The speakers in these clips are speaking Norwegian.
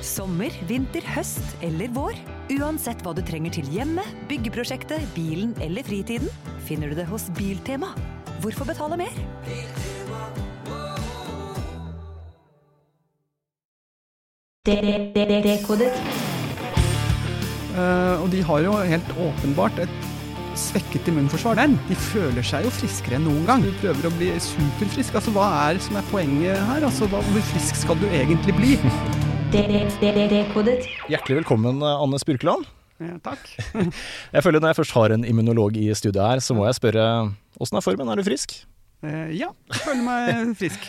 Sommer, vinter, høst eller vår. Uansett hva du trenger til hjemmet, byggeprosjektet, bilen eller fritiden, finner du det hos Biltema. Hvorfor betale mer? Dekodet. Eh, og de har jo helt åpenbart et svekket immunforsvar. Den. De føler seg jo friskere enn noen gang. Du prøver å bli superfrisk. Altså, Hva er som er poenget her? Altså, hva, Hvor frisk skal du egentlig bli? Dekodet. Hjertelig velkommen, Anne Spurkeland. Ja, takk. Jeg føler Når jeg først har en immunolog i studiet her, så må jeg spørre åssen er formen? Er du frisk? Eh, ja, føler meg frisk.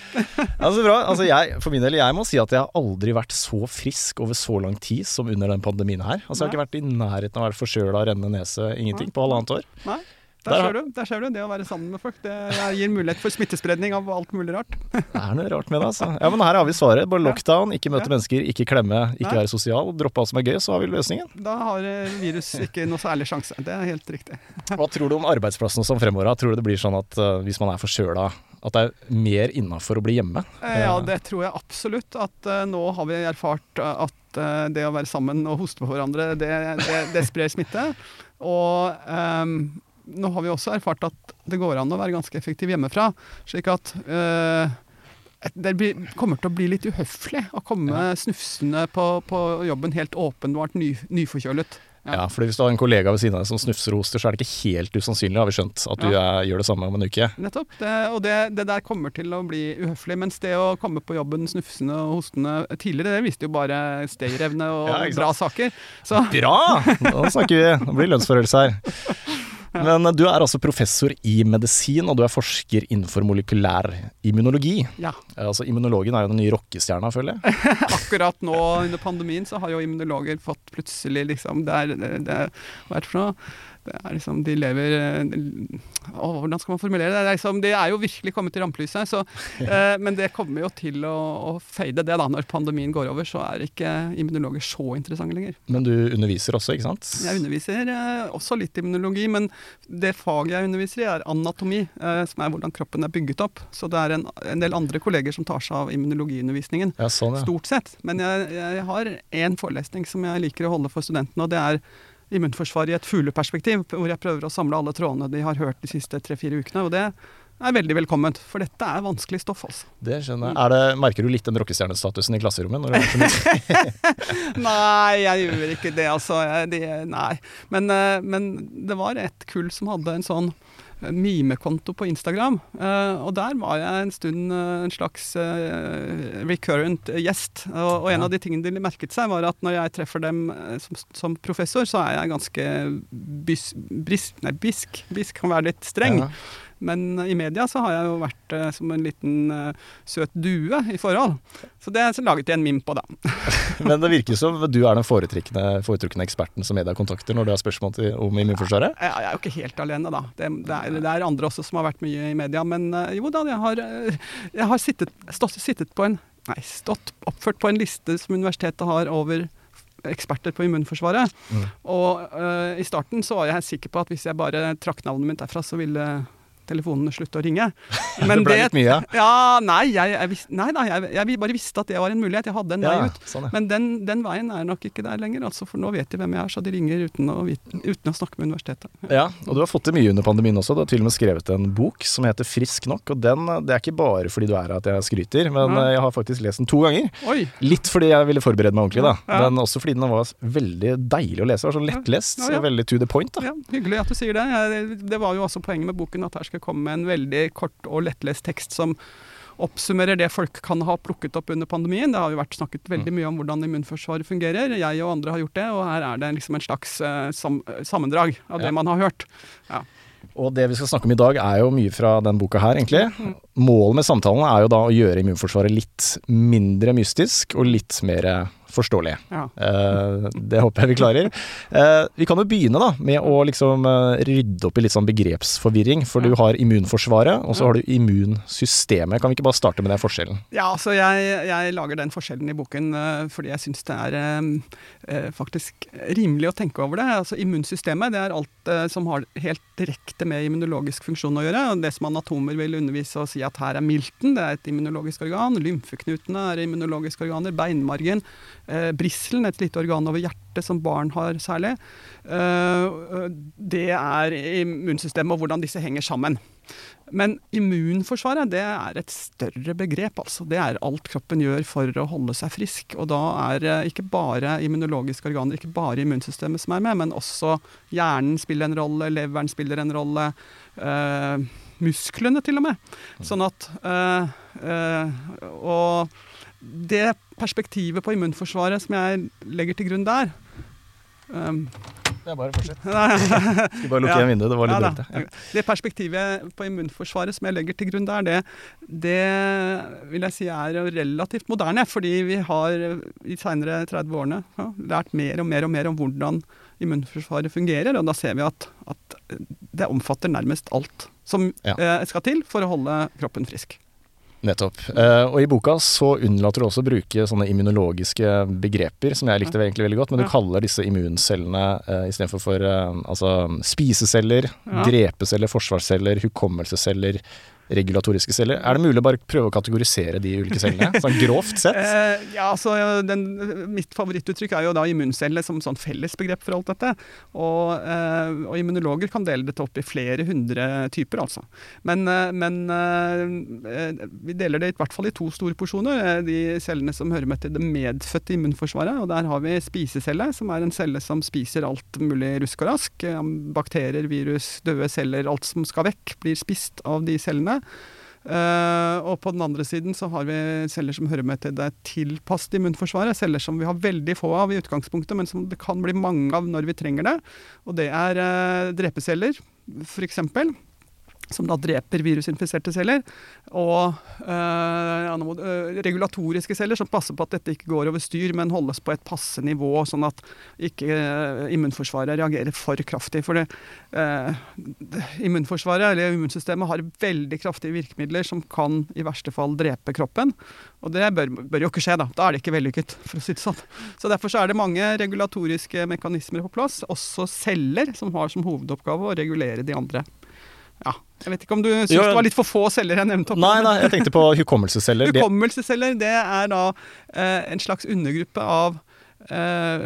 altså bra. Altså jeg, for min del, jeg må si at jeg har aldri vært så frisk over så lang tid som under den pandemien her. Altså Jeg har ikke vært i nærheten av å være forkjøla, rennende nese, ingenting, på halvannet år. Nei, Der ser du. Der ser du. Det å være sammen med folk det gir mulighet for smittespredning av alt mulig rart. Det er noe rart med det, altså. Ja, men her har vi svaret. Bare lockdown, ikke møte Ja. mennesker, ikke klemme, ikke Nei. være sosial. Droppe alt som er gøy, så har vi løsningen. Da har eh, virus ikke noe særlig sjanse. Det er helt riktig. Hva tror du om arbeidsplassen som fremover? Tror du det blir sånn at uh, hvis man er forkjøla, at det er mer innafor å bli hjemme? Eh, Ja, det tror jeg absolutt. At uh, nå har vi erfart at uh, det å være sammen og hoste på hverandre, det, det, det sprer smitte. Og ehm, nå har vi også erfart at det går an å være ganske effektiv hjemmefra. Slik at eh, det blir, kommer til å bli litt uhøflig å komme snufsende på, på jobben helt åpenbart ny, nyforkjølet. Ja. Ja, fordi Hvis du har en kollega ved siden av deg som snufser og hoster, så er det ikke helt usannsynlig, har vi skjønt, at du eh, gjør det samme om en uke. Nettopp. Det, og det, det der kommer til å bli uhøflig. Mens det å komme på jobben snufsende og hostende tidligere, det viste jo bare stayerevne og Ja, bra saker. Så Bra! Nå snakker vi. Nå blir det lønnsforhøyelse her. Men eh, du er altså professor i medisin, og du er forsker innenfor molekylær immunologi. ja, Eh, Altså Immunologen er jo den nye rockestjerna, føler jeg. akkurat nå under pandemien så har jo immunologer fått plutselig liksom Det er, det, det, hva er det for noe? Det er liksom, De lever eh, å, Hvordan skal man formulere det? Det er, liksom, de er jo virkelig kommet til rampelyset. Så, eh, men det kommer jo til å, å fade, det da. Når pandemien går over, så er ikke immunologer så interessante lenger. Men du underviser også, ikke sant? Jeg underviser eh, også litt immunologi, men det faget jeg underviser i, er anatomi, eh, som er hvordan kroppen er bygget opp. Så det er en, en del andre kolleger som tar seg av immunologiundervisningen. Ja, sånn, ja. Stort sett. Men jeg, jeg har én forelesning som jeg liker å holde for studentene, og det er immunforsvaret i et fugleperspektiv, hvor jeg prøver å samle alle trådene de har hørt de siste tre-fire ukene. Og det er veldig velkomment, for dette er vanskelig stoff, altså. Det skjønner jeg. Er det, merker du litt den rockestjernestatusen i klasserommet? Er? Nei, jeg gjør ikke det, altså. Det, nei. Men, eh, men det var et kull som hadde en sånn mimekonto på Instagram. eh, og der var jeg en stund eh, en slags eh, recurrent gjest. Og, en av de tingene de merket seg, var at når jeg treffer dem som, som professor, så er jeg ganske bys, bris, nei, bisk. Bisk kan være litt streng. Ja. Men i media så har jeg jo vært som en liten søt due i forhold. Så det så laget jeg en mim på, da. Men det virker som du er den foretrukne, foretrukne eksperten som media kontakter når du har spørsmål til, om immunforsvaret? Jeg, jeg er jo ikke helt alene, da. Det, det, er, det er andre også som har vært mye i media. Men eh, jo da, jeg har, eh, jeg har sittet, stått, sittet på en Nei, stått oppført på en liste som universitetet har over eksperter på immunforsvaret. Mm. Og uh, i starten så var jeg sikker på at hvis jeg bare trakk navnet mitt derfra, så ville telefonene slutte å ringe. det ble litt mye? Ja, nei, jeg, jeg, nei da, jeg, jeg bare visste at det var en mulighet. Jeg hadde en vei Ja, ut. sånn, ja. Men den, den veien er nok ikke der lenger, altså, for nå vet de hvem jeg er, så de ringer uten å, vite, uten å snakke med universitetet. Ja, og du har fått til mye under pandemien også. Du har til og med skrevet en bok som heter Frisk nok. Og den, det er ikke bare fordi du er her at jeg skryter, men Ja. eh, jeg har faktisk lest den to ganger. Oi! Litt fordi jeg ville forberede meg ordentlig, da. Men også fordi den var veldig deilig å lese. Det var sånn lettlest, veldig to the point. da. Ja, hyggelig at du sier det. Det var jo også poenget med boken, at her skal komme med en veldig kort og lettlest tekst som oppsummerer det folk kan ha plukket opp under pandemien. Det har jo vært snakket Mm. veldig mye om hvordan immunforsvaret fungerer. Jeg og andre har gjort det, og her er det liksom en slags eh, sam sammendrag av det Ja. man har hørt. Og det vi skal snakke om i dag er jo mye fra den boka her, egentlig. Målet med samtalen er jo da å gjøre immunforsvaret litt mindre mystisk og litt mer forståelig. Ja. Eh, det håper jeg vi klarer. Eh, vi kan jo begynne da med å liksom eh, rydde opp i litt sånn begrepsforvirring. For du har immunforsvaret, og så har du immunsystemet. Kan vi ikke bare starte med den forskjellen? Ja, altså jeg, jeg lager den forskjellen i boken fordi jeg syns det er faktisk rimelig å tenke over det. Altså Immunsystemet det er alt som har helt direkte med immunologisk funksjon å gjøre. Det som anatomer vil undervise og si at her er milten, det er et immunologisk organ. Lymfeknutene er immunologiske organer. Beinmargen eh, brisselen, et lite organ over hjertet som barn har særlig. Eh, det er immunsystemet og hvordan disse henger sammen. Men immunforsvaret det er et større begrep. altså. Det er alt kroppen gjør for å holde seg frisk. Og da er det ikke bare immunologiske organer, ikke bare immunsystemet som er med, men også hjernen spiller en rolle, leveren spiller en rolle. Eh, musklene, til og med. Sånn at øh, øh, Og det perspektivet på immunforsvaret som jeg legger til grunn der um, Det er bare å fortsette. Skulle bare lukke igjen vinduet, det var litt ja. Ja. Det perspektivet på immunforsvaret som jeg legger til grunn der, det, det vil jeg si er relativt moderne. Fordi vi har i seinere 30 årene ja, lært mer og mer og mer om hvordan immunforsvaret fungerer. Og da ser vi at, at det omfatter nærmest alt som Ja. eh, skal til for å holde kroppen frisk. Nettopp. Uh, og i boka så unnlater du også å bruke sånne immunologiske begreper, som jeg likte egentlig veldig godt, men du Ja. kaller disse immuncellene uh, istedenfor for uh, altså spiseceller, Ja. drepeceller, forsvarsceller, hukommelsesceller, regulatoriske celler. Er det mulig å bare prøve å kategorisere de ulike cellene, sånn grovt sett? Eh, ja, altså, den, mitt favorittuttrykk er jo da immuncelle som sånn fellesbegrep for alt dette. Og, eh, og immunologer kan dele dette opp i flere hundre typer, altså. Men, eh, men vi deler det i hvert fall i to store porsjoner. De cellene som hører med til det medfødte immunforsvaret. Og der har vi spisecelle, som er en celle som spiser alt mulig rusk og rask. Bakterier, virus, døde celler, alt som skal vekk, blir spist av de cellene. Eh, og på den andre siden så har vi celler som hører med til det tilpassede immunforsvaret. Celler som vi har veldig få av i utgangspunktet, men som det kan bli mange av når vi trenger det. Og det er uh, drepeceller, f.eks. Som da dreper virusinfiserte celler. Og eh, regulatoriske celler som passer på at dette ikke går over styr, men holdes på et passe nivå, sånn at ikke eh, immunforsvaret reagerer for kraftig. For det, eh, immunforsvaret, eller immunsystemet, har veldig kraftige virkemidler som kan i verste fall drepe kroppen. Og det bør, bør jo ikke skje, da. Da er det ikke vellykket, for å si det sånn. Så derfor så er det mange regulatoriske mekanismer på plass, også celler, som har som hovedoppgave å regulere de andre. Ja. Jeg vet ikke om du syns det var litt for få celler jeg nevnte. opp Nei, nei, jeg tenkte på hukommelsesceller. Hukommelsesceller det er da eh, en slags undergruppe av eh,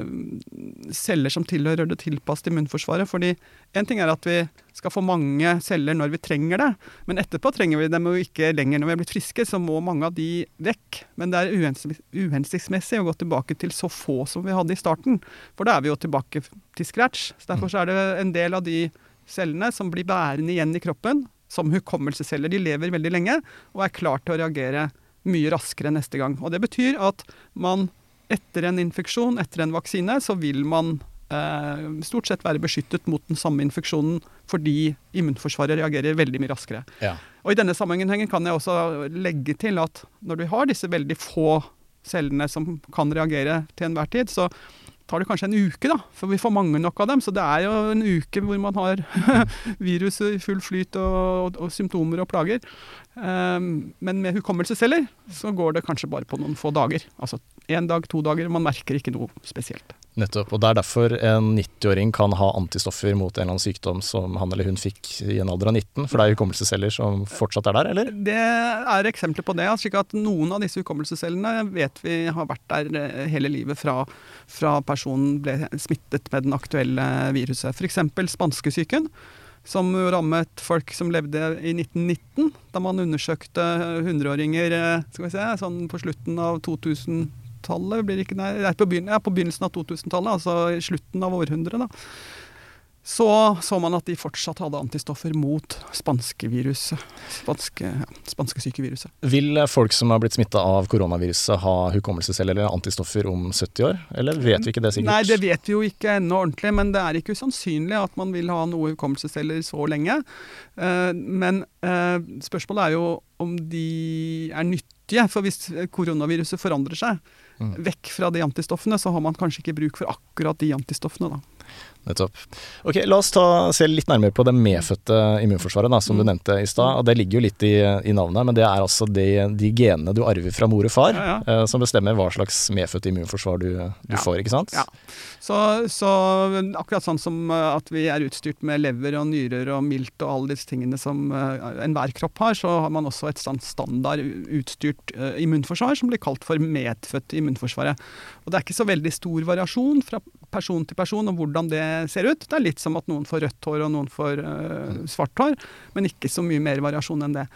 celler som tilhører det tilpassede immunforsvaret. Fordi en ting er at vi skal få mange celler når vi trenger det, men etterpå trenger vi dem jo ikke lenger når vi er blitt friske, så må mange av de vekk. Men det er uhensiktsmessig å gå tilbake til så få som vi hadde i starten. For da er vi jo tilbake til scratch. Så derfor så er det en del av de cellene som blir bærende igjen i kroppen, som hukommelsesceller. De lever veldig lenge og er klar til å reagere mye raskere neste gang. Og Det betyr at man etter en infeksjon, etter en vaksine, så vil man eh, stort sett være beskyttet mot den samme infeksjonen fordi immunforsvaret reagerer veldig mye raskere. ja. Og I denne sammenhengen kan jeg også legge til at når du har disse veldig få cellene som kan reagere til enhver tid, så tar det kanskje en uke, da, for vi får mange nok av dem. Så det er jo en uke hvor man har viruset i full flyt og, og, og symptomer og plager. Um, men med hukommelsesceller så går det kanskje bare på noen få dager. Altså én dag, to dager. Man merker ikke noe spesielt. Nettopp. Og det er derfor en 90-åring kan ha antistoffer mot en eller annen sykdom som han eller hun fikk i en alder av 19, for det er hukommelsesceller som fortsatt er der, eller? Det er eksempler på det. slik at Noen av disse hukommelsescellene vet vi har vært der eh, hele livet fra, fra personen ble smittet med den aktuelle viruset. F.eks. spanskesyken, som rammet folk som levde i 1919, da man undersøkte 100-åringer eh, sånn på slutten av 2000-tallet. blir ikke, nei, er på, begynnelsen av 2000-tallet, altså i slutten av århundret. da så så man at de fortsatt hadde antistoffer mot spanskeviruset. Spanske, ja, spanskesykeviruset. Vil folk som har blitt smitta av koronaviruset ha hukommelsesceller eller antistoffer om 70 år, eller vet vi ikke det sikkert? Nei, det vet vi jo ikke ennå ordentlig, men det er ikke usannsynlig at man vil ha noe hukommelsesceller så lenge. Eh, Men eh, spørsmålet er jo om de er nyttige. For hvis koronaviruset forandrer seg. Vekk fra de antistoffene, så har man kanskje ikke bruk for akkurat de antistoffene. da. Nettopp. Ok, La oss ta, se litt nærmere på det medfødte immunforsvaret, da, som du Mm. nevnte i stad. Det ligger jo litt i, i navnet, men det er altså de, de genene du arver fra mor og far, Ja, eh, som bestemmer hva slags medfødt immunforsvar du, du Ja. får, ikke sant? Ja. Så, så akkurat sånn som eh, at vi er utstyrt med lever og nyrer og milt og alle disse tingene som eh, enhver kropp har, så har man også et sånt standard utstyrt eh, immunforsvar som blir kalt for medfødt immunforsvaret. Og det er ikke så veldig stor variasjon fra person til person om hvordan det ser ut. Det er litt som at noen får rødt hår og noen får uh, svart hår, men ikke så mye mer variasjon enn det.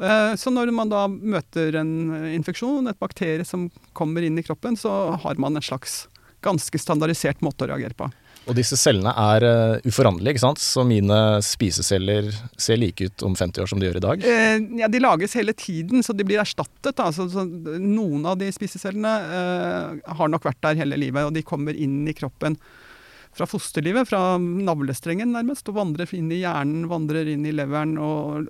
Uh, Så når man da møter en eh, infeksjon, et bakterie som kommer inn i kroppen, så har man en slags ganske standardisert måte å reagere på. Og disse cellene er uh, uforanderlige, ikke sant? Så mine spiseceller ser like ut om 50 år som de gjør i dag? Eh, ja, De lages hele tiden, så de blir erstattet. Da. Så, så noen av de spisecellene eh, har nok vært der hele livet, og de kommer inn i kroppen fra fosterlivet, fra navlestrengen nærmest, og vandrer inn i hjernen, vandrer inn i leveren og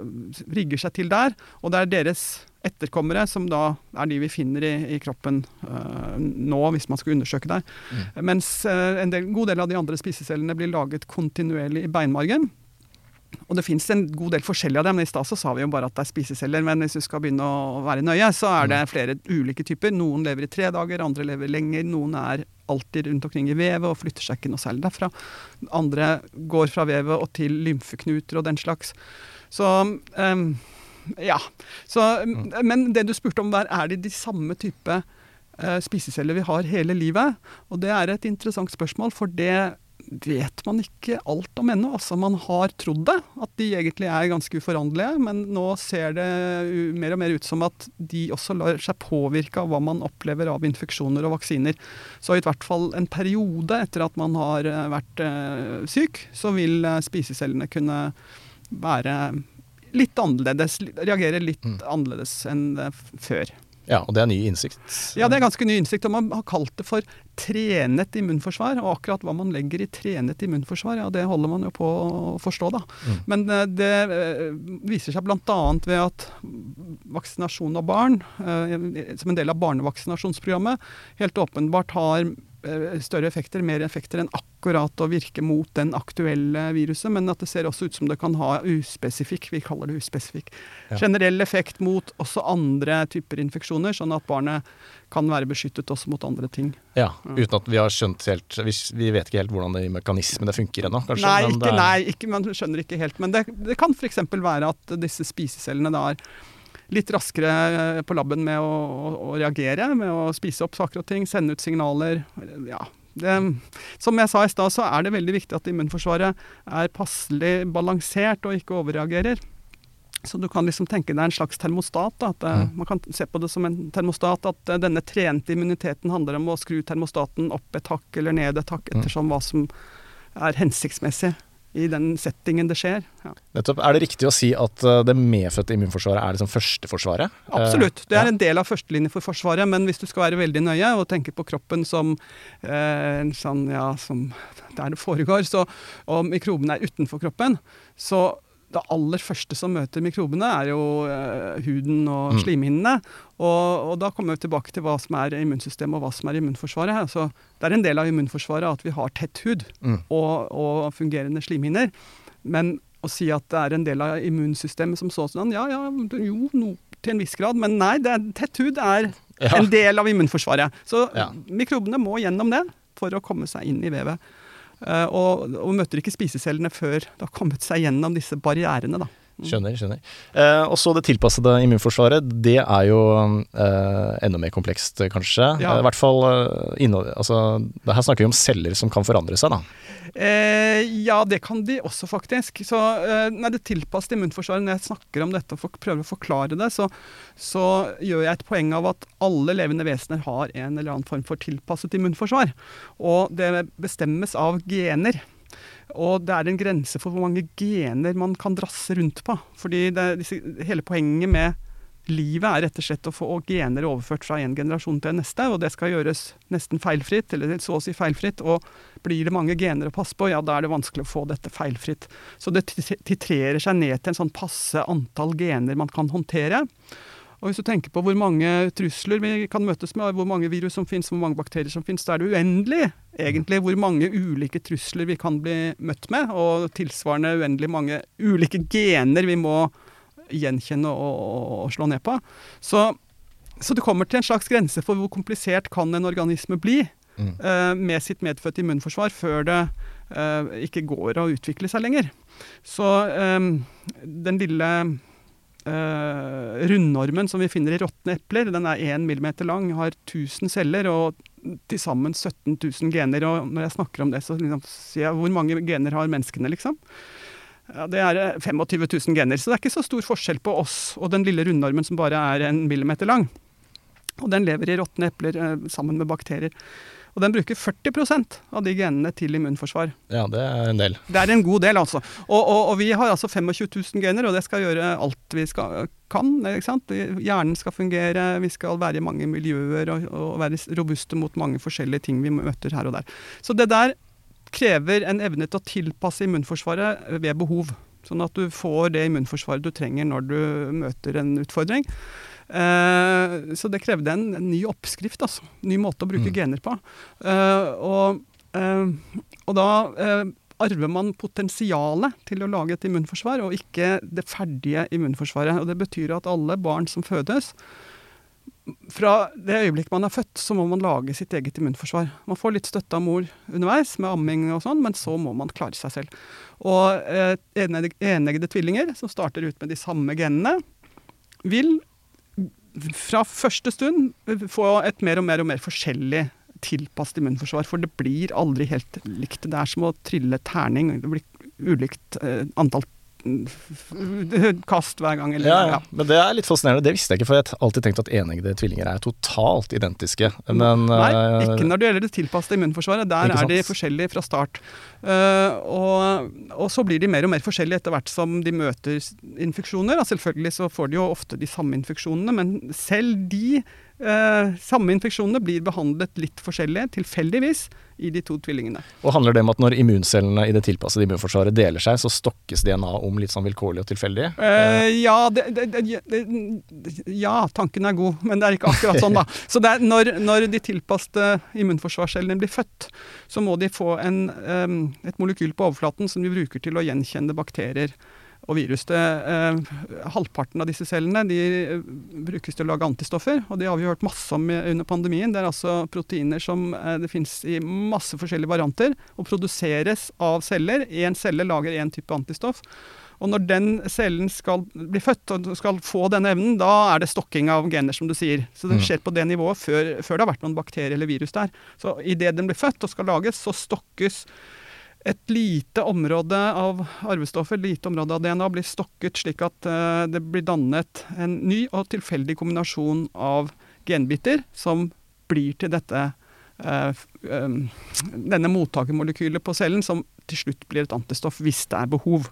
rigger seg til der. Og det er deres etterkommere som da er de vi finner i, i kroppen uh, nå, hvis man skal undersøke der. Mens uh, en del, god del av de andre spisecellene blir laget kontinuerlig i beinmargen. Og det fins en god del forskjellige av dem. I stad så sa vi jo bare at det er spiseceller, men hvis du skal begynne å være nøye, så er det flere ulike typer. Noen lever i tre dager, andre lever lenger. Noen er alltid rundt omkring i vevet og flytter seg ikke noe særlig derfra. Andre går fra vevet og til lymfeknuter og den slags. Så um, ja. Så, Men det du spurte om der, er det de samme type uh, spiseceller vi har hele livet? Og det er et interessant spørsmål, for det vet man ikke alt om ennå. Altså, man har trodd det, at de egentlig er ganske uforanderlige, men nå ser det mer og mer ut som at de også lar seg påvirke av hva man opplever av infeksjoner og vaksiner. Så i hvert fall en periode etter at man har eh, vært eh, syk, så vil eh, spisecellene kunne være litt annerledes, reagere litt annerledes enn før. Ja, og det er ny innsikt. Ja, det er ganske ny innsikt. og Man har kalt det for trenet immunforsvar. Og akkurat hva man legger i trenet immunforsvar, ja, det holder man jo på å forstå, da. Men eh, det eh, viser seg bl.a. ved at vaksinasjon av barn, eh, som en del av barnevaksinasjonsprogrammet, helt åpenbart har større effekter, mer effekter enn akkurat å virke mot den aktuelle viruset, men at det ser også ut som det kan ha uspesifikk, vi kaller det uspesifikk, Ja. generell effekt mot også andre typer infeksjoner, sånn at barnet kan være beskyttet også mot andre ting. Ja, uten at vi har skjønt helt Vi, vi vet ikke helt hvordan de mekanismene funker ennå, kanskje? Nei, men ikke, nei ikke, man skjønner ikke helt. Men det, det kan f.eks. være at disse spisecellene da er litt raskere eh, på labben med å, å, å reagere, med å spise opp saker og ting, sende ut signaler. Ja. Det, som jeg sa i stad, så er det veldig viktig at immunforsvaret er passelig balansert og ikke overreagerer. Så du kan liksom tenke deg en slags termostat. Da, at mm. Man kan se på det som en termostat. At eh, denne trente immuniteten handler om å skru termostaten opp et hakk eller ned et hakk, ettersom hva som er hensiktsmessig i den settingen det skjer. Ja. Nettopp. Er det riktig å si at eh, det medfødte immunforsvaret er liksom førsteforsvaret? Absolutt. Det Eh, er en del av førstelinje for Forsvaret, men hvis du skal være veldig nøye og tenke på kroppen som eh, sånn, ja, som der det foregår, så, og mikroben er utenfor kroppen, så det aller første som møter mikrobene, er jo eh, huden og Mm. slimhinnene. Og, og da kommer vi tilbake til hva som er immunsystemet og hva som er immunforsvaret. Så det er en del av immunforsvaret at vi har tett hud Mm. og, og fungerende slimhinner. Men å si at det er en del av immunsystemet som sånn, ja ja, jo, no, til en viss grad. Men nei, det er, tett hud er Ja. en del av immunforsvaret. Så Ja. mikrobene må gjennom det for å komme seg inn i vevet. Eh, og, og møter ikke spisecellene før det har kommet seg gjennom disse barrierene. Da. Skjønner, skjønner. Eh, og så det tilpassede immunforsvaret, det er jo eh, enda mer komplekst, kanskje. Ja. Eh, I hvert fall eh, altså, det Her snakker vi om celler som kan forandre seg, da. Eh, ja, det kan de også, faktisk. Så eh, nei, Det tilpassede immunforsvaret, når jeg snakker om dette og for, prøver å forklare det, så, så gjør jeg et poeng av at alle levende vesener har en eller annen form for tilpasset immunforsvar. Og det bestemmes av gener. Og det er en grense for hvor mange gener man kan drasse rundt på. Fordi disse, hele poenget med livet er rett og slett å få gener overført fra en generasjon til en neste, og det skal gjøres nesten feilfritt, eller så å si feilfritt. Og blir det mange gener å passe på, ja, da er det vanskelig å få dette feilfritt. Så det titrerer seg ned til en sånn passe antall gener man kan håndtere. Og hvis du tenker på hvor mange trusler vi kan møtes med, hvor mange virus som finnes, hvor mange bakterier som finnes, så er det uendelig egentlig hvor mange ulike trusler vi kan bli møtt med, og tilsvarende uendelig mange ulike gener vi må gjenkjenne og, og, og slå ned på. Så, så det kommer til en slags grense for hvor komplisert kan en organisme bli Mm. uh, med sitt medfødte immunforsvar før det uh, ikke går å utvikle seg lenger. Så um, den lille eh, rundormen som vi finner i råtne epler, den er 1 millimeter lang, har 1000 celler og til sammen 17 000 gener. Og når jeg snakker om det, så liksom, sier jeg hvor mange gener har menneskene, liksom? Ja, Det er eh, 25 000 gener, så det er ikke så stor forskjell på oss og den lille rundormen som bare er en millimeter lang. Og den lever i råtne epler eh, sammen med bakterier. Og den bruker 40% av de genene til immunforsvar. Ja, det er en del. Det er en god del, altså. Og, og, og vi har altså 25 000 gener, og det skal gjøre alt vi skal, kan. Hjernen skal fungere, vi skal være i mange miljøer og, og være robuste mot mange forskjellige ting vi møter her og der. Så det der krever en evne til å tilpasse immunforsvaret ved behov. Sånn at du får det immunforsvaret du trenger når du møter en utfordring. Eh, så det krevde en, en ny oppskrift, altså. Ny måte å bruke Mm. gener på. Eh, og, eh, og da arver man potensialet til å lage et immunforsvar, og ikke det ferdige immunforsvaret. Og det betyr at alle barn som fødes fra det øyeblikk man er født, så må man lage sitt eget immunforsvar. Man får litt støtte av mor underveis, med amming og sånn, men så må man klare seg selv. Og eh, eneggede tvillinger, som starter ut med de samme genene, vil fra første stund få et mer og mer og mer forskjellig tilpasset immunforsvar. For det blir aldri helt likt. Det er som å trille terning. Det blir ulikt eh, antall kast hver gang. Eller, Ja, ja. Men det er litt fascinerende. Det visste jeg ikke, for jeg har alltid tenkt at eneggede tvillinger er totalt identiske. Men Nei, eh, ikke når det gjelder det tilpassede immunforsvaret. Der er de forskjellige fra start. Uh, og, og så blir de mer og mer forskjellige etter hvert som de møter infeksjoner. Selvfølgelig så får de jo ofte de samme infeksjonene, men selv de eh, samme infeksjonene blir behandlet litt forskjellig, tilfeldigvis, i de to tvillingene. Og handler det om at når immuncellene i det tilpassede immunforsvaret deler seg, så stokkes DNA om litt sånn vilkårlig og tilfeldig? Eh, ja, det, det, det, ja, tanken er god, men det er ikke akkurat sånn, da. Så det når, når de tilpassede immunforsvarscellene blir født, så må de få en, et molekyl på overflaten som de bruker til å gjenkjenne bakterier og virus. Det, eh, halvparten av disse cellene de eh, brukes til å lage antistoffer, og det har vi hørt masse om under pandemien. Det er altså proteiner som eh, det finnes i masse forskjellige varianter, og produseres av celler. Én celle lager én type antistoff. Og når den cellen skal bli født og skal få denne evnen, da er det stokking av gener, som du sier. Så det Mm. skjer på det nivået før, før det har vært noen bakterier eller virus der. Så idet den blir født og skal lages, så stokkes et lite område av arvestoffer, et lite område av DNA, blir stokket slik at eh, det blir dannet en ny og tilfeldig kombinasjon av genbiter som blir til dette eh, em, denne mottakermolekylet på cellen, som til slutt blir et antistoff hvis det er behov.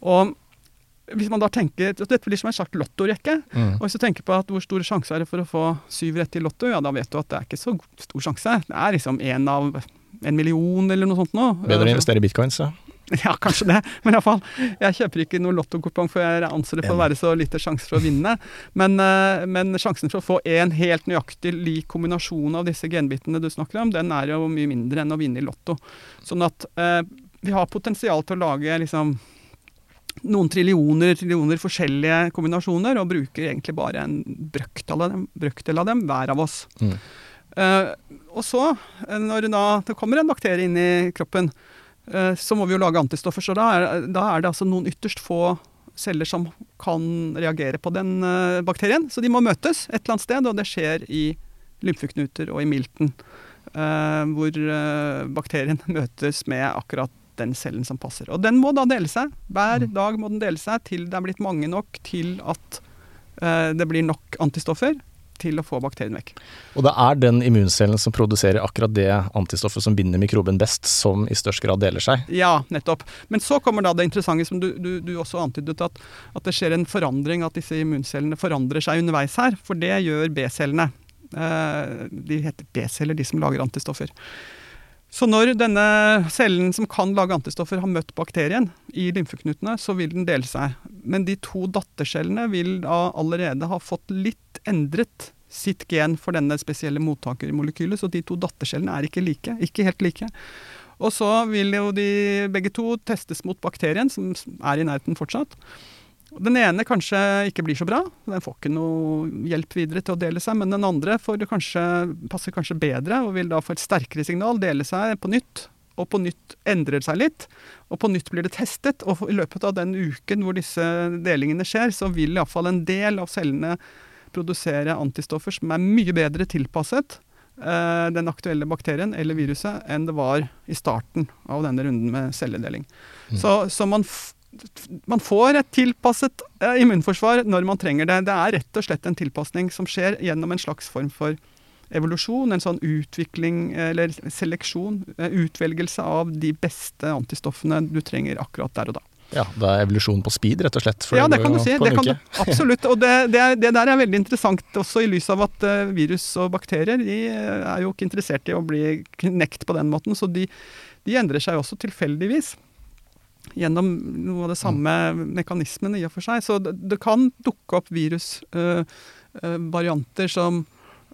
Og hvis man da tenker, Dette blir som en slags lottorekke. Mm. Og hvis du tenker på at hvor stor sjanse er det for å få syv rett i Lotto, ja da vet du at det er ikke så stor sjanse. Det er liksom én av en million eller noe sånt nå. Bedre å investere i bitcoins, ja. Ja, kanskje det. Men iallfall. Jeg kjøper ikke noe lottokupong, for jeg anser det for å være så lite sjanse for å vinne. Men, eh, men sjansen for å få en helt nøyaktig lik kombinasjon av disse genbitene du snakker om, den er jo mye mindre enn å vinne i Lotto. Sånn at eh, vi har potensial til å lage liksom noen trillioner, trillioner forskjellige kombinasjoner, og bruker egentlig bare en brøkdel av dem, brøkdel av dem hver av oss. Mm. Eh, og så, eh, når da det kommer en bakterie inn i kroppen, eh, så må vi jo lage antistoffer. Så da er, da er det altså noen ytterst få celler som kan reagere på den bakterien. Så de må møtes et eller annet sted, og det skjer i lymfeknuter og i milten. eh, hvor bakterien møtes med akkurat den cellen som passer. Og den må da dele seg. Hver dag må den dele seg til det er blitt mange nok til at eh, det blir nok antistoffer til å få bakterien vekk. Og det er den immuncellen som produserer akkurat det antistoffet som binder mikroben best, som i størst grad deler seg. Ja, nettopp. Men så kommer da det interessante som du, du, du også antydet, at, at det skjer en forandring, at disse immuncellene forandrer seg underveis her. For det gjør B-cellene. Eh, de heter B-celler, de som lager antistoffer. Så når denne cellen som kan lage antistoffer, har møtt bakterien i lymfeknutene, så vil den dele seg. Men de to dattercellene vil da allerede ha fått litt endret sitt gen for denne spesielle mottakermolekylet, så de to dattercellene er ikke like. Ikke helt like. Og så vil jo de begge to testes mot bakterien, som er i nærheten fortsatt. Den ene kanskje ikke blir så bra, den får ikke noe hjelp videre til å dele seg. Men den andre kanskje, passer kanskje bedre og vil da få et sterkere signal, dele seg på nytt. Og på nytt endrer seg litt, og på nytt blir det testet. Og i løpet av den uken hvor disse delingene skjer, så vil iallfall en del av cellene produsere antistoffer som er mye bedre tilpasset eh, den aktuelle bakterien eller viruset enn det var i starten av denne runden med celledeling. Mm. Så, så man, man, får et tilpasset eh, immunforsvar når man trenger det. Det er rett og slett en tilpasning som skjer gjennom en slags form for evolusjon, en sånn utvikling eller seleksjon, eh, utvelgelse av de beste antistoffene du trenger akkurat der og da. Ja, det er evolusjon på speed, rett og slett? ja, det kan du si. Det kan du, absolutt. Og det, det, er, det, der er veldig interessant også i lys av at uh, virus og bakterier de eh, er jo ikke interessert i å bli knekt på den måten. Så de, de endrer seg også tilfeldigvis. Gjennom noe av det samme mm. mekanismene i og for seg. Så det, det kan dukke opp virusvarianter uh, uh, som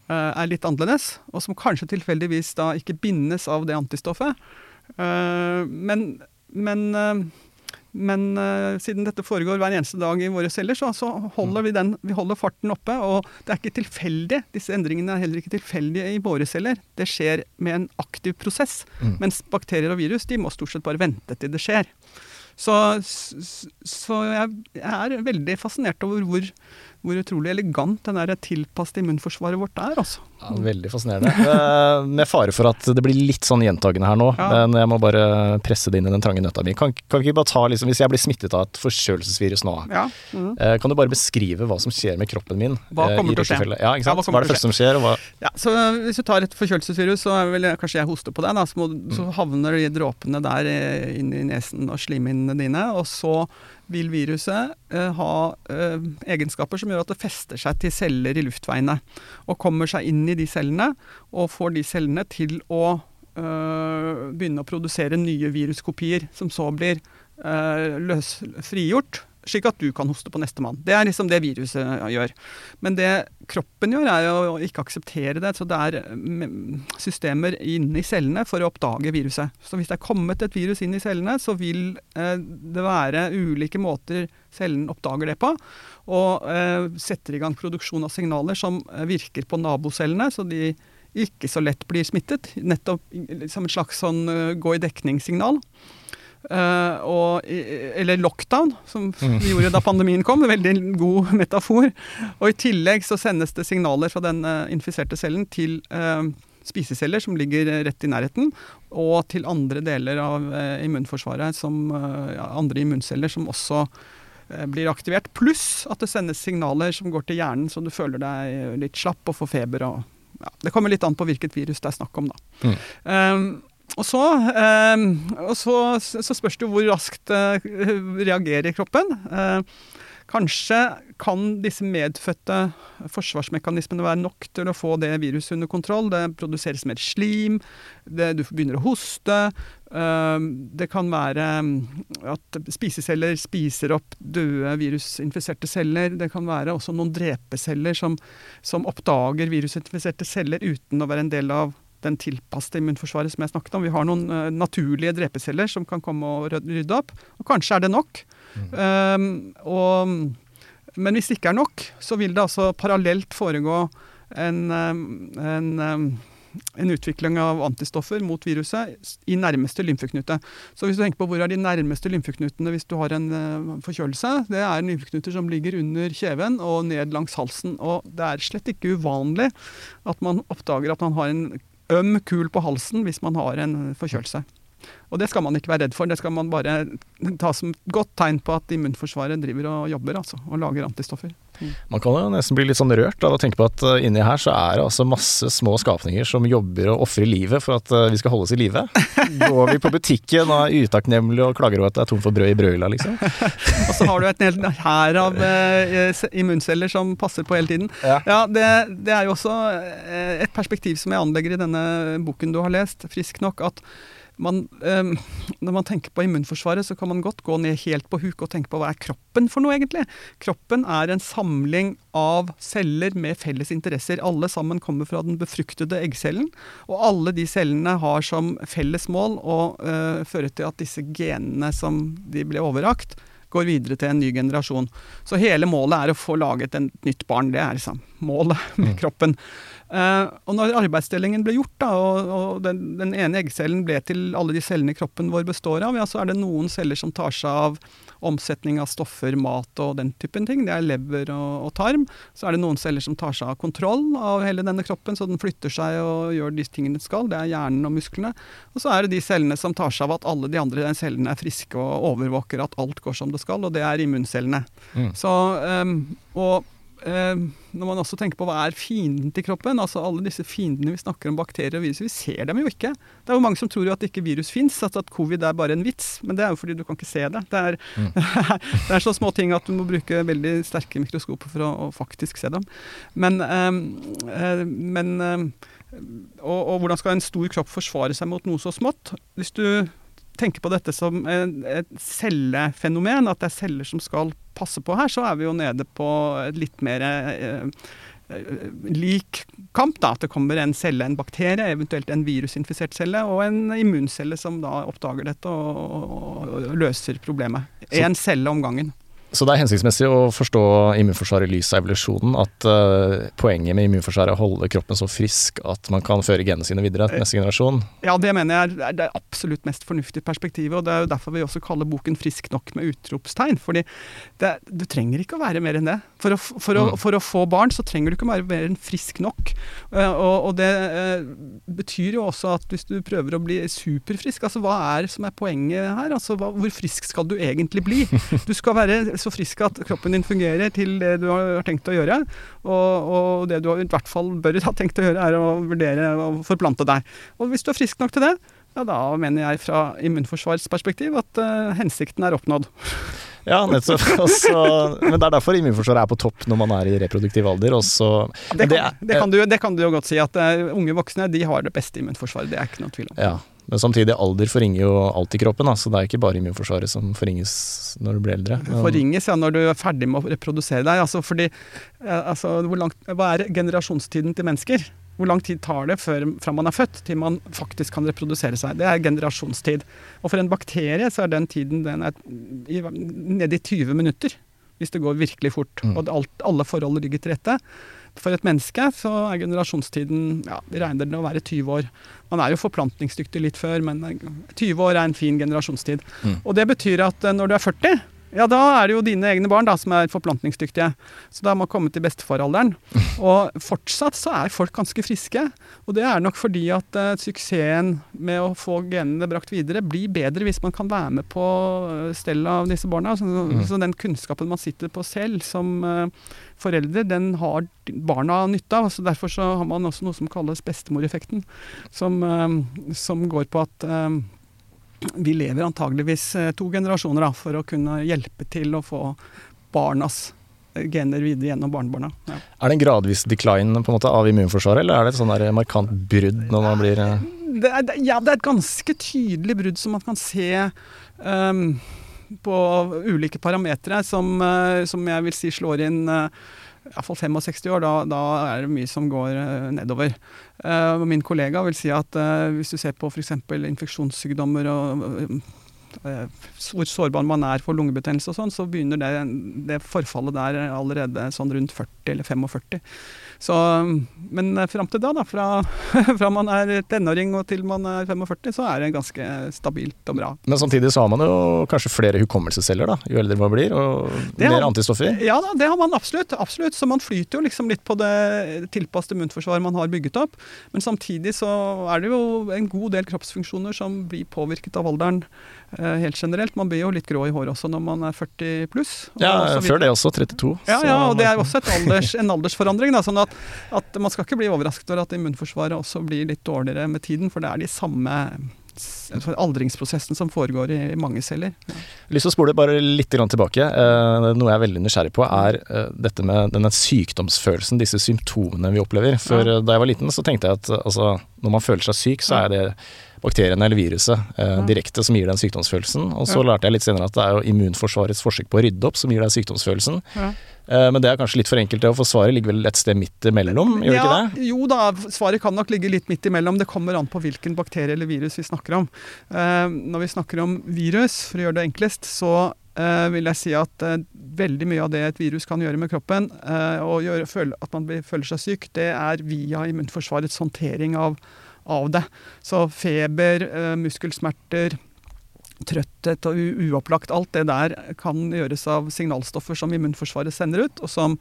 er litt annerledes, og som kanskje tilfeldigvis da ikke bindes av det antistoffet. men, men men uh, siden dette foregår hver eneste dag i våre celler, så, så holder vi, den, vi holder farten oppe. Og det er ikke tilfeldig. Disse endringene er heller ikke tilfeldige i våre celler. Det skjer med en aktiv prosess. Mm. Mens bakterier og virus de må stort sett bare vente til det skjer. Så, så jeg, er veldig fascinert over hvor, hvor utrolig elegant den der tilpasset immunforsvaret vårt er. Altså. Ja, veldig fascinerende. Eh, med fare for at det blir litt sånn gjentagende her nå, ja. men jeg må bare presse det inn i den trange nøtta mi. Kan, kan vi ikke bare ta, liksom, Hvis jeg blir smittet av et forkjølelsesvirus nå, ja. mm. kan du bare beskrive hva som skjer med kroppen min? Hva eh, kommer til å skje? Ja, ikke hva, hva, er det første som skjer? Ja, så Hvis du tar et forkjølelsesvirus, så er vel kanskje jeg hoster på deg, da, så, må, så mm. havner de dråpene der inn i nesen og slimhinnene dine. og så vil viruset eh, ha eh, egenskaper som gjør at det fester seg til celler i luftveiene. Og kommer seg inn i de cellene, og får de cellene til å eh, begynne å produsere nye viruskopier, som så blir eh, løs, frigjort slik at du kan hoste på nestemann. Det er liksom det viruset gjør. Men det kroppen gjør, er å ikke akseptere det. Så det er systemer systemer inni cellene for å oppdage viruset. Så hvis det er kommet et virus inn i cellene, så vil eh, det være ulike måter cellen oppdager det på. Og eh, setter i gang produksjon av signaler som eh, virker på nabocellene. så de ikke så lett blir smittet. Nettopp som et slags sånn gå i dekningssignal. Uh, og, eller lockdown, som mm. vi gjorde da pandemien kom. Veldig god metafor. Og i tillegg så sendes det signaler fra den uh, infiserte cellen til uh, spiseceller som ligger rett i nærheten, og til andre deler av immunforsvaret, som ja, andre immunceller som også blir aktivert. Pluss at det sendes signaler som går til hjernen, så du føler deg litt slapp og får feber. Og, ja, det kommer litt an på hvilket virus det er snakk om, da. Mm. Og så, eh, og så, så, spørs det hvor raskt eh, reagerer kroppen. Eh, kanskje kan disse medfødte forsvarsmekanismene være nok til å få det viruset under kontroll. Det produseres mer slim, det, du begynner å hoste. Eh, det kan være at spiseceller spiser opp døde virusinfiserte celler. Det kan være også noen drepeceller som, som oppdager virusinfiserte celler uten å være en del av den tilpassede immunforsvaret som jeg snakket om. Vi har noen uh, naturlige drepeceller som kan komme og rydde opp. Og kanskje er det nok. Mm. Um, og, men hvis det ikke er nok, så vil det altså parallelt foregå en, en, en utvikling av antistoffer mot viruset i nærmeste lymfeknute. Så hvis du tenker på hvor er de nærmeste lymfeknutene hvis du har en uh, forkjølelse, det er lymfeknuter som ligger under kjeven og ned langs halsen. Og det er slett ikke uvanlig at man oppdager at man har en øm kul på halsen hvis man har en forkjølelse. Og det skal man ikke være redd for, det skal man bare ta som godt tegn på at immunforsvaret driver og jobber altså, og lager antistoffer. Man kan jo nesten bli litt sånn rørt av å tenke på at uh, inni her så er det altså masse små skapninger som jobber og ofrer livet for at uh, vi skal holdes i live. Går vi på butikken og er utakknemlige og klager over at det er tomt for brød i brødhylla, liksom. og så har du et helt hær av eh, immunceller som passer på hele tiden. Ja, ja det, det, er jo også et perspektiv som jeg anlegger i denne boken du har lest, Frisk nok, at man, um, når man tenker på immunforsvaret, så kan man godt gå ned helt på huk og tenke på hva er kroppen for noe, egentlig. Kroppen er en samling av celler med felles interesser. Alle sammen kommer fra den befruktede eggcellen. Og alle de cellene har som felles mål å uh, føre til at disse genene som de ble overrakt, går videre til en ny generasjon. Så hele målet er å få laget et nytt barn. Det er liksom målet med mm. kroppen. Uh, og når arbeidsdelingen ble gjort, da, og, og den, den, ene eggcellen ble til alle de cellene kroppen vår består av, ja, så er det noen celler som tar seg av omsetning av stoffer, mat og den typen ting. Det er lever og, og, tarm. Så er det noen celler som tar seg av kontroll av hele denne kroppen, så den flytter seg og gjør de tingene den skal. Det er hjernen og musklene. Og så er det de cellene som tar seg av at alle de andre cellene er friske og overvåker at alt går som det skal, og det er immuncellene. Mm. Så, um, og når man også tenker på hva er fienden til kroppen, altså alle disse fiendene vi snakker om, bakterier og virus, vi ser dem jo ikke. Det er jo mange som tror jo at ikke virus fins, altså at covid er bare en vits. Men det er jo fordi du kan ikke se det. Det er, mm. det er så små ting at du må bruke veldig sterke mikroskoper for å, å faktisk se dem. Men, eh, men eh, og, og hvordan skal en stor kropp forsvare seg mot noe så smått? Hvis du tenker på dette som et cellefenomen, at det er celler som skal passe på her, så er vi jo nede på et litt mer eh, eh, lik kamp. da, At det kommer en celle, en bakterie, eventuelt en virusinfisert celle, og en immuncelle som da oppdager dette og, og, og løser problemet. Én celle om gangen. Så det er hensiktsmessig å forstå immunforsvaret i lys av evolusjonen. At uh, poenget med immunforsvaret er å holde kroppen så frisk at man kan føre genene sine videre til neste generasjon. Ja, det mener jeg er det absolutt mest fornuftige perspektivet. Og det er jo derfor vi også kaller boken 'Frisk nok' med utropstegn. fordi det, du trenger ikke å være mer enn det. For å, for, å, mm. for å, få barn så trenger du ikke å være mer enn frisk nok. Uh, og, og, det betyr jo også at hvis du prøver å bli superfrisk, altså hva er som er poenget her? Altså hva, hvor frisk skal du egentlig bli? Du skal være så frisk at kroppen din fungerer til det du har tenkt å gjøre. Og, og det du i hvert fall bør ha tenkt å gjøre, er å vurdere å forplante deg. Og hvis du er frisk nok til det, ja, da mener jeg fra immunforsvarsperspektiv at uh, hensikten er oppnådd. Ja, nettopp. Også, men det er derfor immunforsvaret er på topp når man er i reproduktiv alder. Også, det, kan, det, er, det, kan du, det, kan, du, jo godt si, at uh, unge voksne de har det beste immunforsvaret. Det er ikke noe tvil om. Ja, men samtidig, alder forringer jo alt i kroppen, da, så det er ikke bare immunforsvaret som forringes når du blir eldre. Men... Forringes ja, når du er ferdig med å reprodusere deg. Altså fordi, altså, langt, Hva er generasjonstiden til mennesker? Hvor lang tid tar det før, fra man er født til man faktisk kan reprodusere seg? Det er generasjonstid. Og for en bakterie så er den tiden den er nede i 20 minutter. Hvis det går virkelig fort. Mm. Og alt, alle forhold ligger til rette. For et menneske så er generasjonstiden ja, Vi regner det å være 20 år. Man er jo forplantningsdyktig litt før, men 20 år er en fin generasjonstid. Mm. Og det betyr at eh, når du er 40, ja, da er det jo dine egne barn da, som er forplantningsdyktige. Så da har man kommet til bestefaralderen. Og fortsatt så er folk ganske friske. Og det er nok fordi at uh, suksessen med å få genene brakt videre blir bedre hvis man kan være med på uh, stellet av disse barna. Så, mm. så, den kunnskapen man sitter på selv som uh, foreldre, den har barna nytte av. Så derfor så har man også noe som kalles bestemoreffekten, som, som går på at vi lever antageligvis eh, to generasjoner da, for å kunne hjelpe til å få barnas eh, gener videre gjennom barnebarna. Ja. Er det en gradvis decline på en måte av immunforsvaret, eller er det et sånn markant brudd når man blir eh? det er, Ja, det er et ganske tydelig brudd som man kan se um, på ulike parametere, som, som, jeg vil si slår inn uh, iallfall 65 år, da, da, er det mye som går uh, nedover. Uh, min kollega vil si at uh, hvis du ser på f.eks. infeksjonssykdommer og hvor sårbar man er for lungebetennelse og sånn, så begynner det, det forfallet der allerede sånn rundt 40 eller 45. Så, men fram til da, da fra, fra, man er tenåring og til man er 45, så er det ganske stabilt og bra. Men samtidig så har man jo kanskje flere hukommelsesceller da, jo eldre man blir, og det mer har, antistoffer? Ja da, det har man absolutt. absolutt. Så man flyter jo liksom litt på det tilpassede immunforsvaret man har bygget opp. Men samtidig så er det jo en god del kroppsfunksjoner som blir påvirket av alderen. Eh, helt generelt. Man blir jo litt grå i håret også når man er 40 pluss. Ja, før det også, 32. Ja, ja og det er også alders, en aldersforandring. Da, sånn at, at, Man skal ikke bli overrasket over at immunforsvaret også blir litt dårligere med tiden, for det er de samme aldringsprosessen som foregår i mange celler. Ja. Lyst til å spole bare litt tilbake. Eh, noe jeg er veldig nysgjerrig på, er eh, dette med denne sykdomsfølelsen, disse symptomene vi opplever. For ja. da jeg var liten, så tenkte jeg at altså, når man føler seg syk, så er det bakteriene eller viruset eh, direkte som gir den sykdomsfølelsen. Og så lærte jeg litt senere at det er jo immunforsvarets forsøk på å rydde opp som gir deg sykdomsfølelsen. Ja. Eh, men det er kanskje litt for enkelt, for svaret ligger vel et sted midt imellom? gjør ja, ikke det? Jo da, svaret kan nok ligge litt midt imellom. Det kommer an på hvilken bakterie eller virus vi snakker om. Eh, når vi snakker om virus, for å gjøre det enklest, så eh, vil jeg si at veldig mye av det et virus kan gjøre med kroppen, og gjøre, at man føler seg syk, det er via immunforsvarets håndtering av, av det. Så feber, muskelsmerter, trøtthet og uopplagt. Alt det der kan gjøres av signalstoffer som immunforsvaret sender ut, og som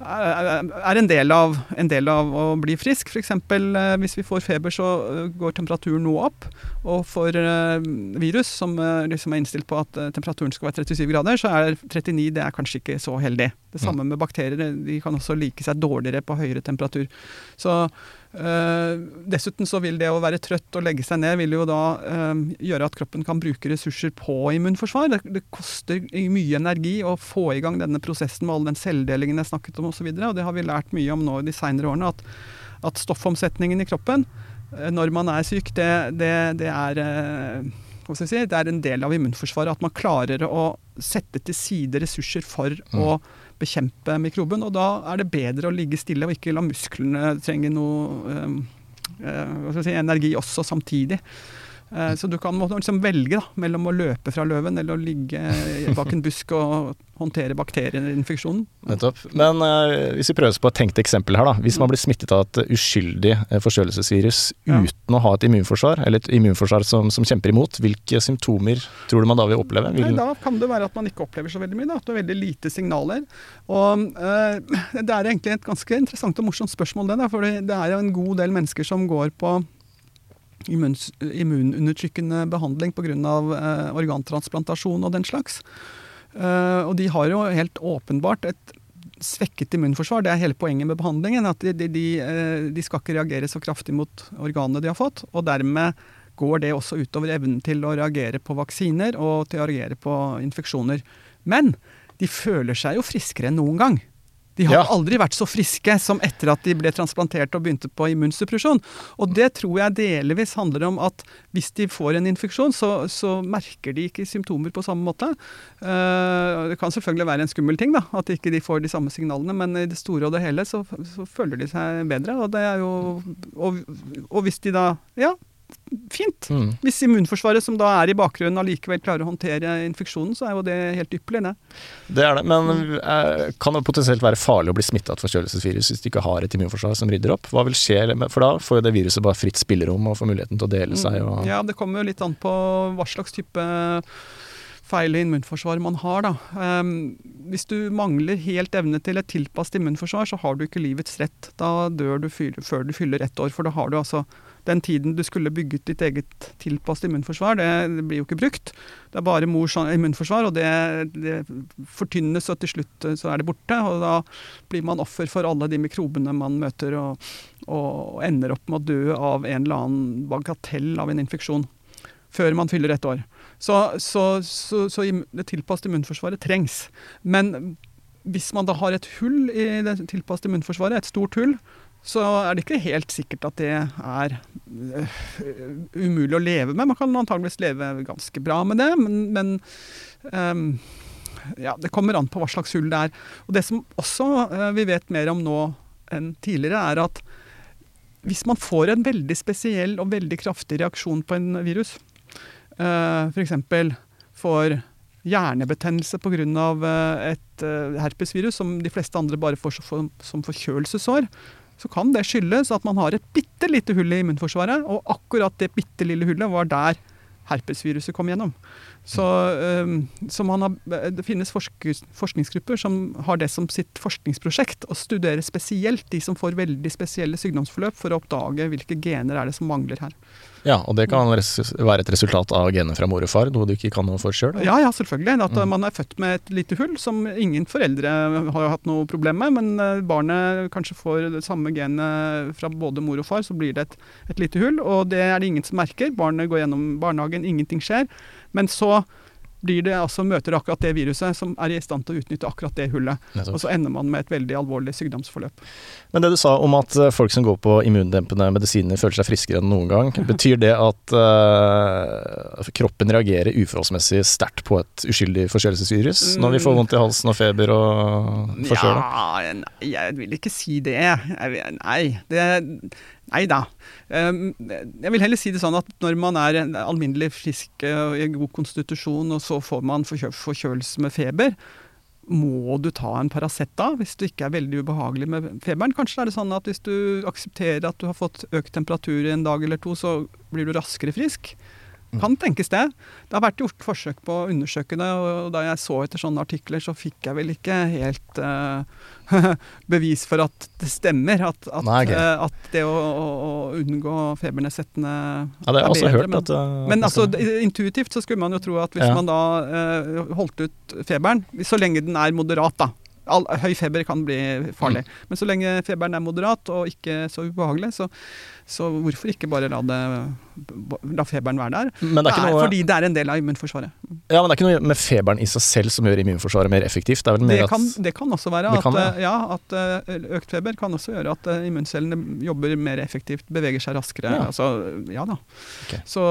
er en del av, en del av å bli frisk. F.eks. Eh, hvis vi får feber, så eh, går temperaturen noe opp. Og for eh, virus, som liksom er innstilt på at temperaturen skal være 37 grader, så er 39 det er kanskje ikke så heldig. Det samme med bakterier. De kan også like seg dårligere på høyere temperatur. Så dessuten så vil det å være trøtt og legge seg ned vil jo da uh, gjøre at kroppen kan bruke ressurser på immunforsvar. Det, det, koster mye energi å få i gang denne prosessen med all den celledelingen jeg snakket om osv. Og, så og det har vi lært mye om nå de seinere årene. At, at, stoffomsetningen i kroppen uh, når man er syk, det, det, det er det er en del av immunforsvaret. At man klarer å sette til side ressurser for mm. å bekjempe mikroben. Og da er det bedre å ligge stille og ikke la musklene trenge noe um, uh, si, energi også samtidig. Eh, så du kan liksom velge da, mellom å løpe fra løven eller å ligge bak en busk og håndtere bakterieinfeksjonen. Nettopp. Men uh, hvis vi prøver oss på et tenkt eksempel her, da. Hvis man blir smittet av et uskyldig forkjølelsesvirus ja. uten å ha et immunforsvar, eller et immunforsvar som, som, kjemper imot, hvilke symptomer tror du man da vil oppleve? Vil... da kan det være at man ikke opplever så veldig mye. Da, at det er veldig lite signaler. Og uh, Det er egentlig et ganske interessant og morsomt spørsmål, det. Da, for det er jo en god del mennesker som går på immunundertrykkende behandling pga. Eh, organtransplantasjon og den slags. Eh, og de har jo helt åpenbart et svekket immunforsvar. Det er hele poenget med behandlingen. At de, de, de, eh, de skal ikke reagere så kraftig mot organene de har fått. Og dermed går det også utover evnen til å reagere på vaksiner og til å reagere på infeksjoner. Men de føler seg jo friskere enn noen gang. De har ja. aldri vært så friske som etter at de ble transplantert og begynte på immunsuppresjon. Og det tror jeg delvis handler om at hvis de får en infeksjon, så, så merker de ikke symptomer på samme måte. Uh, det kan selvfølgelig være en skummel ting, da, at ikke de får de samme signalene, men i det store og det hele så, så føler de seg bedre. Og det er jo Og, og hvis de da Ja, fint. Mm. Hvis immunforsvaret som da er i bakgrunnen allikevel klarer å håndtere infeksjonen, så er jo det helt ypperlig, det. Det er det, men mm. eh, kan det potensielt være farlig å bli smitta av forkjølelsesvirus hvis du ikke har et immunforsvar som rydder opp? Hva vil skje? For da får jo det viruset bare fritt spillerom og får muligheten til å dele seg. Og... Ja, det kommer jo litt an på hva slags type feil immunforsvar man har. Da. Um, hvis du mangler helt evne til et tilpasset immunforsvar, så har du ikke livets rett. Da dør du før du fyller ett år, for da har du altså den tiden du skulle bygget ditt eget tilpasset immunforsvar, det, det, blir jo ikke brukt. Det er bare mors immunforsvar, og det, det, fortynnes, og til slutt eh, så er det borte. Og da blir man offer for alle de mikrobene man møter, og, og ender opp med å dø av en eller annen bagatell av en infeksjon. Før man fyller ett år. Så, så, så, så det tilpassede immunforsvaret trengs. Men hvis man da har et hull i det tilpassede immunforsvaret, et stort hull, så er det ikke helt sikkert at det er uh, umulig å leve med. Man kan antageligvis leve ganske bra med det, men, men um, ja, det kommer an på hva slags hull det er. Og Det som også uh, vi vet mer om nå enn tidligere, er at hvis man får en veldig spesiell og veldig kraftig reaksjon på en virus, f.eks. får hjernebetennelse pga. et herpesvirus, som de fleste andre bare får som forkjølelsessår, så kan det skyldes at man har et bitte lite hull i immunforsvaret, og akkurat det bitte lille hullet var der herpesviruset kom gjennom. Så, um, så har, Det finnes forskningsgrupper som har det som sitt forskningsprosjekt. Å studere spesielt de som får veldig spesielle sykdomsforløp, for å oppdage hvilke gener er det som mangler her. Ja, og det kan være et resultat av gener fra mor og far, noe du ikke kan noe for sjøl? Ja, ja, selvfølgelig. At mm. man er født med et lite hull som ingen foreldre har hatt noe problem med, men eh, barnet kanskje får det samme genet fra både mor og far, så blir det et, et lite hull. Og det er det ingen som merker. Barnet går gjennom barnehagen, ingenting skjer. Men så blir det altså møter akkurat det viruset som er i stand til å utnytte akkurat det hullet. Og så ender man med et veldig alvorlig sykdomsforløp. Men det du sa om at eh, folk som går på immundempende medisiner føler seg friskere enn noen gang, betyr det at uh, kroppen reagerer uforholdsmessig sterkt på et uskyldig forkjølelsesvirus mm. når vi får vondt i halsen og feber og forkjøla? Ja, nei, jeg vil ikke si det. Jeg, nei, det Nei da. Ehm, jeg vil heller si det sånn at når man er alminnelig frisk og i god konstitusjon, og så får man forkjølelse med feber, må du ta en Paracet da, hvis du ikke er veldig ubehagelig med feberen? Kanskje er det sånn at hvis du aksepterer at du har fått økt temperatur i en dag eller to, så blir du raskere frisk. Kan tenkes det. Det har vært gjort forsøk på å undersøke det, og da jeg så etter sånne artikler, så fikk jeg vel ikke helt uh, bevis for at det stemmer. At, at, Nei, okay. uh, at det å, å, unngå febernedsettende ja, det er, også bedre. Hørt men, at, uh, men altså, intuitivt så skulle man jo tro at hvis ja. man da holdt ut feberen, så lenge den er moderat, da all, høy feber kan bli farlig. Mm. Men så lenge feberen er moderat og ikke så ubehagelig, så, så hvorfor ikke bare la, det, la feberen være der? Det det er noe, fordi det er en del av immunforsvaret. Ja, Men det er ikke noe med feberen i seg selv som gjør immunforsvaret mer effektivt? Det, det, kan, det kan, også være at, kan, ja. at uh, økt feber kan også gjøre at uh, immuncellene jobber mer effektivt, beveger seg raskere. Ja, altså, ja da. Okay. Så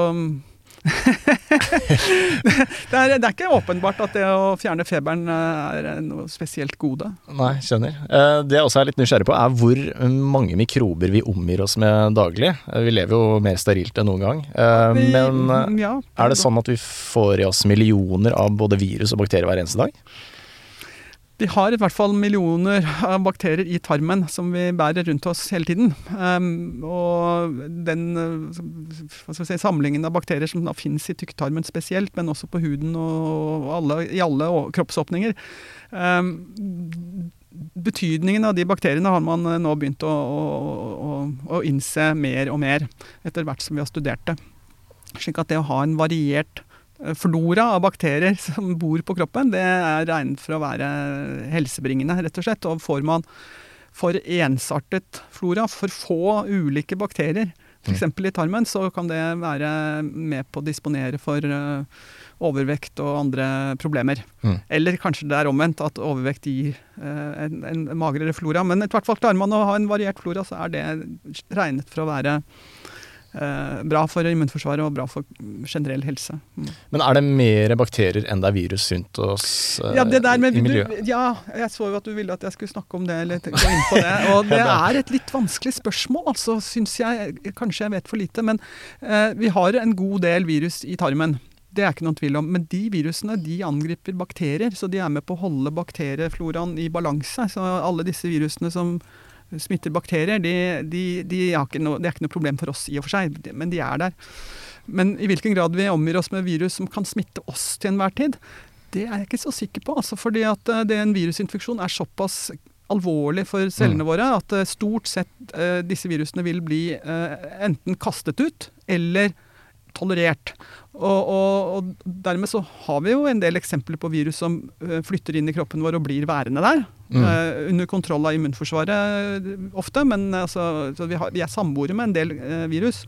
det, er, det, er, ikke åpenbart at det å fjerne feberen eh, er noe spesielt gode. Nei, skjønner. Eh, det jeg også er litt nysgjerrig på, er hvor mange mikrober vi omgir oss med daglig. Eh, vi lever jo mer sterilt enn noen gang. Men er det sånn at vi får i oss millioner av både virus og bakterier hver eneste dag? Vi har i hvert fall millioner av bakterier i tarmen som vi bærer rundt oss hele tiden. Um, og den si, samlingen av bakterier som da finnes i tykktarmen spesielt, men også på huden og alle, i alle kroppsåpninger um, Betydningen av de bakteriene har man nå begynt å, å, å, å innse mer og mer etter hvert som vi har studert det. Slik at det å ha en variert Eh, flora av bakterier som bor på kroppen, det er regnet for å være helsebringende, rett og slett. Og får man for ensartet flora, for få ulike bakterier, f.eks. Mm. i tarmen, så kan det være med på å disponere for uh, overvekt og andre problemer. Mm. Eller kanskje det er omvendt, at overvekt gir uh, en, en, magrere flora. Men i hvert fall klarer man å ha en variert flora, så er det regnet for å være Eh, bra for immunforsvaret og bra for generell helse. Mm. Men er det mer bakterier enn det er virus rundt oss eh, ja, med, i miljøet? Du, ja, jeg så jo at du ville at jeg skulle snakke om det, eller gå inn på det. Og det er et litt vanskelig spørsmål, altså, syns jeg. Kanskje jeg vet for lite. Men eh, vi har en god del virus i tarmen. Det er ikke noen tvil om. Men de virusene de angriper bakterier, så de er med på å holde bakteriefloraen i balanse. Så alle disse virusene som smitter bakterier, de, de, de no, det er ikke noe problem for oss i og for seg, men de er der. Men i hvilken grad vi omgir oss med virus som kan smitte oss til enhver tid, det er jeg ikke så sikker på. Altså, fordi at eh, det, en virusinfeksjon er såpass alvorlig for cellene mm. våre at eh, stort sett uh, disse virusene vil bli enten kastet ut eller tolerert. Og, og, og, dermed så har vi jo en del eksempler på virus som uh, flytter inn i kroppen vår og blir værende der. Mm. Uh, under kontroll av immunforsvaret ofte, men altså, vi, har, vi, er samboere med en del uh, virus.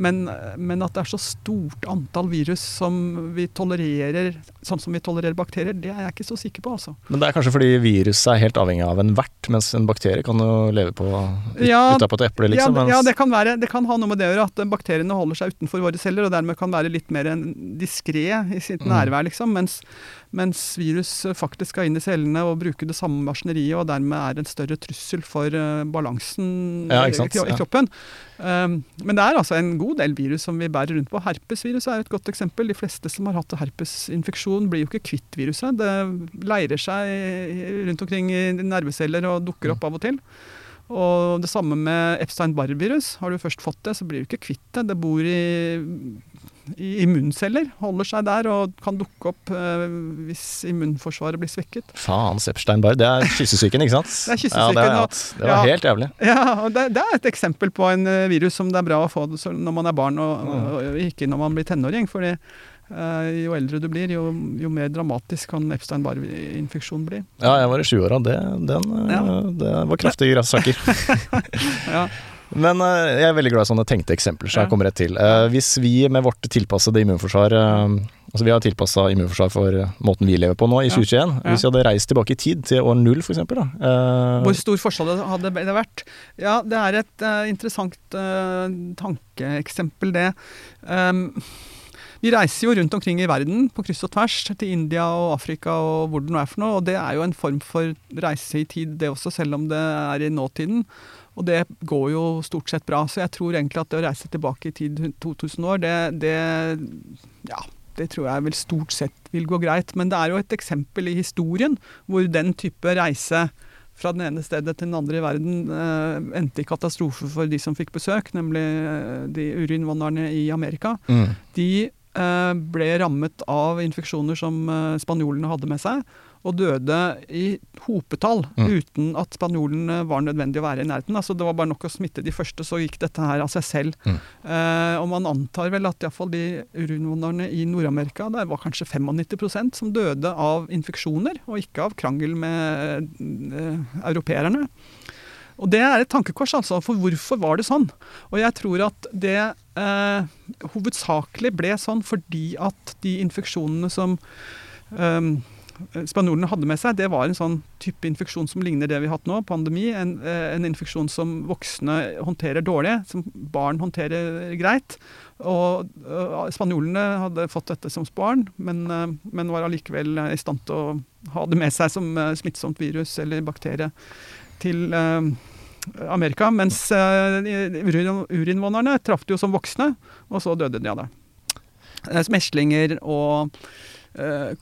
Men, men, at det er så stort antall virus som vi tolererer, sånn som vi tolererer bakterier, det er jeg ikke så sikker på. altså. Men det er kanskje fordi viruset er helt avhengig av en vert, mens en bakterie kan jo leve på ut, ja, utapå et eple, liksom? Ja, ja det, kan være, det, kan ha noe med det å gjøre at bakteriene holder seg utenfor våre celler, og dermed kan være litt mer diskré i sitt mm. nærvær, liksom. Mens, mens virus faktisk skal inn i cellene og bruke det samme maskineriet, og dermed er en større trussel for uh, balansen ja, i, kroppen. Ja. Um, men det er altså en god del virus som vi bærer rundt på. Herpesvirus er et godt eksempel. De fleste som har hatt herpesinfeksjon, blir jo ikke kvitt viruset. Det leirer seg rundt omkring i nerveceller og dukker opp av og til. Og det samme med Epstein-Barr-virus. Har du først fått det, så blir du ikke kvitt det. Det bor i immunceller. Holder seg der og kan dukke opp eh, hvis immunforsvaret blir svekket. Faen, Sepstein-Barr. Det er kyssesyken, ikke sant? Det er kyssesyken. Ja, det, det, var ja, helt jævlig. Ja, og det, det, er et eksempel på en virus som det er bra å få når man er barn, og, og, og ikke når man blir tenåring. fordi Eh, jo eldre du blir, jo, jo mer dramatisk kan Epstein-Barr-infeksjon bli. Ja, jeg var i sjuåra. Det, den, eh, ja. det var kraftige grassaker. ja. Men uh, jeg er veldig glad i sånne tenkte eksempler, så jeg kommer rett til. Uh, hvis vi med vårt tilpassede immunforsvar uh, Altså vi har tilpassa immunforsvar for måten vi lever på nå, i 2021. Ja. Hvis vi hadde reist tilbake i tid, til år null f.eks. Hvor stor forskjell hadde det vært? Ja, det er et interessant tankeeksempel, det. Um, vi reiser jo rundt omkring i verden på kryss og tvers, til India og Afrika og hvor det nå er for noe. Og det er jo en form for reise i tid, det også, selv om det er i nåtiden. Og det går jo stort sett bra. Så jeg tror egentlig at det å reise tilbake i tid 2000 år, det, det ja, det tror jeg vel stort sett vil gå greit. Men det er jo et eksempel i historien hvor den type reise fra den ene stedet til den andre i verden eh, endte i katastrofe for de som fikk besøk, nemlig eh, de urinnvandrerne i Amerika. Mm. De Eh, ble rammet av infeksjoner som eh, spanjolene hadde med seg, og døde i hopetall mm. uten at spanjolene var nødvendig å være i nærheten. Altså Det var bare nok å smitte de første, så gikk dette her av seg selv. Mm. Eh, og man antar vel at iallfall de urinvandrerne i Nord-Amerika, der var kanskje 95% som døde av infeksjoner, og ikke av krangel med eh, europeerne. Og det er et tankekors, altså. For hvorfor var det sånn? Og jeg tror at det eh, hovedsakelig ble sånn fordi at de infeksjonene som eh, spanjolene hadde med seg, det var en sånn type infeksjon som ligner det vi har hatt nå, pandemi. En, eh, en infeksjon som voksne håndterer dårlig, som barn håndterer greit. Og uh, Spanjolene hadde fått dette som barn, men, men var allikevel i stand til å ha det med seg som smittsomt virus eller bakterie til Amerika. Mens urinnvånerne traff det jo som voksne, og så døde de av det. Meslinger og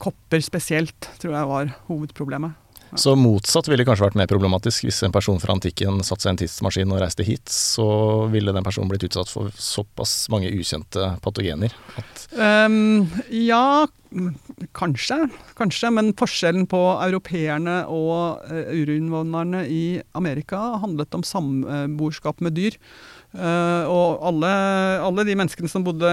kopper spesielt tror jeg var hovedproblemet. Så motsatt ville kanskje vært mer problematisk. Hvis en person fra antikken satte seg i en tidsmaskin og reiste hit, så ville den personen blitt utsatt for såpass mange ukjente patogener at um, Ja, kanskje. Kanskje. Men forskjellen på europeerne og uh, urinnvånerne i Amerika handlet om samboerskap med dyr. Uh, og alle, alle, de menneskene som bodde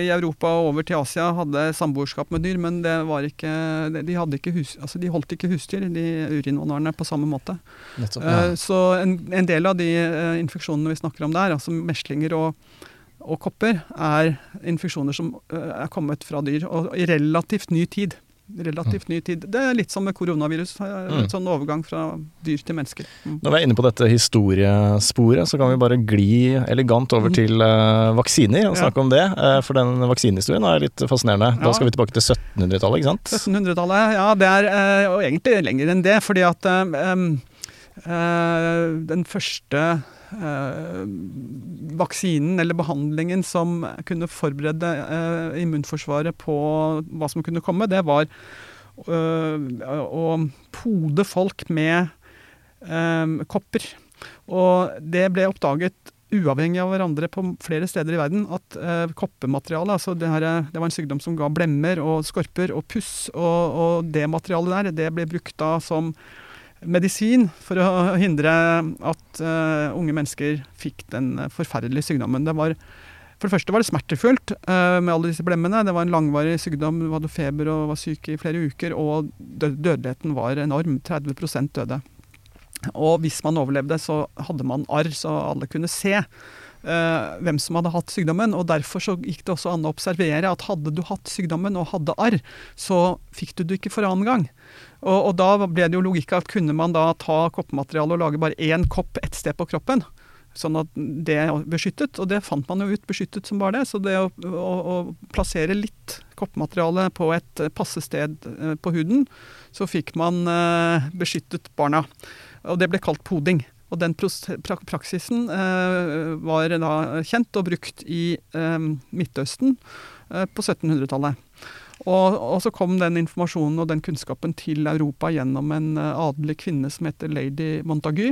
i Europa og over til Asia, hadde samboerskap med dyr, men det var ikke, de, ikke hus, altså de holdt ikke husdyr, de urinnvånerne, på samme måte. Nettopp, ja. uh, så en, en, del av de uh, infeksjonene vi snakker om der, altså meslinger og, og kopper, er infeksjoner som er kommet fra dyr, og i relativt ny tid relativt ny tid. Det er litt som med koronavirus. En mm. sånn overgang fra dyr til mennesker. Mm. Når vi er inne på dette historiesporet, så kan vi bare gli elegant over mm. til uh, vaksiner og snakke ja. om det. Uh, for den vaksinehistorien er litt fascinerende. Da skal vi tilbake til 1700-tallet, ikke sant? 1700-tallet, ja. Det er uh, og egentlig lenger enn det. Fordi at um, den første vaksinen eller behandlingen som kunne forberede eh, immunforsvaret på hva som kunne komme, det var eh, å pode folk med eh, kopper. Og det ble oppdaget uavhengig av hverandre på flere steder i verden, at eh, koppematerialet altså det, her, det, var en sykdom som ga blemmer og skorper og puss, og, og det materialet der det ble brukt da som medisin for å hindre at uh, unge mennesker fikk den forferdelige sykdommen. Det var, for det første var det smertefullt uh, med alle disse blemmene. Det var en langvarig sykdom, du hadde feber og var syk i flere uker. Og dødeligheten var enorm. 30% døde. Og hvis man overlevde, så hadde man arr, så alle kunne se. Uh, hvem som hadde hatt sykdommen. og Derfor så gikk det også an å observere at hadde du hatt sykdommen og hadde arr, så fikk du det ikke for annen gang. Og, og, da ble det jo logikk at kunne man da ta koppmateriale og lage bare én kopp ett sted på kroppen, sånn at det beskyttet. Og det fant man jo ut beskyttet som bare det. Så det å, å, å plassere litt koppmateriale på et passe sted eh, på huden, så fikk man eh, beskyttet barna. Og det ble kalt poding. Og den praksisen eh, var da kjent og brukt i eh, Midtøsten eh, på 1700-tallet. Og, og, så kom den informasjonen og den kunnskapen til Europa gjennom en adelig kvinne som heter lady Montagu.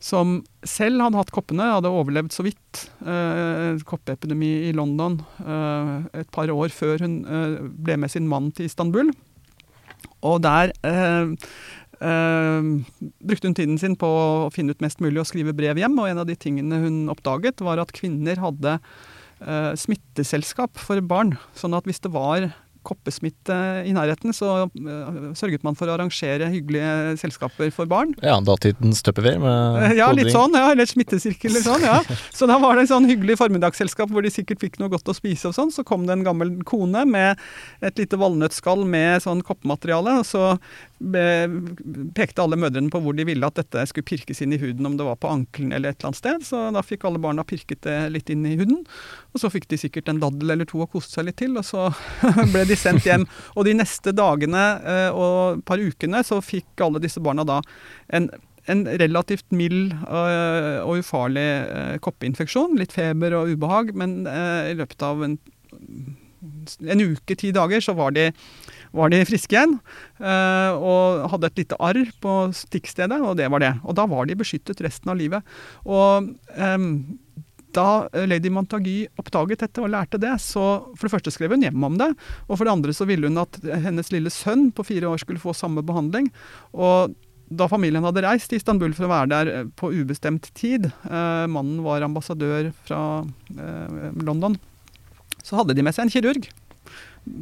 som selv hadde hatt koppene, hadde overlevd så vidt eh, koppeepidemi i London eh, et par år før hun eh, ble med sin mann til Istanbul. Og der eh, brukte hun tiden sin på å finne ut mest mulig og skrive brev hjem. Og en av de tingene hun oppdaget, var at kvinner hadde eh, smitteselskap for barn. Sånn at hvis det var koppesmitte i nærheten, så uh, sørget man for å arrangere hyggelige selskaper for barn. Ja, datidens Tupperware med Ja, litt sånn. ja, Eller smittesirkel eller sånn. ja. Så da var det en sånn hyggelig formiddagsselskap hvor de sikkert fikk noe godt å spise og sånn. Så kom det en gammel kone med et lite valnøttskall med sånn koppemateriale. og så pekte alle mødrene på hvor de ville at dette skulle pirkes inn i huden, om det var på ankelen eller et eller annet sted. Så da fikk alle barna pirket det litt inn i huden. Og så fikk de sikkert en daddel eller to og koste seg litt til, og så ble de sendt hjem. Og de neste dagene eh, og et par ukene så fikk alle disse barna da en en relativt mild øh, og ufarlig øh, koppeinfeksjon. Litt feber og ubehag, men i løpet av en, en uke, ti dager, så var de var de friske igjen. Eh, og hadde et lite arr på stikkstedet, og det var det. Og da var de beskyttet resten av livet. Og da Lady Montagu oppdaget dette og lærte det, så for det første skrev hun hjem om det. Og for det andre så ville hun at hennes lille sønn på fire år skulle få samme behandling. Og da familien hadde reist til Istanbul for å være der på ubestemt tid, eh, mannen var ambassadør fra eh, London, så hadde de med seg en kirurg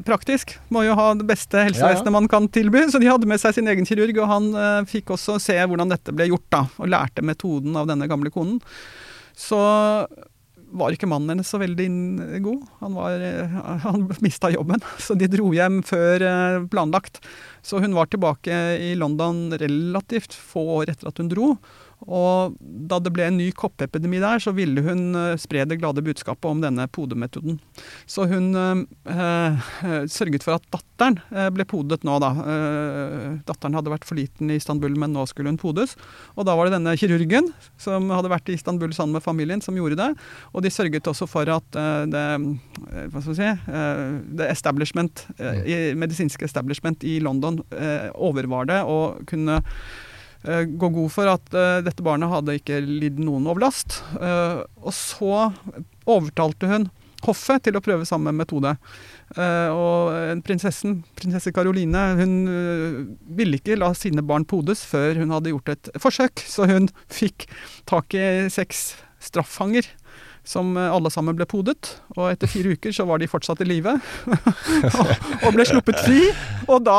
praktisk. Må jo ha det beste helsevesenet ja, ja. man kan tilby. Så de hadde med seg sin egen kirurg, og han uh, fikk også se hvordan dette ble gjort, da. Og lærte metoden av denne gamle konen. Så var ikke mannen hennes så veldig god. Han, var, uh, han mista jobben, så de dro hjem før uh, planlagt. Så hun var tilbake i London relativt få år etter at hun dro. Og da det ble en ny koppepidemi der, så ville hun uh, spre det glade budskapet om denne podemetoden. Så hun eh, sørget for at datteren uh, ble podet nå, da. datteren hadde vært for liten i Istanbul, men nå skulle hun podes. Og da var det denne kirurgen som hadde vært i Istanbul sammen med familien, som gjorde det. Og de sørget også for at det, hva skal vi si, det establishment, medisinske establishment i London overvar det og kunne Eh, gå god for at uh, dette barnet hadde ikke lidd noen overlast. Uh, og så overtalte hun hoffet til å prøve samme metode. Og prinsessen, prinsesse Karoline, hun ville ikke la sine barn podes før hun hadde gjort et forsøk, så hun fikk tak i seks straffanger som eh, alle sammen ble podet. Og etter fire uker så var de fortsatt i live og ble sluppet fri. Og da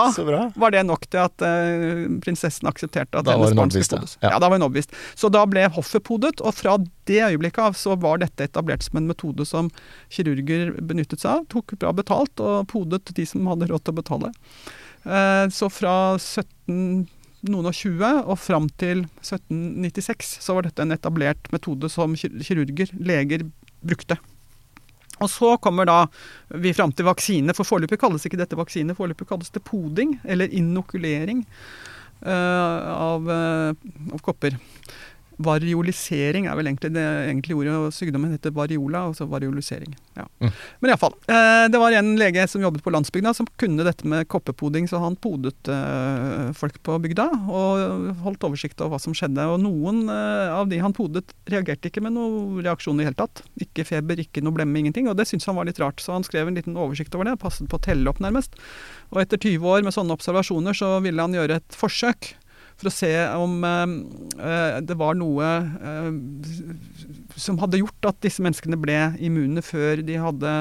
var det nok til at uh, prinsessen aksepterte at da hennes barn skulle podes. Ja. ja. da var hun overbevist. Så da ble hoffet podet, og fra det øyeblikket av så var dette etablert som en metode som kirurger benyttet seg av. Tok bra betalt og podet de som hadde råd til å betale. Uh, så fra 17 noen og 20 og fram til 1796 så var dette en etablert metode som kirurger, leger, brukte. Og så kommer da vi fram til vaksine, for foreløpig kalles ikke dette vaksine, foreløpig kalles det poding, eller inokulering uh, av, uh, av kopper. Variolisering er vel egentlig det egentlige ordet, og sykdommen heter variola, altså variolisering. Ja. Mm. Men iallfall. Eh, det var en lege som jobbet på landsbygda som kunne dette med koppepoding, så han podet eh, folk på bygda og holdt oversikt over hva som skjedde. Og noen eh, av de han podet, reagerte ikke med noen reaksjon i det hele tatt. Ikke feber, ikke noe blemme, ingenting. Og det syntes han var litt rart, så han skrev en liten oversikt over det, passet på å telle opp nærmest. Og etter 20 år med sånne observasjoner så ville han gjøre et forsøk for å se om uh, det var noe uh, som hadde gjort at disse menneskene ble immune før de hadde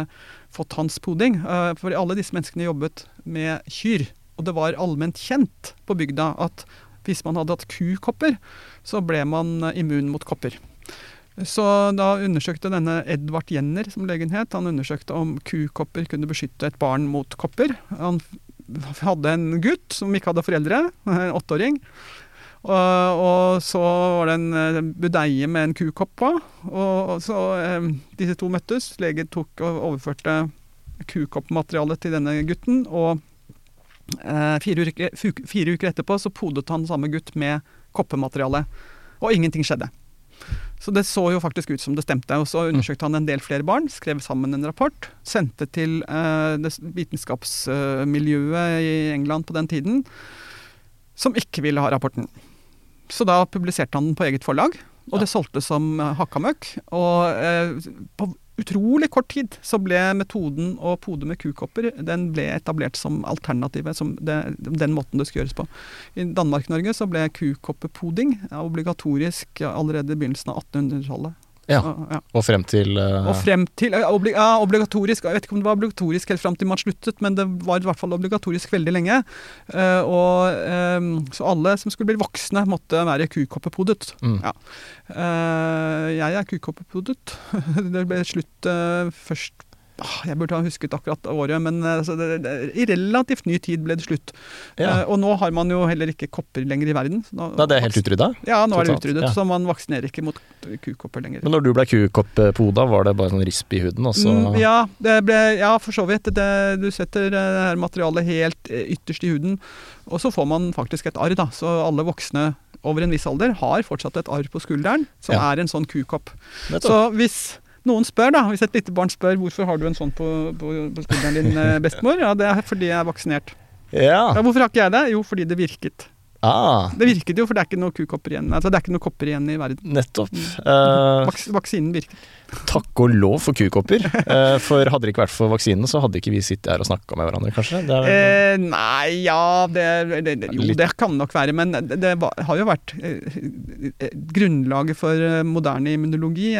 fått hans poding. For alle disse menneskene jobbet med kyr. Og det var allment kjent på bygda at hvis man hadde hatt kukopper, så ble man immun mot kopper. Så da undersøkte denne Edvard Jenner, som legen het, han undersøkte om kukopper kunne beskytte et barn mot kopper. Han hadde en gutt som ikke hadde foreldre, en åtteåring. Og, og, så var det en eh, budeie med en kukopp på. Og, så eh, disse to møttes. Lege tok og overførte kukoppmaterialet til denne gutten. Og eh, fire, uker, fire, uker, etterpå så podet han samme gutt med koppemateriale. Og ingenting skjedde. Så det så jo faktisk ut som det stemte. Og så undersøkte han en del flere barn, skrev sammen en rapport, sendte til eh, det vitenskapsmiljøet i England på den tiden, som ikke ville ha rapporten. så da publiserte han den på eget forlag, og det solgte som hakka møkk. Og eh, på utrolig kort tid så ble metoden å pode med kukopper den ble etablert som alternativet, som det, den måten det skal gjøres på. I Danmark-Norge så ble kukoppepoding obligatorisk allerede i begynnelsen av 1800-tallet. Ja. ja. Og frem til uh... Og frem til ja, obligatorisk Jeg vet ikke om det var obligatorisk helt frem til man sluttet, men det var i hvert fall obligatorisk veldig lenge. Uh, og um, Så alle som skulle bli voksne, måtte være kukoppepodet. Mm. Ja. Uh, jeg er kukoppepodet. det ble slutt først jeg burde ha husket akkurat året, men eh, altså, det, det, i relativt ny tid ble det slutt. Ja. Uh, og nå har man jo heller ikke kopper lenger i verden. Nå, da det er helt utrydda? Ja, nå er det utryddet. Ja. Så man vaksinerer ikke mot kukopper lenger. Men når du ble kukoppoda, var det bare sånn risp i huden? Også? Mm, ja, det ble, ja, for så vidt. Det, du setter det her materialet helt ytterst i huden, og så får man faktisk et arr. da. Så alle voksne over en viss alder har fortsatt et arr på skulderen, som ja. er en sånn kukopp. Så hvis noen spør, da, hvis et lite barn spør hvorfor har du en sånn på, på, på skulderen din, eh, bestemor, ja, det er fordi jeg er vaksinert. Ja. ja. Hvorfor har ikke jeg det? Jo, fordi det virket. Ah. Det virket jo, for det er ikke noe kukopper igjen. Altså, det er ikke noe kopper igjen i verden. Nettopp. Uh, Vaks vaksinen virket. Takk og lov for kukopper. uh, for hadde det ikke vært for vaksinen, så hadde ikke vi sittet her og snakka med hverandre, kanskje? Det er, uh, nei, ja det, det, det, Jo, det kan nok være. Men det, det har jo vært Grunnlaget for moderne immunologi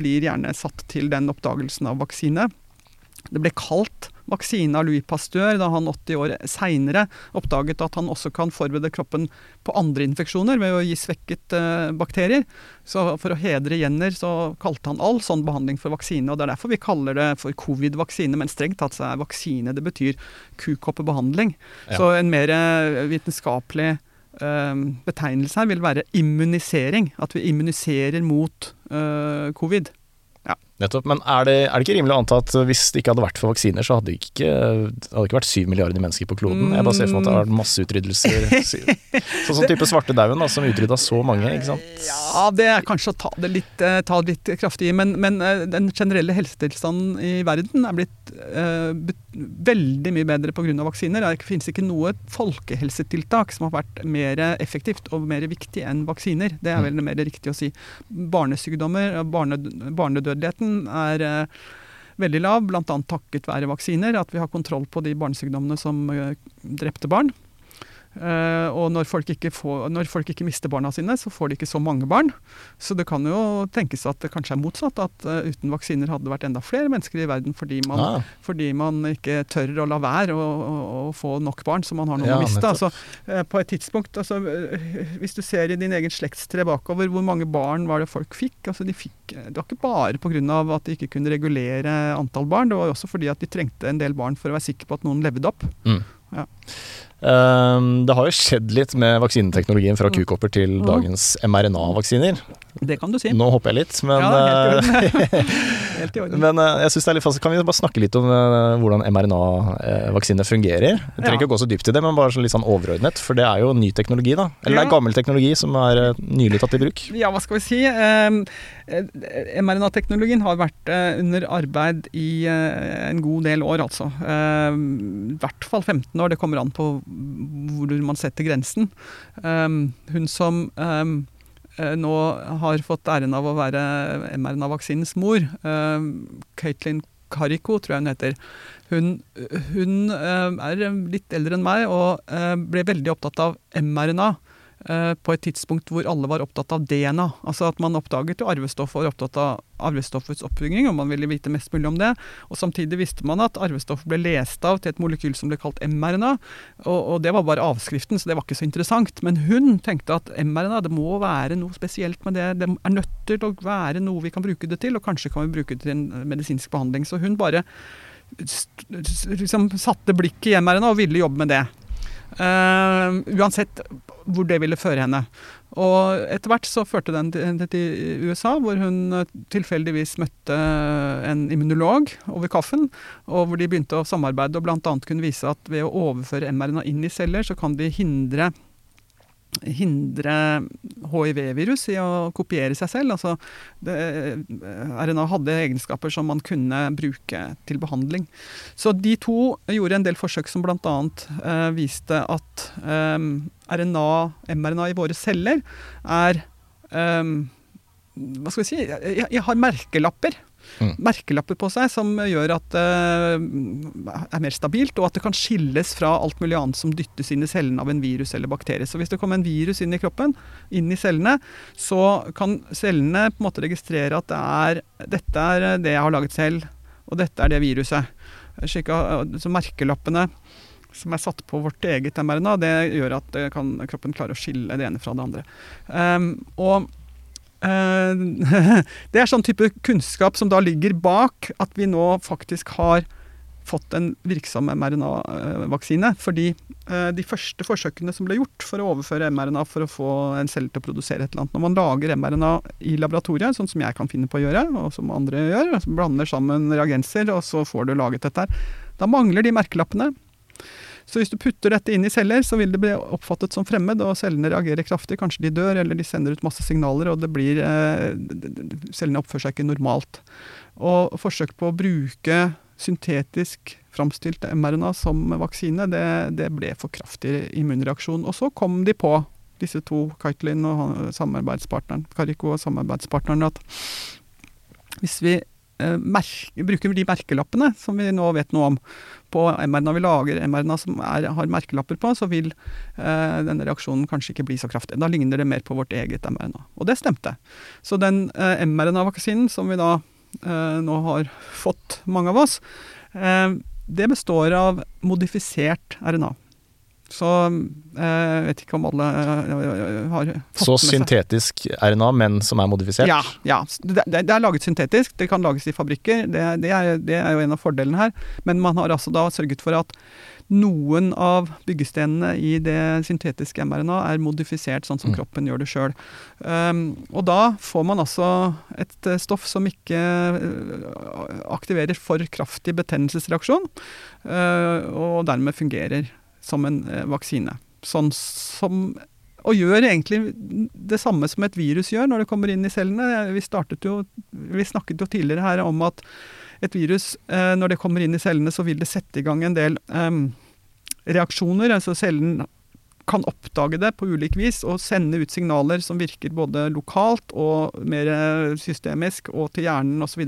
blir gjerne satt til den oppdagelsen av vaksine. Det ble kalt vaksine av Louis Pasteur da han 80 år seinere oppdaget at han også kan forberede kroppen på andre infeksjoner ved å gi svekket eh, bakterier. Så for å hedre Jenner så kalte han all sånn behandling for vaksine. og Det er derfor vi kaller det for covid-vaksine, men strengt tatt så er vaksine det betyr kukoppebehandling. Ja. Så en mer eh, vitenskapelig eh, betegnelse her vil være immunisering. At vi immuniserer mot eh, covid. Nettopp. Men er det, er det, ikke rimelig å anta at hvis det ikke hadde vært for vaksiner, så hadde det ikke, hadde ikke vært syv milliarder mennesker på kloden? Jeg bare ser for meg at det har vært masseutryddelser. sånn som type svartedauden, som utrydda så mange, ikke sant? Ja, det er kanskje å ta det litt, eh, ta det litt kraftig i, men, men, eh, den generelle helsetilstanden i verden er blitt uh, veldig mye bedre pga. vaksiner. Det finnes ikke noe folkehelsetiltak som har vært mer effektivt og mer viktig enn vaksiner. Det er vel mer riktig å si. Barnesykdommer, barne, barnedødeligheten dødeligheten er eh, veldig lav, bl.a. takket være vaksiner. At vi har kontroll på de barnesykdommene som eh, drepte barn. Uh, og når folk, får, når folk, ikke mister barna sine, så får de ikke så mange barn. Så det kan jo tenkes at det kanskje er motsatt. At uh, uten vaksiner hadde det vært enda flere mennesker i verden fordi man, ja. fordi man ikke tør å la være å, å, å, få nok barn så man har noe ja, å miste. Altså, uh, på et tidspunkt, altså, Hvis du ser i din egen slektstre bakover, hvor mange barn var det folk fikk? Altså, de fikk det var ikke bare pga. at de ikke kunne regulere antall barn, det var også fordi at de trengte en del barn for å være sikre på at noen levde opp. Mm. Ja. Um, det har jo skjedd litt med vaksineteknologien fra mm. kukopper til mm. dagens mRNA-vaksiner. Det kan du si. Nå hopper jeg litt, men ja, helt i orden. men uh, jeg synes det er litt fast. Kan vi bare snakke litt om uh, hvordan mRNA-vaksiner fungerer? Vi trenger ja. ikke å gå så dypt i det, men bare litt sånn overordnet. For det er jo ny teknologi, da. Eller ja. det er gammel teknologi som er nylig tatt i bruk. Ja, hva skal vi si. MRNA-teknologien har vært under arbeid i en god del år, altså. Ehm, I hvert fall 15 år. Det kommer an på hvor man setter grensen. Um, hun som um, nå har fått æren av å være mRNA-vaksinens mor, Caitlin Carrico, tror jeg hun heter. Hun, hun er litt eldre enn meg og ble veldig opptatt av mRNA. Eh, på et tidspunkt hvor alle var opptatt av DNA. Altså at man oppdaget jo arvestoff og var opptatt av arvestoffets oppbygging, og man ville vite mest mulig om det. Og samtidig visste man at arvestoff ble lest av til et molekyl som ble kalt mRNA. Og, og, det var bare avskriften, så det var ikke så interessant. Men hun tenkte at mRNA, det må være noe spesielt med det. Det er nødt til å være noe vi kan bruke det til, og kanskje kan vi bruke det til en medisinsk behandling. Så hun bare liksom satte blikket i mRNA og ville jobbe med det. Uh, uansett hvor det ville føre henne. Og etter hvert så førte den til, til USA, hvor hun eh, tilfeldigvis møtte en immunolog over kaffen, og hvor de begynte å samarbeide og bl.a. kunne vise at ved å overføre mRNA inn i celler, så kan de hindre hindre hiv-virus i å kopiere seg selv. Altså, det, RNA hadde egenskaper som man kunne bruke til behandling. Så de to gjorde en del forsøk som bl.a. Eh, viste at eh, RNA, mRNA i våre celler er eh, Hva skal vi si Jeg, jeg har merkelapper mm. merkelapper på seg som gjør at det uh, er mer stabilt, og at det kan skilles fra alt mulig annet som dyttes inn i cellene av en virus eller bakterie. Så hvis det kommer en virus inn i kroppen, inn i cellene, så kan cellene på en måte registrere at det er, dette er det jeg har laget selv, og dette er det viruset. Så merkelappene som er satt på vårt eget mRNA, det gjør at kan, kroppen klarer å skille det ene fra det andre. Um, og Eh, det er sånn type kunnskap som da ligger bak at vi nå faktisk har fått en virksom mRNA-vaksine. Fordi eh, de første forsøkene som ble gjort for å overføre mRNA for å få en celle til å produsere et eller annet Når man lager mRNA i laboratoriet, sånn som jeg kan finne på å gjøre, og som andre gjør, blander sammen reagenser, og så får du laget dette her, da mangler de merkelappene. Så hvis du putter dette inn i celler, så vil det bli oppfattet som fremmed, og cellene reagerer kraftig. Kanskje de dør, eller de sender ut masse signaler, og det blir eh, Cellene oppfører seg ikke normalt. Og forsøk på å bruke syntetisk framstilt mRNA som vaksine, det, det ble for kraftig immunreaksjon. Og så kom de på, disse to, Kaitlin og samarbeidspartneren, Kariko og samarbeidspartneren, at hvis vi bruker de merkelappene som vi nå vet noe om på mRNA vi lager, mRNA som er, har merkelapper på, så vil eh, denne reaksjonen kanskje ikke bli så kraftig. Da ligner det mer på vårt eget mRNA. Og det stemte. Så den eh, mRNA-vaksinen som vi da eh, nå har fått, mange av oss, eh, det består av modifisert RNA. Så jeg eh, vet ikke om alle eh, har fått Så syntetisk RNA, men som er modifisert? Ja. ja. Det, det, er laget syntetisk. Det kan lages i fabrikker. Det, det, er, det, er, jo en av fordelene her. Men man har altså da sørget for at noen av byggestenene i det syntetiske mRNA er modifisert sånn som mm. kroppen gjør det sjøl. Um, og da får man altså et eh, stoff som ikke aktiverer for kraftig betennelsesreaksjon, uh, og dermed fungerer som en eh, vaksine. Sånn som og gjør egentlig det samme som et virus gjør når det kommer inn i cellene. Vi, jo, vi snakket jo tidligere her om at et virus, eh, når det kommer inn i cellene, så vil det sette i gang en del um, reaksjoner. altså Cellen kan oppdage det på ulik vis og sende ut signaler som virker både lokalt og mer systemisk og til hjernen osv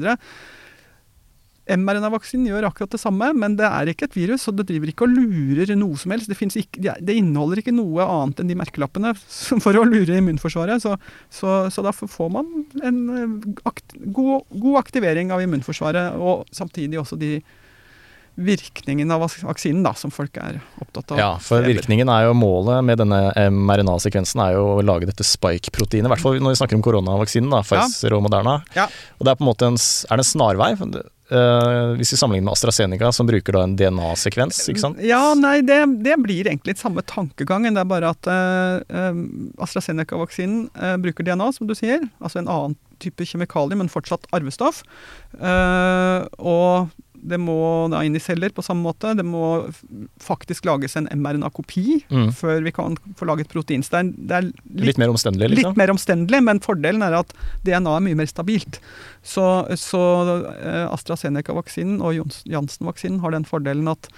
mRNA-vaksinen gjør akkurat det samme, men det er ikke et virus, og det driver ikke og lurer noe som helst. Det, ikke, det inneholder ikke noe annet enn de merkelappene for å lure immunforsvaret. Så, så, så da får man en eh, akt, god, god, aktivering av immunforsvaret, og samtidig også de virkningen av vaksinen da, som folk er opptatt av. Ja, for virkningen er jo målet med denne mRNA-sekvensen er jo å lage dette spike-proteinet. I hvert fall når vi snakker om koronavaksinen, da, Pfizer ja. og Moderna. Ja. Og det er på en måte en, er det en snarvei? Uh, hvis vi sammenligner med AstraZeneca, som bruker da en DNA-sekvens, ikke sant? Ja, nei, det, det, blir egentlig litt samme tankegangen. Det er bare at uh, AstraZeneca-vaksinen uh, bruker DNA, som du sier. Altså en annen type kjemikalier, men fortsatt arvestoff. og det må da inn i celler på samme måte. Det må faktisk lages en mRNA-kopi mm. før vi kan få laget proteinstein. Det er, litt, litt, mer omstendelig, liksom? Litt mer omstendelig, men fordelen er at DNA er mye mer stabilt. Så, så uh, AstraZeneca-vaksinen og Janssen-vaksinen har den fordelen at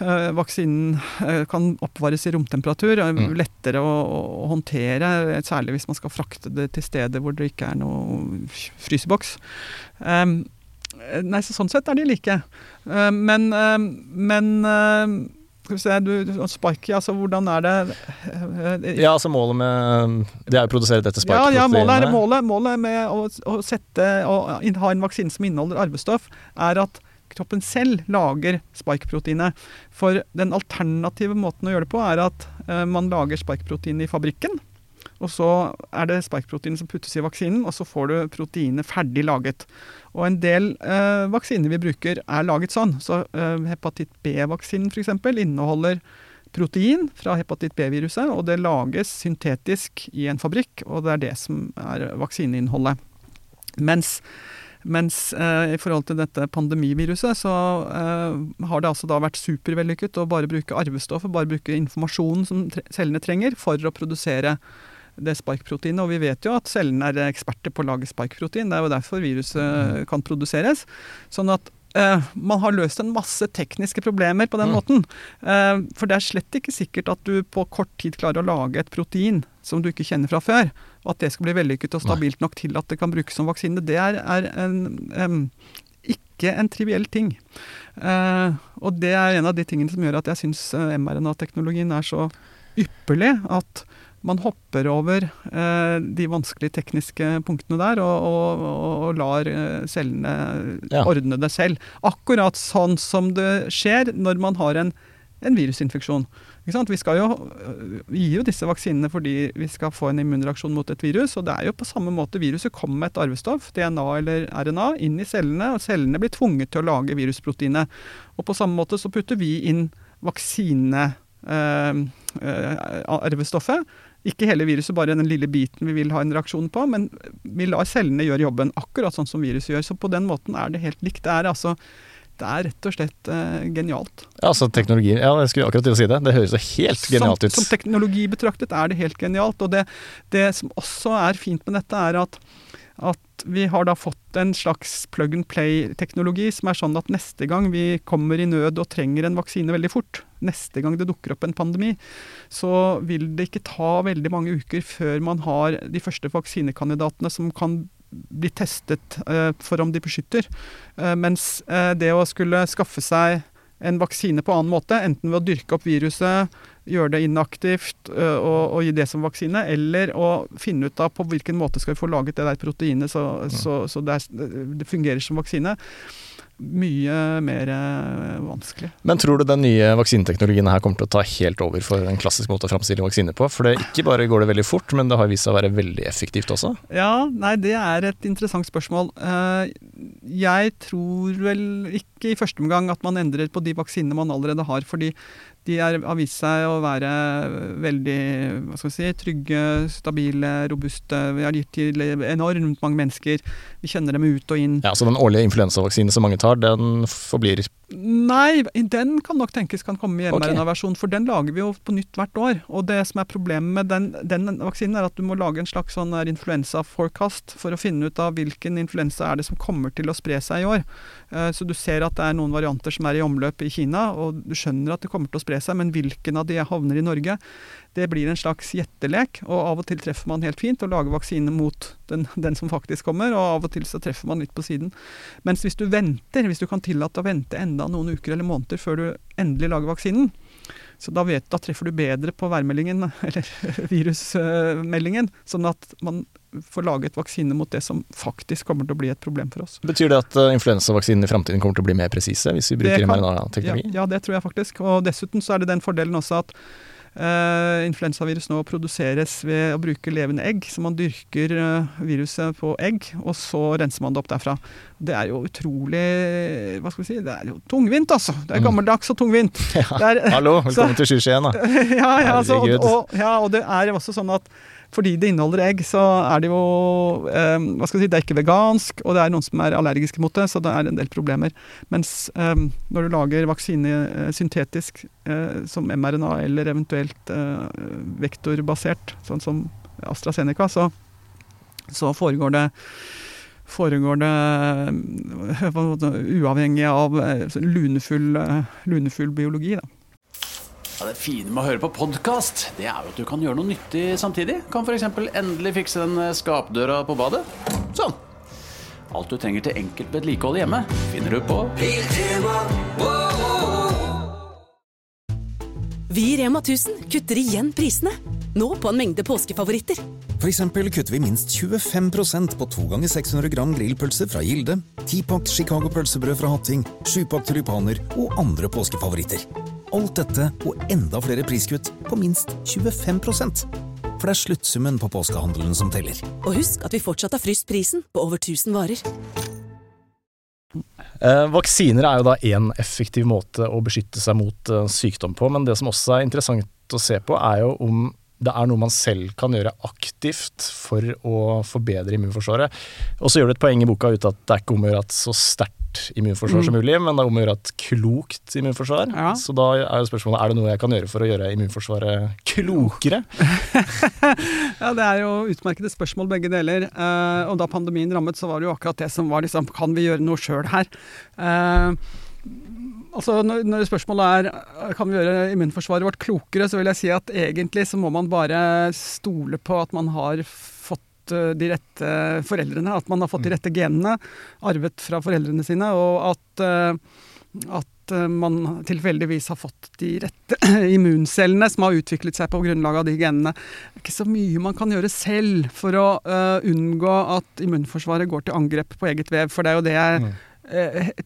uh, vaksinen uh, kan oppvares i romtemperatur. Mm. Lettere å, å, håndtere, særlig hvis man skal frakte det til steder hvor det ikke er noe fryseboks. Um, Eh, nei, så sånn sett er de like. Uh, men, uh, men uh, skal vi se, du, Sparky, altså hvordan er det Ja, altså målet med Det er å produsere dette Sparky? Ja, ja målet, er, målet, målet, med å, å sette og ha en vaksine som inneholder arvestoff, er at kroppen selv lager spike-proteinet. For den alternative måten å gjøre det på, er at man lager spike-proteinet i fabrikken. Og så er det spike-proteinet som puttes i vaksinen, og så får du proteinet ferdig laget. Og en del eh, vaksiner vi bruker er laget sånn. Så eh, hepatitt B-vaksinen f.eks. inneholder protein fra hepatitt B-viruset, og det lages syntetisk i en fabrikk, og det er det som er vaksineinnholdet. Mens Mens eh, i forhold til dette pandemiviruset, så eh, har det altså da vært supervellykket å bare bruke arvestoffet, bare bruke informasjonen som tre cellene trenger for å produsere det spike-proteinet. Og vi vet jo at cellene er eksperter på å lage spike-protein. Det er jo derfor viruset mm. kan produseres. Sånn at Uh, man har løst en masse tekniske problemer på den mm. måten. Uh, for det er slett ikke sikkert at du på kort tid klarer å lage et protein som du ikke kjenner fra før. Og at det skal bli vellykket og stabilt nok til at det kan brukes som vaksine. Det er, er en, um, ikke en triviell ting. Uh, og det er en av de tingene som gjør at jeg syns mRNA-teknologien er så ypperlig. at man hopper over eh, de vanskelige tekniske punktene der, og, og, og lar eh, cellene ja. ordne det selv. Akkurat sånn som det skjer når man har en, en virusinfeksjon. Vi, jo, vi gir jo disse vaksinene fordi vi skal få en immunreaksjon mot et virus. Og det er jo på samme måte viruset kommer med et arvestoff, DNA eller RNA, inn i cellene, og cellene blir tvunget til å lage virusproteinet. Og på samme måte så putter vi inn vaksine eh, eh arvestoffet ikke hele viruset, bare den lille biten vi vil ha en reaksjon på, men vi lar cellene gjøre jobben, akkurat sånn som viruset gjør. Så på den måten er det helt likt. Det er altså det er rett og slett eh, genialt. Ja, altså teknologi Ja, jeg skulle akkurat til å si det. Det høres jo helt genialt ut. Som, som teknologi betraktet er det helt genialt. Og det, det som også er fint med dette, er at at vi har da fått en slags plug and play-teknologi som er sånn at neste gang vi kommer i nød og trenger en vaksine veldig fort, neste gang det dukker opp en pandemi, så vil det ikke ta veldig mange uker før man har de første vaksinekandidatene som kan bli testet uh, for om de beskytter. Uh, mens uh, det å skulle skaffe seg en vaksine på annen måte, enten ved å dyrke opp viruset, gjøre det inaktivt og, og, gi det som vaksine, eller å finne ut av på hvilken måte skal vi få laget det der proteinet så, mm. så, så det, er, det, fungerer som vaksine. Mye mer øh, vanskelig. Men tror du den nye vaksineteknologien her kommer til å ta helt over for en klassisk måte å framstille vaksiner på? For det, ikke bare går det veldig fort, men det har vist seg å være veldig effektivt også? Ja, nei, det er et interessant spørsmål. Øh, jeg tror vel ikke i første omgang at man endrer på de vaksinene man allerede har. fordi de har vist seg å være veldig hva skal vi si, trygge, stabile, robuste. Vi har gitt til enormt mange mennesker. Vi kjenner dem ut og inn. Ja, Så den årlige influensavaksinen som mange tar, den forblir Nei, den kan nok tenkes kan komme i mRNA-versjon, for den lager vi jo på nytt hvert år. Og det som er problemet med den, den vaksinen, er at du må lage en slags sånn influensa-forecast for å finne ut av hvilken influensa er det som kommer til å spre seg i år. Eh, så du ser at det er noen varianter som er i omløp i Kina, og du skjønner at det kommer til å spre seg, men hvilken av de havner i Norge? Det blir en slags gjettelek, og av og til treffer man helt fint og lager vaksine mot den, den, som faktisk kommer, og av og til så treffer man litt på siden. Mens hvis du venter, hvis du kan tillate å vente enda noen uker eller måneder før du endelig lager vaksinen, så da, vet, da treffer du bedre på værmeldingen, eller virusmeldingen, sånn at man får laget vaksine mot det som faktisk kommer til å bli et problem for oss. Betyr det at influensavaksinen influensavaksinene i framtiden kommer til å bli mer presise, hvis vi bruker mRNA-teknologi? Ja, ja, det tror jeg faktisk. Og dessuten så er det den fordelen også at Uh, influensavirus nå produseres ved å bruke levende egg. Så man dyrker uh, viruset på egg, og så renser man det opp derfra. Det er jo utrolig Hva skal vi si Det er jo tungvint, altså. Det er mm. gammeldags og tungvint. Ja. Er, Hallo, velkommen så, til Skisjeen, da. ja, ja, altså, og, og, ja, og det er også sånn at fordi det inneholder egg, så er det jo eh, Hva skal jeg si, det er ikke vegansk, og det er noen som er allergiske mot det, så det er en del problemer. Mens eh, når du lager vaksine eh, syntetisk, eh, som mRNA eller eventuelt eh, vektorbasert, sånn som AstraZeneca, så, så foregår det foregår det uavhengig av lunefull, lunefull biologi. da. Ja, det fine med å høre på podkast, det er jo at du kan gjøre noe nyttig samtidig. Kan f.eks. endelig fikse den eh, skapdøra på badet. Sånn. Alt du trenger til enkelt vedlikehold hjemme, finner du på Vi i Rema 1000 kutter igjen prisene. Nå på en mengde påskefavoritter. For kutter vi minst 25% på 2 ganger 600 gram grillpølser fra Gilde, 10-pakk Chicago pølsebrød fra Hatting, 7-pakk tulipaner og andre påskefavoritter. Alt dette og enda flere priskutt på minst 25% For det er sluttsummen på påskehandelen som teller. Og husk at vi fortsatt har fryst prisen på over 1000 varer. Eh, vaksiner er jo da én effektiv måte å beskytte seg mot eh, sykdom på, men det som også er interessant å se på, er jo om det er noe man selv kan gjøre aktivt for å forbedre immunforsvaret. Og så gjør du et poeng i boka ut at det er ikke om å gjøre at så sterkt immunforsvar mm. som mulig, men det er om å gjøre et klokt immunforsvar. Ja. Så da er jo spørsmålet er det noe jeg kan gjøre for å gjøre immunforsvaret klokere? ja, det er jo utmerkede spørsmål begge deler. Uh, og da pandemien rammet, så var det jo akkurat det som var liksom Kan vi gjøre noe sjøl her? Uh, altså når, når, spørsmålet er kan vi gjøre immunforsvaret vårt klokere, så vil jeg si at egentlig så må man bare stole på at man har fått eh, de rette foreldrene. At man har fått de mm. rette genene arvet fra foreldrene sine, og at, eh, at eh, man tilfeldigvis har fått de rette immuncellene som har utviklet seg på grunnlag av de genene. Det er ikke så mye man kan gjøre selv for å unngå at immunforsvaret går til angrep på eget vev, for det er jo det jeg mm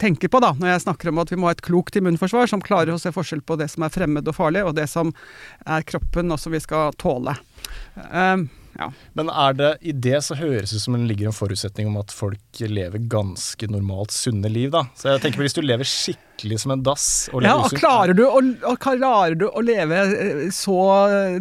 tenker på da, når jeg snakker om at vi må ha et klokt immunforsvar som klarer å se forskjell på det som er fremmed og farlig, og det som er kroppen og som vi skal tåle. Um, ja. Men er det i det så høres det ut som det ligger en forutsetning om at folk lever ganske normalt sunne liv, da. Så jeg tenker på Hvis du lever skikkelig som en dass og ja, og klarer, du å, og klarer du å leve eh, så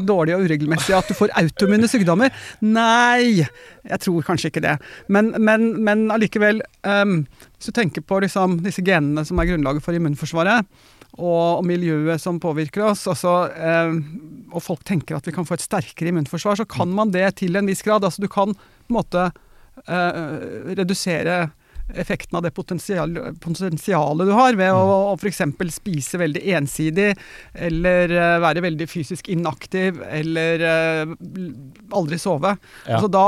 dårlig og uregelmessig at du får autoimmune sykdommer? Nei, jeg tror kanskje ikke det. Men, men, men allikevel, um, hvis du tenker på liksom, disse genene som er grunnlaget for immunforsvaret, og, miljøet som påvirker oss, altså, eh, og folk tenker at vi kan få et sterkere immunforsvar, så kan man det til en viss grad. Altså, du kan på en måte eh, redusere effekten av det potensial, potensialet du har ved å, mm. å f.eks. spise veldig ensidig, eller uh, være veldig fysisk inaktiv, eller uh, aldri sove. Ja. Altså, da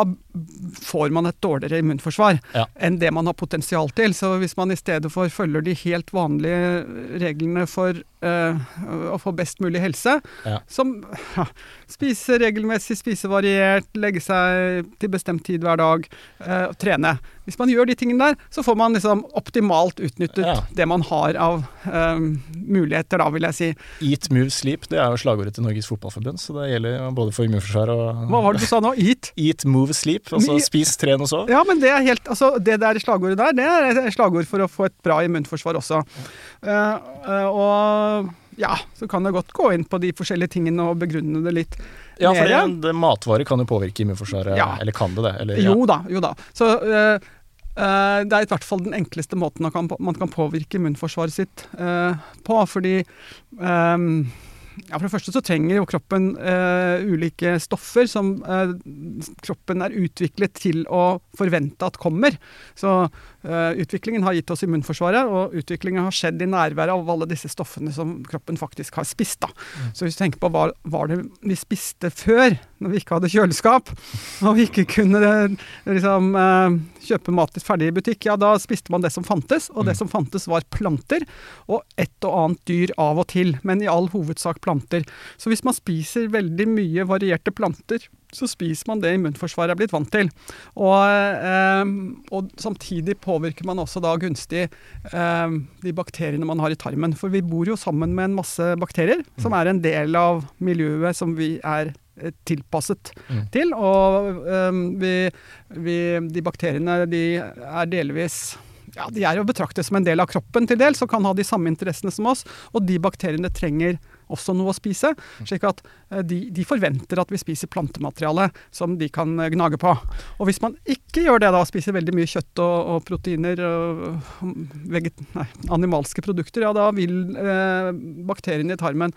får man et dårligere immunforsvar ja. enn det man har potensial til. Så hvis man i stedet for følger de helt vanlige reglene for uh, å få best mulig helse, ja. som spise regelmessig, spise variert, legge seg til bestemt tid hver dag, trene hvis man gjør de tingene der, så får man liksom optimalt utnyttet ja. det man har av um, muligheter, da, vil jeg si. Eat, move, sleep, det er jo slagordet til Norges Fotballforbund, så det gjelder både for immunforsvar og Hva var det du sa nå? Eat? Eat, move, sleep. Altså spis, tren og sov. Ja, men det er helt Altså, det der slagordet der, det er et slagord for å få et bra immunforsvar også. Uh, uh, og ja, så kan jeg godt gå inn på de forskjellige tingene og begrunne det litt. Ja, for det, det, matvarer kan jo påvirke immunforsvaret, ja. eller kan det det? Eller, ja. Jo da, jo da. Så uh, Uh, det er i hvert fall den enkleste måten man kan påvirke immunforsvaret sitt uh, på. Fordi um, ja, For det første så trenger jo kroppen uh, ulike stoffer som uh, kroppen er utviklet til å forvente at kommer. Så utviklingen har gitt oss immunforsvaret, og utviklingen har skjedd i nærværet av alle disse stoffene som kroppen faktisk har spist. Da. Mm. Så hvis du tenker på hva var det vi spiste før, når vi ikke hadde kjøleskap, og vi ikke kunne liksom, kjøpe mat ferdig i butikk, ja da spiste man det som fantes, og det mm. som fantes var planter, og et og annet dyr av og til, men i all hovedsak planter. Så hvis man spiser veldig mye varierte planter, så spiser man det immunforsvaret er blitt vant til. Og, eh, og samtidig påvirker man også da gunstig eh, de bakteriene man har i tarmen. For vi bor jo sammen med en masse bakterier, som mm. er en del av miljøet som vi er eh, tilpasset mm. til. Og eh, vi, vi, de bakteriene de er delvis ja, de er jo betraktet som en del av kroppen til dels, og kan ha de samme interessene som oss. Og de bakteriene trenger også noe å spise. slik at eh, de, de, forventer at vi spiser plantemateriale som de kan eh, gnage på. Og hvis man ikke gjør det, da, spiser veldig mye kjøtt og, og proteiner og nei, animalske produkter, ja da vil eh, bakteriene i tarmen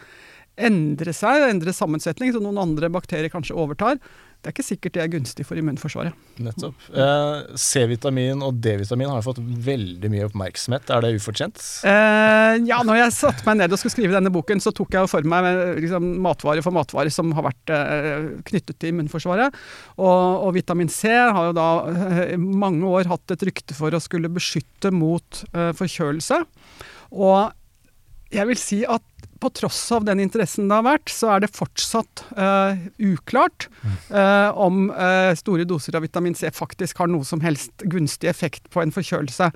endre seg, endre sammensetning, så noen andre bakterier kanskje overtar det er ikke sikkert det er gunstig for immunforsvaret. Nettopp. Eh, C-vitamin og D-vitamin har fått veldig mye oppmerksomhet. Er det ufortjent? Eh, ja, når jeg satte meg ned og skulle skrive denne boken, så tok jeg for meg liksom, matvare for matvare som har vært eh, knyttet til immunforsvaret. Og, og, vitamin C har jo da i eh, mange år hatt et rykte for å skulle beskytte mot eh, forkjølelse. Og jeg vil si at på tross av den interessen det har vært, så er det fortsatt uh, uklart uh, om uh, store doser av vitamin C faktisk har noe som helst gunstig effekt på en forkjølelse.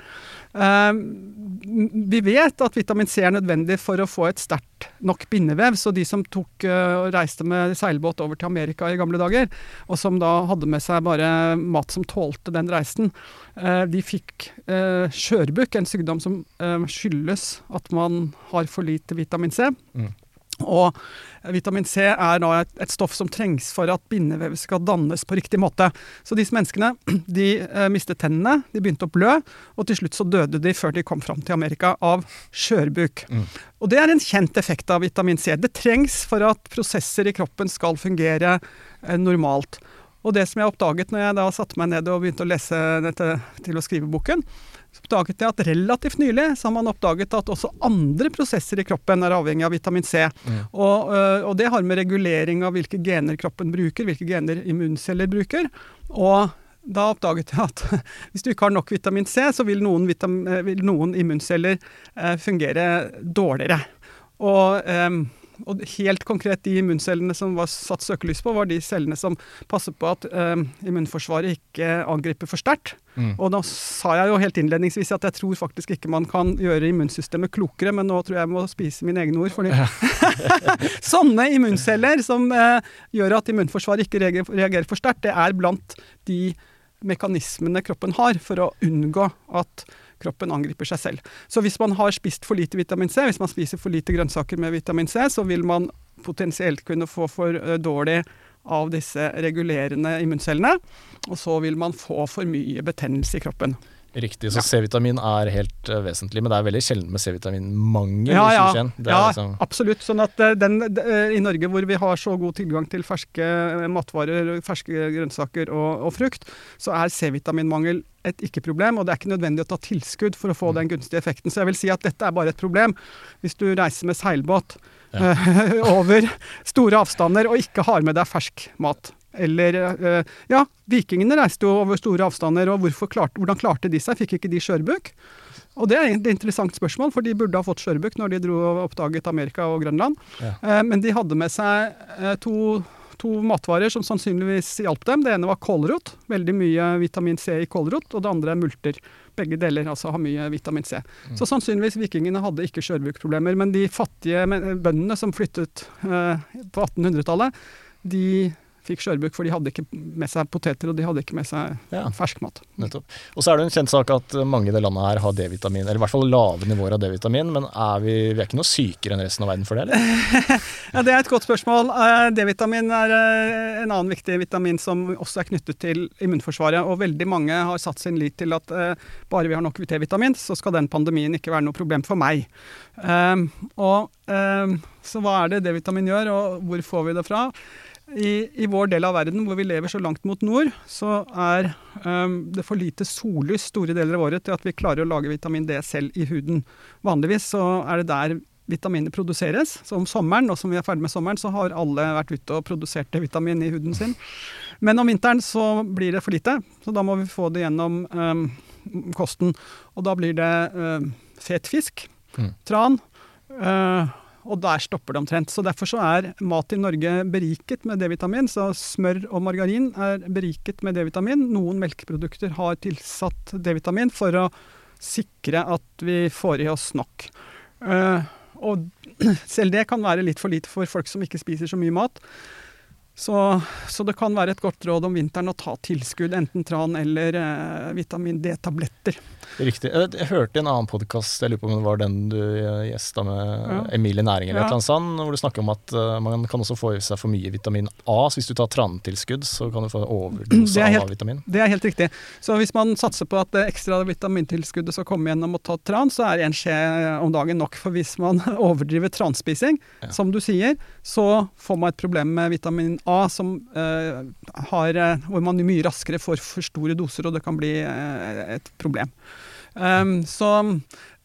Vi vet at vitamin C er nødvendig for å få et sterkt nok bindevev, så de som tok og reiste med seilbåt over til Amerika i gamle dager, og som da hadde med seg bare mat som tålte den reisen, de fikk skjørbukk, en sykdom som skyldes at man har for lite vitamin C. Mm. Og vitamin C er da et, et, stoff som trengs for at bindevev skal dannes på riktig måte. Så disse menneskene de eh, mistet tennene, de begynte å blø, og til slutt så døde de før de kom fram til Amerika av skjørbuk. Mm. Og det er en kjent effekt av vitamin C. Det trengs for at prosesser i kroppen skal fungere eh, normalt. Og det som jeg oppdaget når jeg da satte meg ned og begynte å lese dette til å skrive boken, så oppdaget jeg at relativt nylig så har man oppdaget at også andre prosesser i kroppen er avhengig av vitamin C. Mm. Og, øh, og, det har med regulering av hvilke gener kroppen bruker, hvilke gener immunceller bruker. Og da oppdaget jeg at hvis du ikke har nok vitamin C, så vil noen, øh, vil noen immunceller eh, fungere dårligere. Og og helt konkret, de immuncellene som var satt søkelys på, var de cellene som passer på at eh, immunforsvaret ikke angriper for sterkt. Mm. Og da sa jeg jo helt innledningsvis at jeg tror faktisk ikke man kan gjøre immunsystemet klokere, men nå tror jeg jeg må spise mine egne ord. fordi Sånne immunceller som eh, gjør at immunforsvaret ikke reagerer for sterkt, det er blant de mekanismene kroppen har for å unngå at kroppen angriper seg selv. Så hvis man har spist for lite vitamin C, hvis man spiser for lite grønnsaker med vitamin C, så vil man potensielt kunne få for eh, dårlig av disse regulerende immuncellene. Og så vil man få for mye betennelse i kroppen. Riktig, så. C-vitamin er helt uh, vesentlig, men det er veldig sjelden med C-vitaminmangel. Ja, ja, ja liksom absolutt. Sånn at uh, den, uh, I Norge hvor vi har så god tilgang til ferske matvarer, ferske grønnsaker og, og frukt, så er C-vitaminmangel et ikke-problem, og det er ikke nødvendig å ta tilskudd for å få mm. den gunstige effekten. Så jeg vil si at dette er bare et problem hvis du reiser med seilbåt ja. over store avstander og ikke har med deg fersk mat. Eller eh, Ja, vikingene reiste jo over store avstander, og klarte, hvordan klarte de seg? Fikk ikke de skjørbuk? Og det er et interessant spørsmål, for de burde ha fått skjørbuk når de dro og oppdaget Amerika og Grønland. Ja. Eh, men de hadde med seg eh, to, to, matvarer som sannsynligvis hjalp dem. Det ene var kålrot. Veldig mye vitamin C i kålrot. Og det andre er multer. Begge deler altså har mye vitamin C. Mm. Så sannsynligvis vikingene hadde ikke skjørbukproblemer. Men de fattige bøndene som flyttet på 1800-tallet, de fikk skjørbuk, for de hadde ikke med seg poteter, og de hadde ikke med seg ja. ferskmat. Nettopp. Og så er det en kjent sak at mange i det landet her har D-vitamin, eller i hvert fall lave nivåer av D-vitamin, men er vi, vi, er ikke noe sykere enn resten av verden for det, eller? ja, det er et godt spørsmål. Eh, D-vitamin er eh, en annen viktig vitamin som også er knyttet til immunforsvaret, og veldig mange har satt sin lit til at uh, bare vi har nok D-vitamin, så skal den pandemien ikke være noe problem for meg. Um, og um, Så hva er det D-vitamin gjør, og hvor får vi det fra? I, I, vår del av verden hvor vi lever så langt mot nord, så er um, det for lite sollys store deler av året til at vi klarer å lage vitamin D selv i huden. Vanligvis så er det der vitaminer produseres. Så om sommeren, og som vi er ferdig med sommeren, så har alle vært ute og produsert D-vitamin i huden sin. Men om vinteren så blir det for lite, så da må vi få det gjennom um, kosten. Og da blir det um, fet fisk, mm. tran. Uh, og der stopper det omtrent. Så Derfor så er mat i Norge beriket med D-vitamin. Så smør og margarin er beriket med D-vitamin. Noen melkeprodukter har tilsatt D-vitamin for å sikre at vi får i oss nok. Uh, og selv det kan være litt for lite for folk som ikke spiser så mye mat. Så, så, det kan være et godt råd om vinteren å ta tilskudd, enten tran eller eh, vitamin D-tabletter. Riktig. Jeg, jeg, hørte i en annen podkast, jeg lurer på om det var den du gjesta med ja. Emilie Næring eller ja. annet sånt, hvor du snakker om at uh, man kan også få i seg for mye vitamin A. Så hvis du tar trantilskudd, så kan du få overdose av A-vitamin. Det er helt riktig. Så hvis man satser på at det ekstra vitamintilskuddet skal komme gjennom å ta tran, så er en skje om dagen nok. For hvis man overdriver transpising, ja. som du sier, så får man et problem med vitamin A som uh, har, uh, hvor man mye raskere får for store doser, og det kan bli uh, et problem. Um, så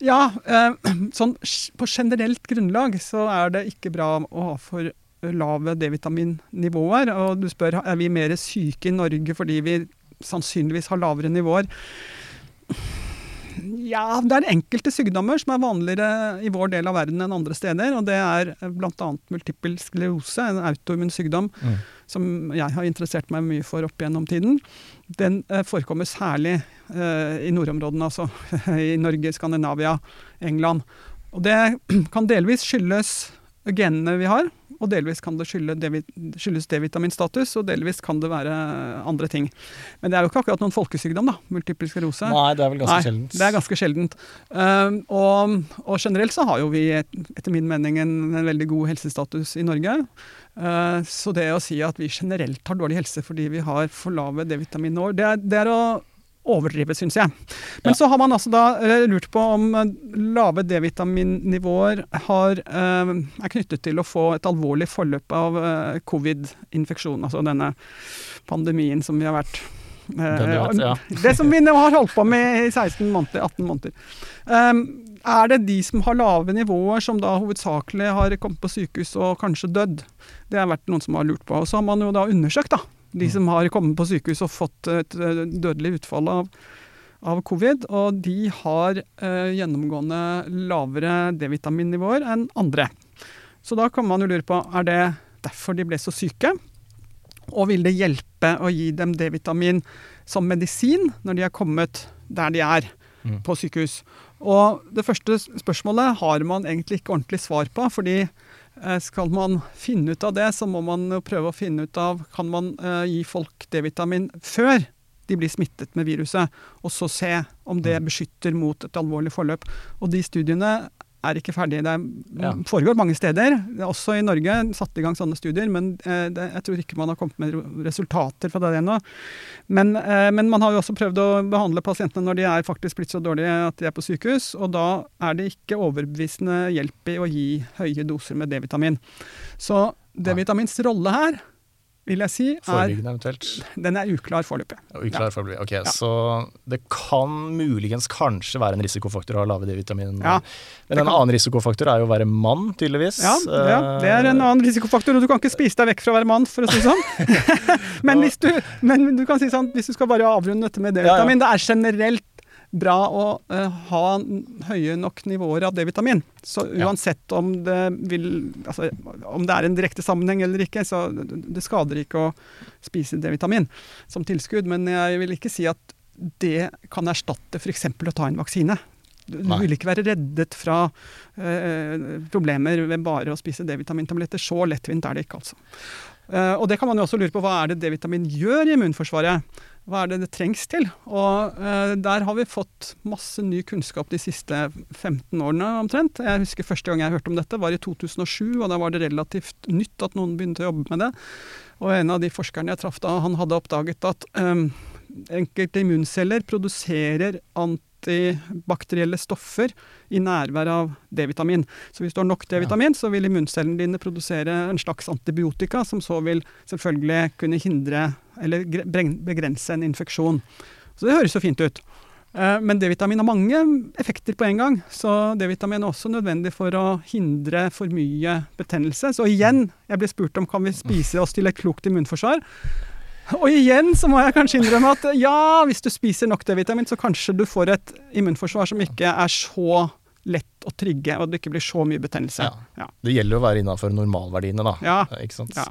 ja, sånn på generelt grunnlag så er det ikke bra å ha for lave D-vitaminnivåer. Og du spør er vi mer syke i Norge fordi vi sannsynligvis har lavere nivåer. Ja, det er enkelte sykdommer som er vanligere i vår del av verden enn andre steder. Og det er bl.a. multippel sklerose, en autoimmun sykdom mm. som jeg har interessert meg mye for opp gjennom tiden. Den eh, forekommer særlig eh, i nordområdene, altså i Norge, Skandinavia, England. Og det kan delvis skyldes genene vi har, og delvis kan det skyldes D-vitaminstatus, og delvis kan det være andre ting. Men det er jo ikke akkurat noen folkesykdom, da, multiple sklerose. Nei, det er vel ganske Nei, sjeldent. Det er ganske sjeldent. Um, og, og, generelt så har jo vi, etter min mening, en, en veldig god helsestatus i Norge. Uh, så det å si at vi generelt har dårlig helse fordi vi har for lave D-vitaminår, det, det er å overdrive, syns jeg. Men ja. så har man altså da eh, lurt på om eh, lave D-vitaminnivåer har, eh, er knyttet til å få et alvorlig forløp av covid-infeksjon, altså denne pandemien som vi har vært vet, ja. Det som vi nå har holdt på med i 16 måneder, 18 måneder. Um, er det de som har lave nivåer, som da hovedsakelig har kommet på sykehus og kanskje dødd? Det har vært noen som har lurt på. Og så har man jo da undersøkt, da de som har kommet på sykehus og fått et eh, dødelig utfall av, av covid. Og de har eh, gjennomgående lavere D-vitaminnivåer enn andre. Så da kan man jo lure på er det derfor de ble så syke. Og vil det hjelpe å gi dem D-vitamin som medisin når de er kommet der de er mm. på sykehus? Og det første spørsmålet har man egentlig ikke ordentlig svar på. fordi skal man finne ut av det, så må man prøve å finne ut av Kan man uh, gi folk D-vitamin før de blir smittet med viruset, og så se om det mm. beskytter mot et alvorlig forløp. Og de studiene er ikke ferdig. Det ja. foregår mange steder, også i Norge, satt i gang sånne studier, men eh, det, jeg tror ikke man har kommet med resultater fra det ennå. Men, eh, men, man har jo også prøvd å behandle pasientene når de er faktisk blitt så dårlige at de er på sykehus, og da er det ikke overbevisende hjelp i å gi høye doser med D-vitamin. Så D-vitamins rolle her vil jeg si, er eventuelt? Den er uklar foreløpig. Uklar foreløpig, ok. Ja. Så det kan muligens kanskje være en risikofaktor å ha lave D-vitamin. Ja, Men en kan... annen risikofaktor er jo å være mann, tydeligvis. Ja, ja, det er en annen risikofaktor, og du kan ikke spise deg vekk fra å være mann, for å si det sånn. men, hvis du, men du kan si sånn, hvis du skal bare avrunde dette med D-vitamin, det er generelt bra å uh, ha høye nok nivåer av D-vitamin. Så uansett om det, vil, altså, om det er en direkte sammenheng eller ikke, så det skader ikke å spise D-vitamin som tilskudd. Men jeg vil ikke si at det kan erstatte f.eks. å ta en vaksine. Du Nei. vil ikke være reddet fra uh, problemer ved bare å spise D-vitamintabletter. Så lettvint er det ikke, altså. Uh, og det kan man jo også lure på, hva er det D-vitamin gjør i immunforsvaret? Hva er det det trengs til? Og uh, der har vi fått masse ny kunnskap de siste 15 årene omtrent. Jeg husker første gang jeg hørte om dette var i 2007, og da var det relativt nytt at noen begynte å jobbe med det. Og en av de forskerne jeg traff da, han hadde oppdaget at um, enkelte immunceller produserer ant antibakterielle stoffer i nærvær av D-vitamin. Så hvis du har nok D-vitamin, så vil immuncellene dine produsere en slags antibiotika, som så vil selvfølgelig kunne hindre eller begrense en infeksjon. Så det høres jo fint ut. Eh, men D-vitamin har mange effekter på en gang, så D-vitamin er også nødvendig for å hindre for mye betennelse. Så igjen, jeg ble spurt om kan vi spise oss til et klokt immunforsvar. Og igjen så må jeg kanskje innrømme at ja, hvis du spiser nok D-vitamin, så kanskje du får et immunforsvar som ikke er så lett å trigge, og det ikke blir så mye betennelse. Ja. Ja. Det gjelder å være innafor normalverdiene, da. Ja. Ikke sant? Ja.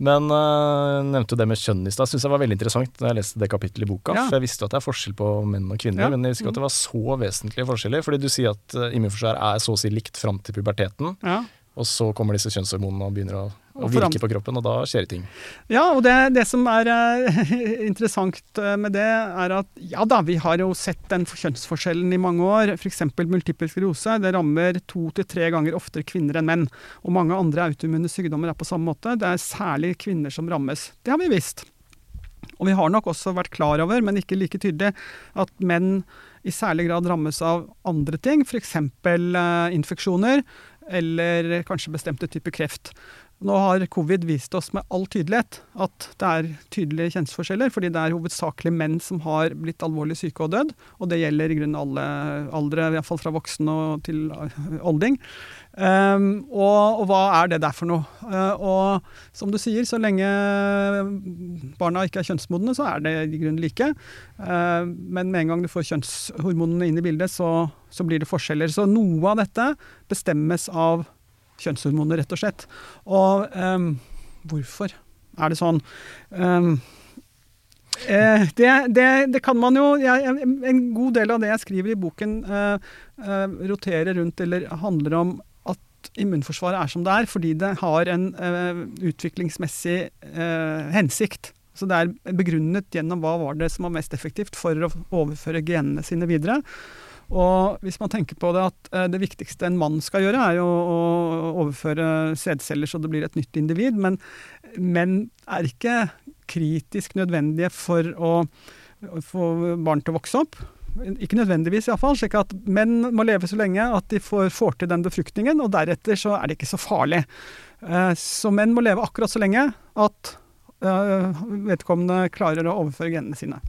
Men uh, nevnte det med kjønn i stad. Syns jeg var veldig interessant da jeg leste det kapittelet i boka. For jeg visste at det er forskjell på menn og kvinner, men jeg visste ikke at det var så vesentlige forskjeller. Fordi du sier at immunforsvar er så å si likt fram til puberteten. Ja. Og så kommer disse kjønnshormonene og begynner å, å virke på kroppen, og da skjer det ting. Ja, og det, det som er uh, interessant eh, med det, er at ja da, vi har jo sett den kjønnsforskjellen i mange år. F.eks. multiple sklerose. Det rammer to til tre ganger oftere kvinner enn menn. Og mange andre autoimmune sykdommer er på samme måte. Det er særlig kvinner som rammes. Det har vi visst. Og vi har nok også vært klar over, men ikke like tydelig, at menn i særlig grad rammes av andre ting, f.eks. Uh, infeksjoner eller kanskje bestemte typer kreft. Nå har covid vist oss med all tydelighet at det er tydelige kjønnsforskjeller, fordi det er hovedsakelig menn som har blitt alvorlig syke og dødd. Og det gjelder i grunnen alle aldre, iallfall fra voksne til olding. Um, og, og, hva er det der for noe? Uh, og som du sier, så lenge barna ikke er kjønnsmodne, så er det i grunnen like. Uh, men med en gang du får kjønnshormonene inn i bildet, så, så blir det forskjeller. Så noe av dette bestemmes av kjønnshormoner, rett og slett. Og um, hvorfor er det sånn? Um, eh, det, det, det, kan man jo jeg, En god del av det jeg skriver i boken, eh, eh, roterer rundt eller handler om at immunforsvaret er som det er, fordi det har en uh, utviklingsmessig uh, hensikt. Så det er begrunnet gjennom hva var det som var mest effektivt for å overføre genene sine videre. Og hvis man tenker på det at uh, det viktigste en mann skal gjøre, er jo å overføre sædceller så det blir et nytt individ, men menn er ikke kritisk nødvendige for å få barn til å vokse opp. Ikke nødvendigvis, iallfall. Slik at menn må leve så lenge at de får, får, til den befruktningen, og deretter så er det ikke så farlig. Eh, så menn må leve akkurat så lenge at eh, vedkommende klarer å overføre genene sine.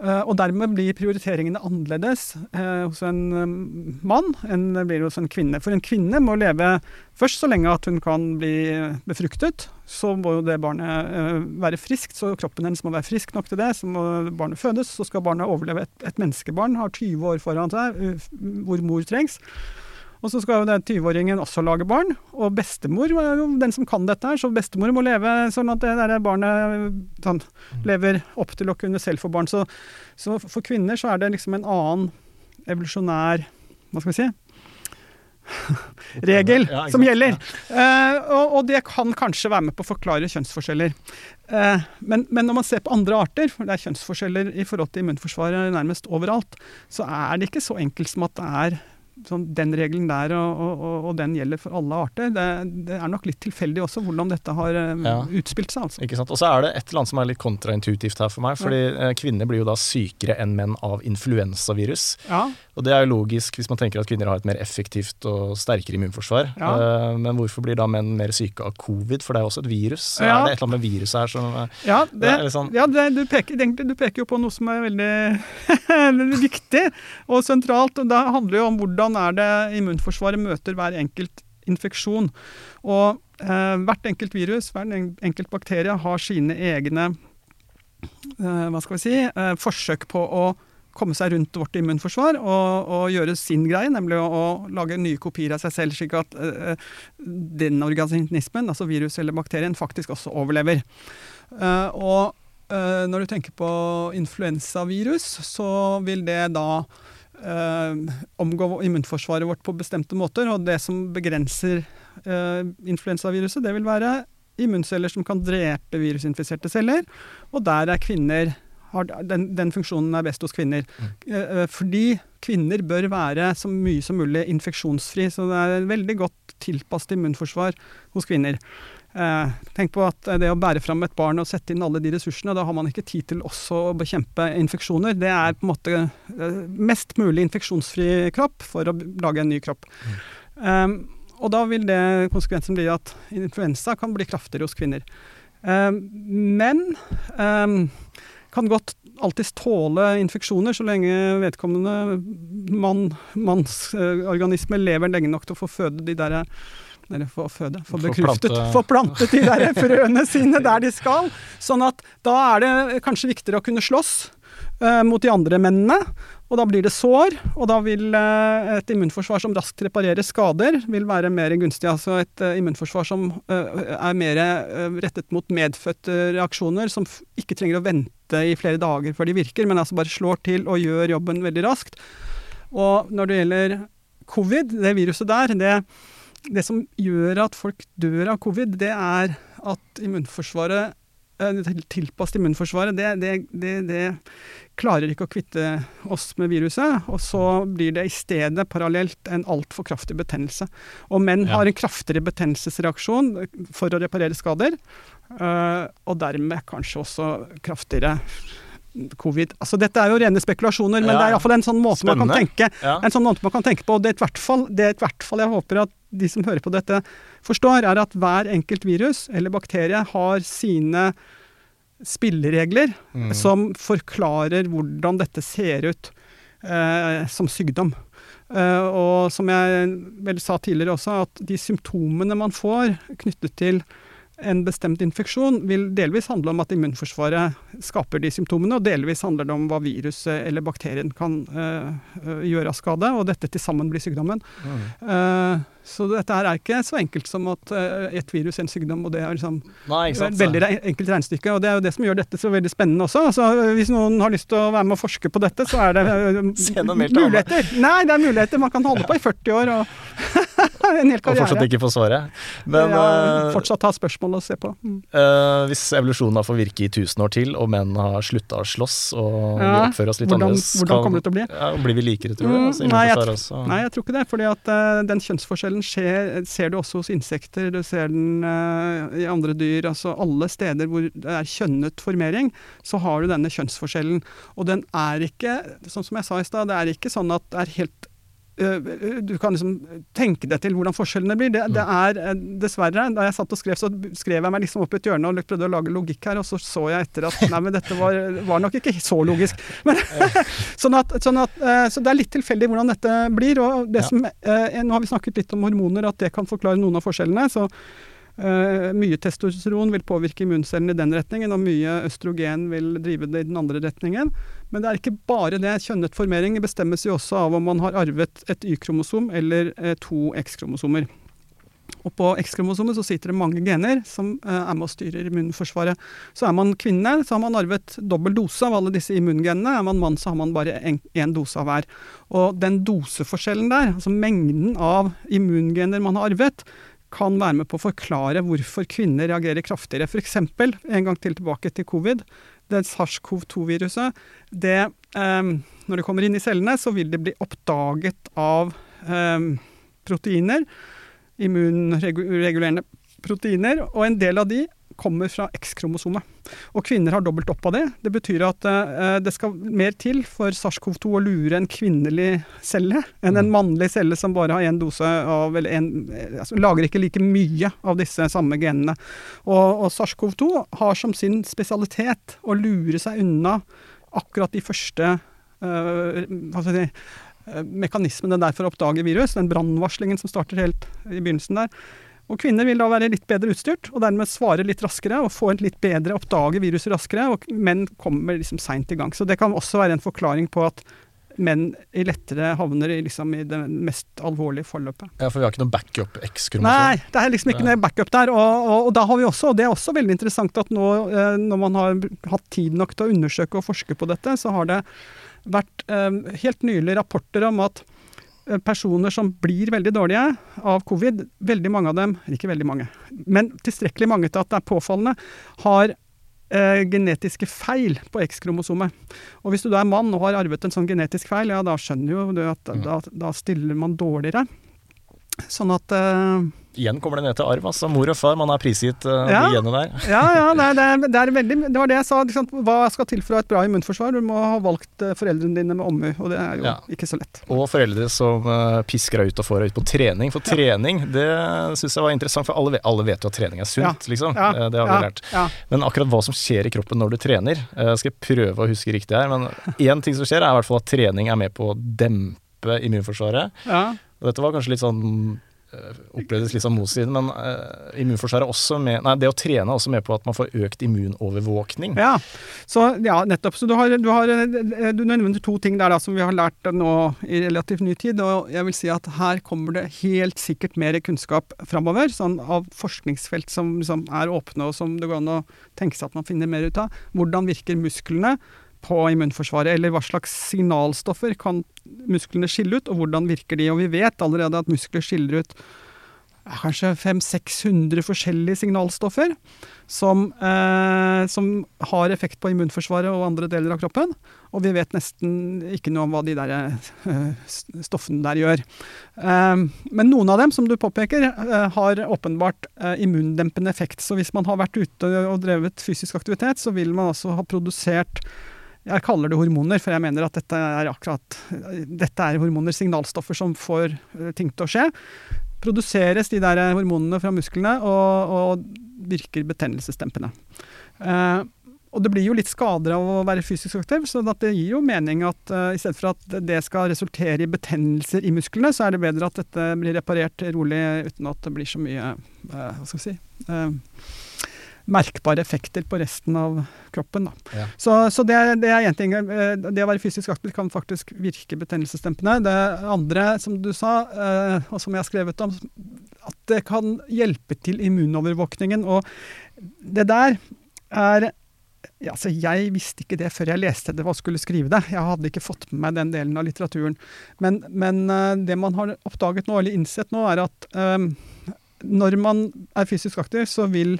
Uh, og dermed blir prioriteringene annerledes hos en mann enn det blir hos en kvinne. For en kvinne må leve først så lenge at hun kan bli befruktet. Så må jo det barnet uh, være friskt, så kroppen hennes må være frisk nok til det. Så må barnet fødes, så skal barnet overleve. Et, et menneskebarn har 20 år foran seg hvor mor trengs. Og så skal jo den 20-åringen også lage barn. Og bestemor er jo den som kan dette her, så bestemor må leve sånn at det der barnet sånn, lever opp til å kunne selv få barn. Så, så, for kvinner så er det liksom en annen evolusjonær Hva skal vi si? regel ja, som gjelder. Uh, og, og, det kan kanskje være med på å forklare kjønnsforskjeller. Uh, men, men, når man ser på andre arter, for det er kjønnsforskjeller i forhold til immunforsvaret nærmest overalt, så er det ikke så enkelt som at det er sånn, den regelen der og, og, og, den gjelder for alle arter. Det, det, er nok litt tilfeldig også hvordan dette har um, ja. utspilt seg. Altså. Ikke sant? Og så er det et eller annet som er litt kontraintuitivt her for meg. fordi ja. Eh, kvinner blir jo da sykere enn menn av influensavirus. Ja. Og det er jo logisk hvis man tenker at kvinner har et mer effektivt og sterkere immunforsvar. Uh, men hvorfor blir da menn mer syke av covid? For det er jo også et virus. Er det et eller annet med viruset her som Ja, det, det sånn ja det, du, peker, du, peker, jo på noe som er veldig viktig og sentralt. og Det handler jo om hvordan er det immunforsvaret møter hver enkelt infeksjon. Og eh, hvert enkelt virus, hver enkelt bakterie har sine egne eh, hva skal vi si, forsøk på å komme seg rundt vårt immunforsvar og, og, gjøre sin greie, nemlig å, å, lage nye kopier av seg selv, slik at uh, den organismen, altså virus eller bakterien, faktisk også overlever. Uh, og uh, når du tenker på influensavirus, så vil det da omgå immunforsvaret vårt på bestemte måter. Og det som begrenser influensaviruset, det vil være immunceller som kan drepe virusinfiserte celler. Og der er kvinner den, den, funksjonen er best hos kvinner. Mm. Eh, fordi kvinner bør være så mye som mulig infeksjonsfri. Så det er veldig godt tilpasset immunforsvar hos kvinner. Eh, tenk på at det å bære fram et barn og sette inn alle de ressursene, da har man ikke tid til også å bekjempe infeksjoner. Det er på en måte eh, mest mulig infeksjonsfri kropp for å lage en ny kropp. Mm. Um, og da vil det konsekvensen bli at influensa kan bli kraftigere hos kvinner. Um, men um, kan godt alltids tåle infeksjoner, så lenge vedkommende mann, mannsorganisme lever lenge nok til å få føde de der eller få føde, få bekruftet, få plantet de der frøene sine der de skal. Sånn at da er det kanskje viktigere å kunne slåss uh, mot de andre mennene. Og da blir det sår, og da vil uh, et immunforsvar som raskt reparerer skader, vil være mer gunstig. Altså et uh, immunforsvar som er mer rettet mot medfødte reaksjoner, som ikke trenger å vente vente i flere dager før de virker, men altså bare slår til og gjør jobben veldig raskt. Og når det gjelder covid, det viruset der, det, det som gjør at folk dør av covid, det er at immunforsvaret eh, tilpasset immunforsvaret, det, det, det, det, klarer ikke å kvitte oss med viruset. Og så blir det i stedet parallelt en altfor kraftig betennelse. Og menn ja. har en kraftigere betennelsesreaksjon for å reparere skader. Uh, og dermed kanskje også kraftigere covid. Altså Dette er jo rene spekulasjoner, men ja, det er iallfall en sånn måte man kan tenke ja. En sånn måte man kan tenke på. Fall, det er i hvert fall jeg håper at de som hører på dette, forstår, er at hver enkelt virus eller bakterie har sine spilleregler mm. som forklarer hvordan dette ser ut eh, som sykdom. Eh, og som jeg vel sa tidligere også, at de symptomene man får knyttet til en bestemt infeksjon vil delvis handle om at immunforsvaret skaper de symptomene, og delvis handler det om hva viruset eller bakterien kan uh, gjøre av skade, og dette til sammen blir sykdommen. Mm. Uh, så dette her er ikke så enkelt som at uh, et virus er en sykdom, og det er liksom Nei, et veldig enkelt regnestykke. Og det er jo det som gjør dette så veldig spennende også. Altså, hvis noen har lyst til å være med og forske på dette, så er det muligheter. Nei, det er muligheter. Man kan holde på i 40 år og en hel karriere. Og fortsatt ikke få svaret. Men ja, uh, Fortsatt ha spørsmål å se på. Mm. Uh, hvis evolusjonen har fått virke i tusen år til, og menn har slutta å slåss og ja, oppfører oss litt hvordan, annerledes, hvordan kommer det til å bli? Ja, blir vi likere, tror du? Mm, altså, nei, jeg, nei, jeg tror ikke det. fordi at uh, den kjønnsforskjellen skjer, ser du også hos insekter, du ser den i andre dyr. altså Alle steder hvor det er kjønnet formering, så har du denne kjønnsforskjellen. Og den er ikke, sånn som jeg sa i stad, det er ikke sånn at det er helt du kan liksom tenke deg til hvordan forskjellene blir. Det, det, er dessverre Da jeg satt og skrev, så skrev jeg meg liksom opp i et hjørne og prøvde å lage logikk her, og så så jeg etter at nei, men dette var, var nok ikke så logisk. Men, sånn at, sånn at, så det er litt tilfeldig hvordan dette blir. Og det som, nå har vi snakket litt om hormoner, at det kan forklare noen av forskjellene. så Uh, mye testosteron vil påvirke immuncellene i den retningen, og mye østrogen vil drive det i den andre retningen. Men det er ikke bare det. Kjønnet formering bestemmes jo også av om man har arvet et Y-kromosom eller uh, to X-kromosomer. Og på X-kromosomet så sitter det mange gener som uh, er med og styrer immunforsvaret. Så er man kvinne, så har man arvet dobbel dose av alle disse immungenene. Er man mann, så har man bare én dose av hver. Og den doseforskjellen der, altså mengden av immungener man har arvet, kan være med på å forklare hvorfor kvinner reagerer kraftigere. F.eks. en gang til tilbake til covid. Det SARS-CoV-2-viruset, det um, Når det kommer inn i cellene, så vil det bli oppdaget av um, proteiner. Immunregulerende proteiner. Og en del av de kommer fra X-kromosomet. Og kvinner har dobbelt opp av det. Det betyr at eh, det skal mer til for SARS-CoV-2 å lure en kvinnelig celle enn en mm. mannlig celle som bare har én dose av Eller en, altså, lager ikke like mye av disse samme genene. Og, og SARS-CoV-2 har som sin spesialitet å lure seg unna akkurat de første uh, hva skal jeg si, uh, mekanismene der for å oppdage virus, den brannvarslingen som starter helt i begynnelsen der. Og kvinner vil da være litt bedre utstyrt, og dermed svare litt raskere og få en litt bedre oppdage viruset raskere, og menn kommer liksom seint i gang. Så det kan også være en forklaring på at menn lettere havner i, liksom, i det mest alvorlige forløpet. Ja, For vi har ikke noen backup X-kromosom? Nei, det er liksom ikke noe backup der. Og, og, og, da har vi også, og det er også veldig interessant at nå eh, når man har hatt tid nok til å undersøke og forske på dette, så har det vært eh, helt nylig rapporter om at personer som blir veldig dårlige av covid, veldig mange av dem, ikke veldig mange, men tilstrekkelig mange til at det er påfallende, har eh, genetiske feil på X-kromosomet. Og hvis du da er mann og har arvet en sånn genetisk feil, ja da skjønner jo du at mm. da, da stiller man dårligere. Sånn at eh, Igjen kommer det ned til arv, altså. Mor og far, man er prisgitt uh, ja, de genene der. ja, ja det, er, det, er veldig, det var det jeg sa. Liksom, hva skal til for å ha et bra immunforsvar? Du må ha valgt uh, foreldrene dine med omhu, og det er jo ja. ikke så lett. Og foreldre som uh, pisker deg ut og får deg ut på trening. For trening, det syns jeg var interessant, for alle, alle, vet jo at trening er sunt, liksom. det har vi lært. Men akkurat hva som skjer i kroppen når du trener, skal jeg prøve å huske riktig her, men én ting som skjer, er i hvert fall at trening er med på å dempe immunforsvaret. Og dette var kanskje litt sånn Eh, opplevdes litt som motsiden, men uh, immunforsvaret også med Nei, det å trene er også med på at man får økt immunovervåkning. Ja, så, ja nettopp. Så du har, du, har, eh, du nevner to ting der da, som vi har lært nå i relativt ny tid. Og jeg vil si at her kommer det helt sikkert mer kunnskap framover. Sånn av forskningsfelt som liksom er åpne, og som det går an å tenke seg at man finner mer ut av. Hvordan virker musklene? På immunforsvaret, eller hva slags signalstoffer kan musklene skille ut, og hvordan virker de? Og vi vet allerede at muskler skiller ut kanskje 500-600 forskjellige signalstoffer som, eh, som, har effekt på immunforsvaret og andre deler av kroppen. Og vi vet nesten ikke noe om hva de der eh, stoffene der gjør. Eh, men noen av dem, som du påpeker, eh, har åpenbart eh, immundempende effekt. Så hvis man har vært ute og drevet fysisk aktivitet, så vil man altså ha produsert jeg kaller det hormoner, for jeg mener at dette er akkurat Dette er hormoner, signalstoffer som får eh, ting til å skje. Produseres de der hormonene fra musklene og, og virker betennelsesdempende. Eh, og det blir jo litt skader av å være fysisk aktiv, så det gir jo mening at uh, i stedet for at det skal resultere i betennelser i musklene, så er det bedre at dette blir reparert rolig uten at det blir så mye uh, Hva skal vi si uh, merkbare effekter på resten av kroppen. Ja. Så, så, det, det er én ting. Eh, det å være fysisk aktiv kan faktisk virke betennelsesdempende. Det andre, som du sa, eh, og som jeg har skrevet om, at det kan hjelpe til immunovervåkningen. Og det der er ja, altså jeg visste ikke det før jeg leste det og skulle skrive det. Jeg hadde ikke fått med meg den delen av litteraturen. Men, men uh, det man har oppdaget nå, eller innsett nå, er at um, når man er fysisk aktiv, så vil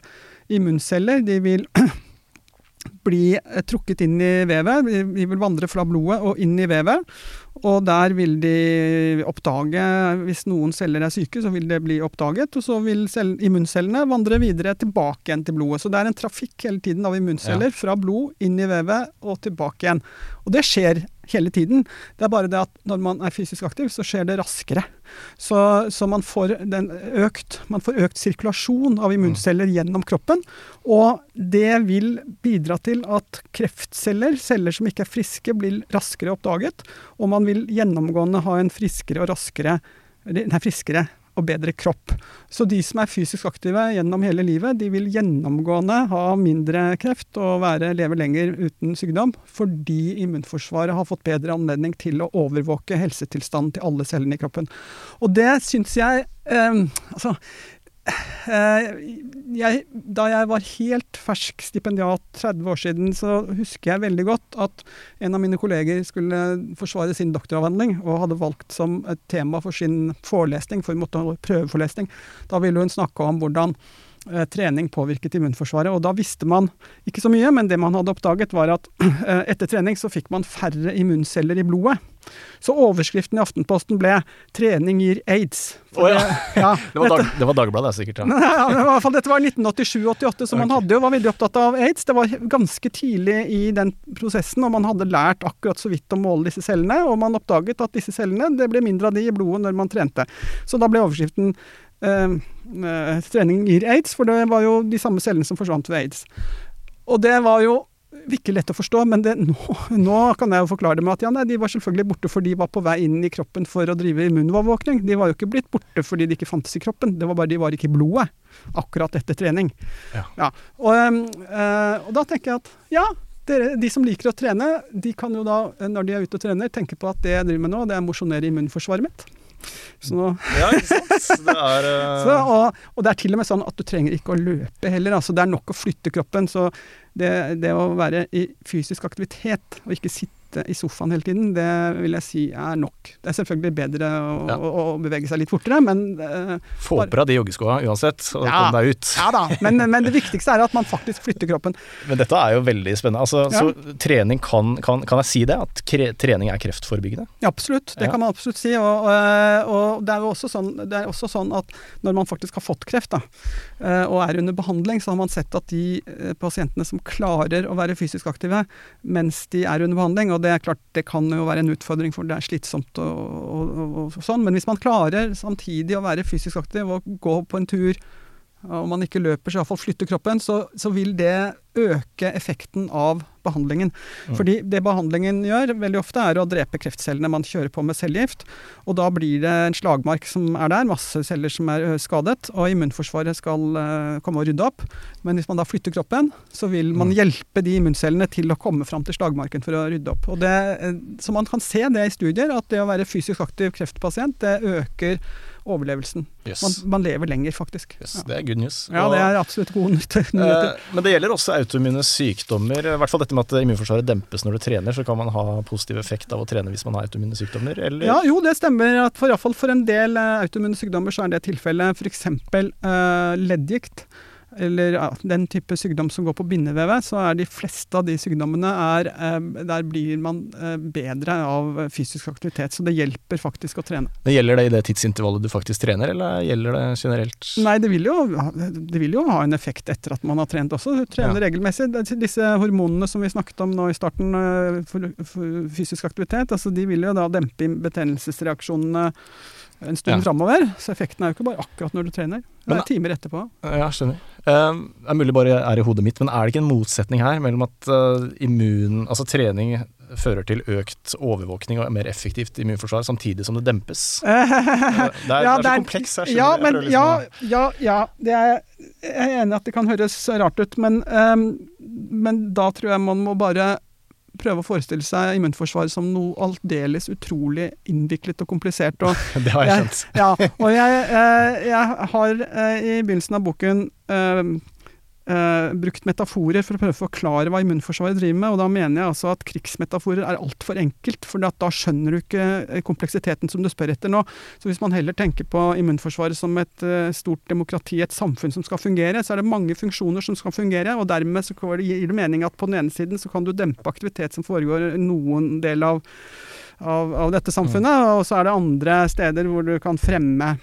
immunceller de vil bli trukket inn i vevet. De vil vandre fra blodet og inn i vevet. Og der vil de oppdage Hvis noen celler er syke, så vil det bli oppdaget. Og så vil immuncellene vandre videre tilbake igjen til blodet. Så det er en trafikk hele tiden av immunceller ja. fra blod inn i vevet og tilbake igjen. Og det skjer hele tiden. Det er bare det at når man er fysisk aktiv, så skjer det raskere. Så, så man, får økt, man, får økt, sirkulasjon av immunceller mm. gjennom kroppen. Og det vil bidra til at kreftceller, celler som ikke er friske, blir raskere oppdaget. Og man vil gjennomgående ha en friskere og raskere nei, friskere og bedre kropp. Så de som er fysisk aktive gjennom hele livet, de vil gjennomgående ha mindre kreft og være, leve lenger uten sykdom, fordi immunforsvaret har fått bedre anledning til å overvåke helsetilstanden til alle cellene i kroppen. Og det syns jeg eh, altså, jeg, da jeg var helt fersk stipendiat 30 år siden, så husker jeg veldig godt at en av mine kolleger skulle forsvare sin doktoravhandling, og hadde valgt som et tema for sin forelesning, for måtte ha prøveforelesning. Da ville hun snakke om hvordan eh, trening påvirket immunforsvaret. Og da visste man ikke så mye, men det man hadde oppdaget, var at eh, etter trening så fikk man færre immunceller i blodet. Så overskriften i Aftenposten ble 'Trening gir aids'. Oh, ja. ja, det, var dag, det var Dagbladet, sikkert. Ja. ja, i hvert fall, dette var 1987-88, så man hadde jo, var veldig opptatt av aids. Det var ganske tidlig i den prosessen, og man hadde lært akkurat så vidt å måle disse cellene. Og man oppdaget at disse cellene, det ble mindre av de i blodet når man trente. Så da ble overskriften 'Trening gir aids', for det var jo de samme cellene som forsvant ved aids. Og det var jo ikke lett å forstå, men det, nå, nå, kan jeg jo forklare det med at ja, nei, de var selvfølgelig borte fordi de var på vei inn i kroppen for å drive immunovervåkning. De var jo ikke blitt borte fordi de ikke fantes i kroppen, det var bare de var ikke i blodet akkurat etter trening. Ja. ja. Og, øh, og, da tenker jeg at ja, dere, de som liker å trene, de kan jo da, når de er ute og trener, tenke på at det jeg driver med nå, det er å mosjonere immunforsvaret mitt. Så, ja, ikke sant. Det er, uh... så, og, og, det er til og med sånn at du trenger ikke å løpe heller. Altså, det er nok å flytte kroppen. Så det, det å være i fysisk aktivitet og ikke sitte sitte i sofaen hele tiden, det vil jeg si er nok. Det er selvfølgelig bedre å, ja. å, å bevege seg litt fortere, men uh, Få på deg de joggeskoa uansett, og ja, kom deg ut. ja da, men, men, det viktigste er at man faktisk flytter kroppen. Men dette er jo veldig spennende. Altså, ja. Så trening kan, kan, kan, jeg si det? At kre, trening er kreftforebyggende? Ja, absolutt. Det kan man absolutt si. Og, og, og det, er sånn, det, er også sånn, at når man faktisk har fått kreft, da, eh, og er under behandling, så har man sett at de eh, pasientene som klarer å være fysisk aktive mens de er under behandling, og det er klart det kan jo være en utfordring, for det er slitsomt og, og, og, og sånn. Men hvis man klarer samtidig å være fysisk aktiv og gå på en tur, og man ikke løper, så iallfall flytter kroppen, så, så vil det øke effekten av behandlingen. Mm. Fordi det behandlingen gjør veldig ofte, er å drepe kreftcellene man kjører på med cellegift. Og da blir det en slagmark som er der, masse celler som er skadet, og immunforsvaret skal uh, komme og rydde opp. Men hvis man da flytter kroppen, så vil man mm. hjelpe de immuncellene til å komme fram til slagmarken for å rydde opp. Og det, så man kan se det i studier, at det å være fysisk aktiv kreftpasient, det øker overlevelsen. Yes. Man, man, lever lenger, faktisk. Yes, ja. Det er good news. Ja, det er absolutt gode nyheter. Eh, men det gjelder også autoimmune sykdommer. I hvert fall dette med at immunforsvaret dempes når du trener, så kan man ha positiv effekt av å trene hvis man har autoimmune sykdommer, eller? Ja, jo, det stemmer. At for, for en del uh, autoimmune sykdommer så er det tilfellet. F.eks. Uh, leddgikt eller ja, den type sykdom som går på bindevevet, så er de fleste av de sykdommene er, eh, Der blir man eh, bedre av fysisk aktivitet. Så det hjelper faktisk å trene. Men Gjelder det i det tidsintervallet du faktisk trener, eller gjelder det generelt? Nei, det vil jo, det vil jo ha en effekt etter at man har trent også. Du trener ja. regelmessig. Disse hormonene som vi snakket om nå i starten eh, for, for fysisk aktivitet, altså de vil jo da dempe betennelsesreaksjonene en stund ja. framover. Så effekten er jo ikke bare akkurat når du trener. Det er timer etterpå. Ja, skjønner. Uh, det er mulig bare er i hodet mitt, men er det ikke en motsetning her mellom at uh, immun, altså trening fører til økt overvåkning og mer effektivt immunforsvar, samtidig som det dempes? det, er, ja, det er så kompleks. Jeg ja, men, liksom ja, ja, ja, det er, jeg er enig i at det kan høres rart ut, men, um, men da tror jeg man må bare prøve å forestille seg immunforsvaret som noe aldeles utrolig innviklet og komplisert. Og det har jeg skjønt. ja, og jeg, eh, jeg, har eh, i begynnelsen av boken eh, eh, brukt metaforer for å prøve å forklare hva immunforsvaret driver med. og Da mener jeg altså at krigsmetaforer er altfor enkelt, for da skjønner du ikke eh, kompleksiteten som du spør etter nå. Så Hvis man heller tenker på immunforsvaret som et uh, stort demokrati, et samfunn som skal fungere, så er det mange funksjoner som skal fungere. og Dermed så gir det mening at på den ene siden så kan du dempe aktivitet som foregår noen del av av, av, dette samfunnet, og så er det andre steder hvor du kan fremme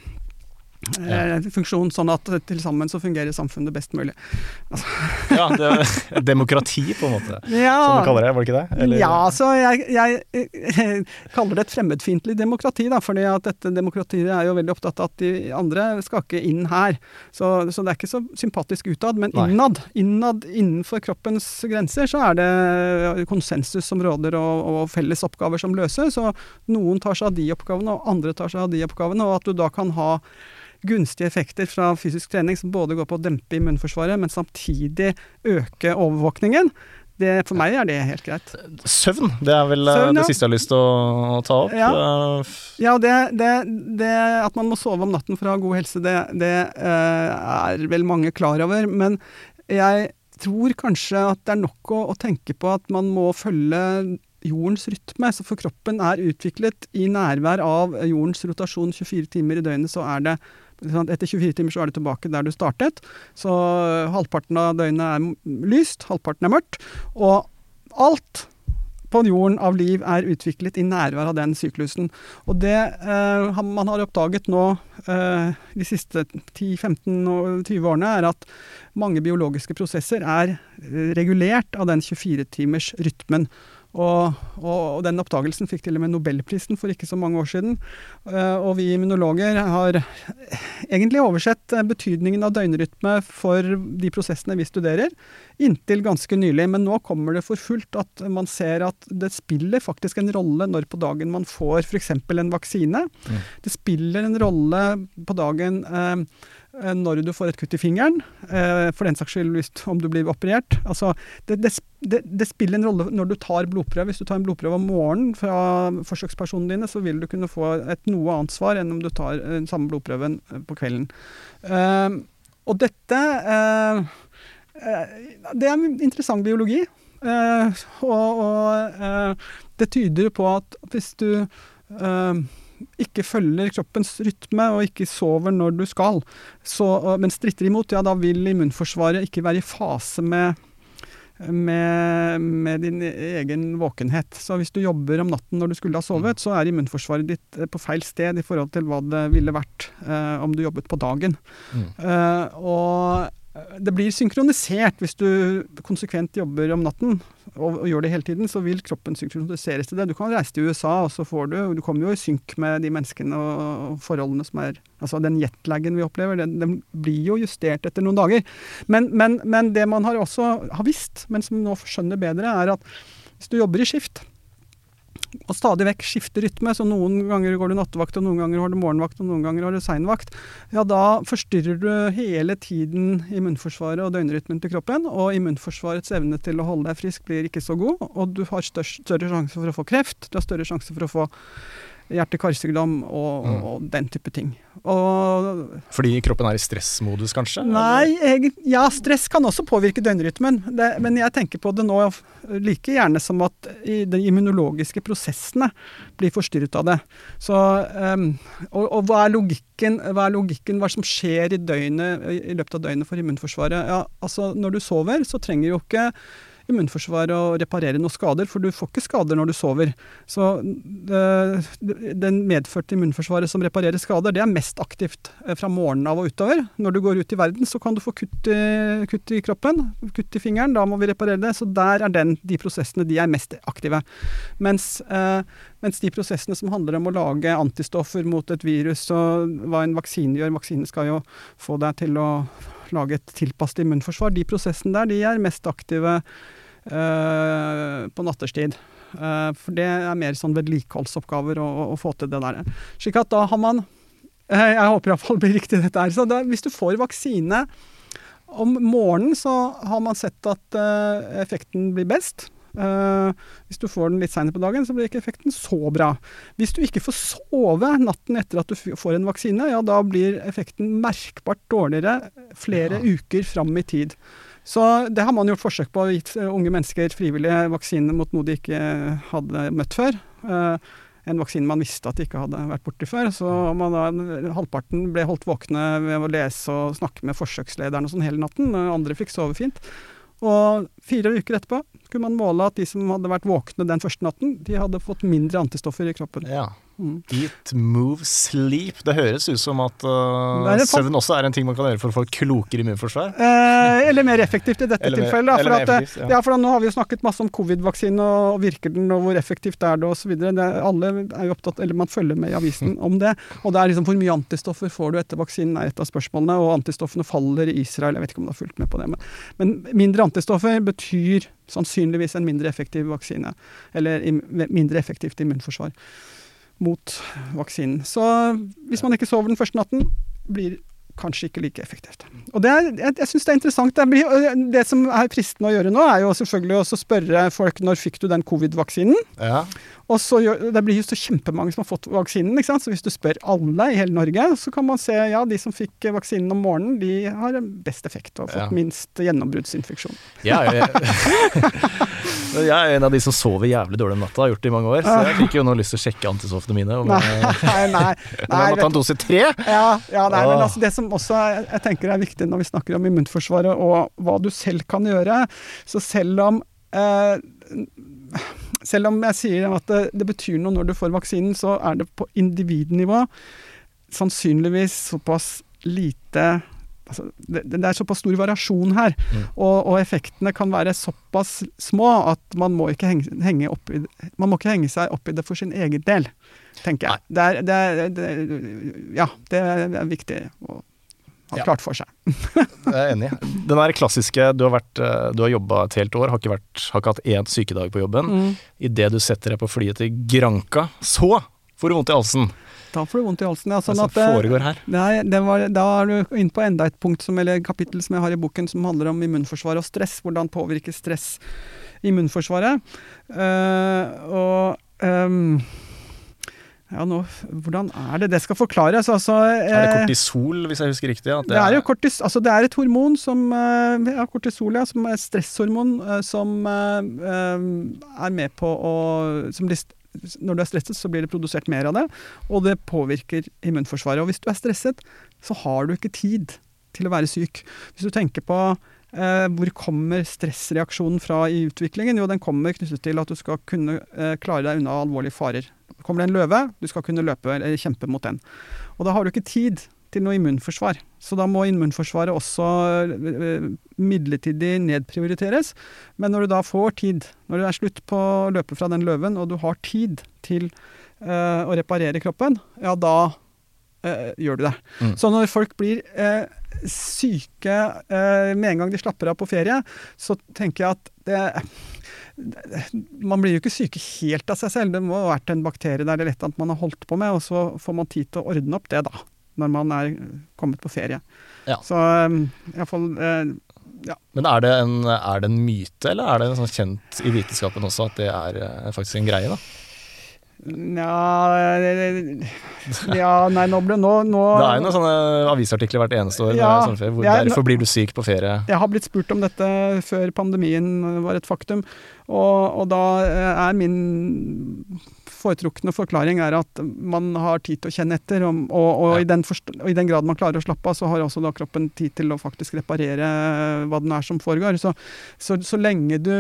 ja. Eh, funksjon, sånn at til sammen så fungerer samfunnet best mulig. Altså. ja, det er demokrati, på en måte, ja. som du kaller det, var det ikke det? Eller? Ja, så jeg, jeg, jeg, kaller det et fremmedfiendtlig demokrati, da, fordi at dette demokratiet er jo veldig opptatt av at de andre skal ikke inn her. Så, så det er ikke så sympatisk utad, men innad, innad innenfor kroppens grenser, så er det konsensus som råder, og, og felles oppgaver som løses. Og noen tar seg av de oppgavene, og andre tar seg av de oppgavene, og at du da kan ha gunstige effekter fra fysisk trening som både går på å dempe immunforsvaret, men samtidig øke overvåkningen. Det, for meg er det helt greit. Søvn, det er vel eh, Søvn, ja. det siste jeg har lyst til å ta opp. Ja, ja det, det, det, at man må sove om natten for å ha god helse, det, det uh, er vel mange klar over. Men jeg tror kanskje at det er nok å, å tenke på at man må følge jordens rytme. Så for kroppen er utviklet i nærvær av jordens rotasjon 24 timer i døgnet, så er det etter 24 timer så er du tilbake der du startet. Så halvparten av døgnet er lyst, halvparten er mørkt. Og alt på jorden av liv er utviklet i nærvær av den syklusen. Og det eh, man har oppdaget nå eh, de siste 10-15-20 årene, er at mange biologiske prosesser er regulert av den 24-timers rytmen. Og, og, og, den oppdagelsen fikk til og med Nobelprisen for ikke så mange år siden. Uh, og vi immunologer har egentlig oversett betydningen av døgnrytme for de prosessene vi studerer, inntil ganske nylig. Men nå kommer det for fullt at man ser at det spiller faktisk en rolle når på dagen man får f.eks. en vaksine. Mm. Det spiller en rolle på dagen Eh, når du får et kutt i fingeren, eh, for den saks skyld om du blir operert. Altså, det, det, det, spiller en rolle når du tar blodprøve. Hvis du tar en blodprøve om morgenen fra forsøkspersonene dine, så vil du kunne få et noe annet svar enn om du tar den eh, samme blodprøven på kvelden. Og dette Det er interessant biologi. Og, og det tyder på at hvis du ikke følger kroppens rytme og ikke sover når du skal, så, men stritter imot, ja da vil immunforsvaret ikke være i fase med, med, med, din egen våkenhet. Så hvis du jobber om natten når du skulle ha sovet, så er immunforsvaret ditt eh, på feil sted i forhold til hva det ville vært eh, om du jobbet på dagen. Mm. Eh, og det blir synkronisert hvis du konsekvent jobber om natten og, og, gjør det hele tiden, så vil kroppen synkroniseres til det. Du kan reise til USA, og så får du Du kommer jo i synk med de menneskene og, forholdene som er Altså den jetlagen vi opplever, den, den, blir jo justert etter noen dager. Men, men, men det man har også har visst, men som nå skjønner bedre, er at hvis du jobber i skift, og stadig vekk skifter rytme, så noen ganger går du nattevakt, og noen ganger har du morgenvakt, og noen ganger har du seinvakt, ja da forstyrrer du hele tiden immunforsvaret og døgnrytmen til kroppen, og immunforsvarets evne til å holde deg frisk blir ikke så god, og du har større sjanse for å få kreft, du har større sjanse for å få hjerte-karsykdom og, mm. og, den type ting. Og, Fordi kroppen er i stressmodus, kanskje? Nei, jeg, ja, stress kan også påvirke døgnrytmen. Det, men jeg tenker på det nå like gjerne som at de immunologiske prosessene blir forstyrret av det. Så, um, og, og, hva er logikken? Hva er logikken, hva som skjer i, døgnet, i løpet av døgnet for immunforsvaret? Ja, altså Når du sover, så trenger jo ikke immunforsvaret og reparere noen skader, for du får ikke skader når du sover. Så den medførte immunforsvaret som reparerer skader, det er mest aktivt eh, fra morgenen av og utover. Når du går ut i verden, så kan du få kutt i, kutt i kroppen, kutt i fingeren, da må vi reparere det. Så der er den, de prosessene de er mest aktive. Mens, eh, mens de prosessene som handler om å lage antistoffer mot et virus, og hva en vaksine gjør Vaksine skal jo få deg til å lage et tilpasset immunforsvar. De prosessene der de er mest aktive uh, på natterstid. Uh, for det er mer sånn vedlikeholdsoppgaver å, å, få til det der. Slik at da har man uh, Jeg håper iallfall det blir riktig dette her. Så da, hvis du får vaksine om morgenen, så har man sett at effekten blir best. Uh, hvis du får den litt seinere på dagen, så blir ikke effekten så bra. Hvis du ikke får sove natten etter at du får en vaksine, ja da blir effekten merkbart dårligere flere ja. uker fram i tid. Så det har man gjort forsøk på å gitt unge mennesker frivillige vaksiner mot noe de ikke hadde møtt før. En vaksine man visste at de ikke hadde vært borti før. Så da, halvparten ble holdt våkne ved å lese og snakke med forsøkslederen og sånn hele natten. Andre fikk sove fint. Og fire uker etterpå kunne man måle at de som hadde vært våkne den første natten, de hadde fått mindre antistoffer i kroppen. Ja. Mm. Eat, move, sleep. Det høres ut som at uh, søvn også er en ting man kan gjøre for å få klokere immunforsvar. Eh, eller mer effektivt i dette eller tilfellet. For, at, ja. ja. for nå har vi jo snakket masse om covid-vaksine, og virker den, og hvor effektivt er det, osv. Alle er jo opptatt, eller man følger med i avisen mm. om det. Og det er liksom hvor mye antistoffer får du etter vaksinen, er et av spørsmålene. Og antistoffene faller i Israel, jeg vet ikke om du har fulgt med på det. Men, men mindre antistoffer betyr sannsynligvis en mindre effektiv vaksine. Eller mindre effektivt immunforsvar mot vaksinen. Så hvis man ikke sover den første natten, blir kanskje ikke like effektivt. Og det er, Jeg, jeg syns det er interessant. Det, blir, det, som er fristende å gjøre nå, er jo selvfølgelig å spørre folk når fikk du den covid-vaksinen. Ja. Og så gjør, Det blir jo så kjempemange som har fått vaksinen. ikke sant? Så hvis du spør alle i hele Norge, så kan man se ja, de som fikk vaksinen om morgenen, de har best effekt og har fått ja. minst gjennombruddsinfeksjon. Ja, jeg, jeg, er en av de som sover jævlig dårlig om natta, har gjort det i mange år. Så jeg fikk jo nå lyst til å sjekke antistoffene mine. Om, nei, nei, nei, nei jeg må ta en dose tre. Ja, ja nei, men altså, det som også jeg tenker er viktig når vi snakker om immunforsvaret og hva du selv kan gjøre, så selv om eh, selv om jeg sier at det, det, betyr noe når du får vaksinen, så er det på individnivå sannsynligvis såpass lite altså, det, det, er såpass stor variasjon her, mm. og, og, effektene kan være såpass små at man må ikke henge, henge opp i, man må ikke henge seg opp i det for sin egen del, tenker jeg. Det er, det er, ja, det er viktig å har ja. klart for seg. det er enig. Den der klassiske du har, vært, eh, du har jobba et helt år, har ikke, vært, har ikke hatt én sykedag på jobben. Mm. Idet du setter deg på flyet til Granca, så får du vondt i halsen. Da får du vondt i halsen, ja. Sånn det som foregår her? Nei, var, da er du inne på enda et punkt, som, eller kapittel som jeg har i boken, som handler om immunforsvar og stress. Hvordan påvirker stress immunforsvaret. Uh, og um, ja, nå, Hvordan er det det skal forklares? Altså, eh, er det kortisol, hvis jeg husker riktig? Det, det, er jo kortis, altså det er et hormon som eh, ja, kortisol, ja, som er stresshormon, eh, som eh, er med på å blir, Når du er stresset, så blir det produsert mer av det, og det påvirker immunforsvaret. Og hvis du er stresset, så har du ikke tid til å være syk. Hvis du tenker på Eh, hvor kommer stressreaksjonen fra i utviklingen? Jo, den kommer knyttet til at du skal kunne eh, klare deg unna alvorlige farer. Kommer det en løve, du skal kunne løpe eller kjempe mot den. Og da har du ikke tid til noe immunforsvar. Så da må immunforsvaret også eh, midlertidig nedprioriteres. Men når du da får tid, når det er slutt på å løpe fra den løven, og du har tid til uh, å reparere kroppen, ja, da uh, gjør du det. Mm. Så når folk blir uh, syke med en gang de slapper av på ferie, så tenker jeg at det man blir jo ikke syke helt av seg selv. Det må ha vært en bakterie der eller et eller annet man har holdt på med, og så får man tid til å ordne opp det, da. Når man er kommet på ferie. Ja. Så iallfall ja. Men er det, en, er det, en, myte, eller er det sånn kjent i vitenskapen også at det er faktisk en greie, da? Nja Ja, nei, nå ble nå, nå Det er jo noen sånne avisartikler hvert eneste år. Ja, sånn ferie, hvor, jeg, derfor blir du syk på ferie. Jeg har blitt spurt om dette før pandemien var et faktum. Og, og da er min foretrukne forklaring er at man har tid til å kjenne etter. Og, og, og, ja. i, den og, i den grad man klarer å slappe av, så har også kroppen tid til å faktisk reparere hva den er som foregår. Så, så, så lenge du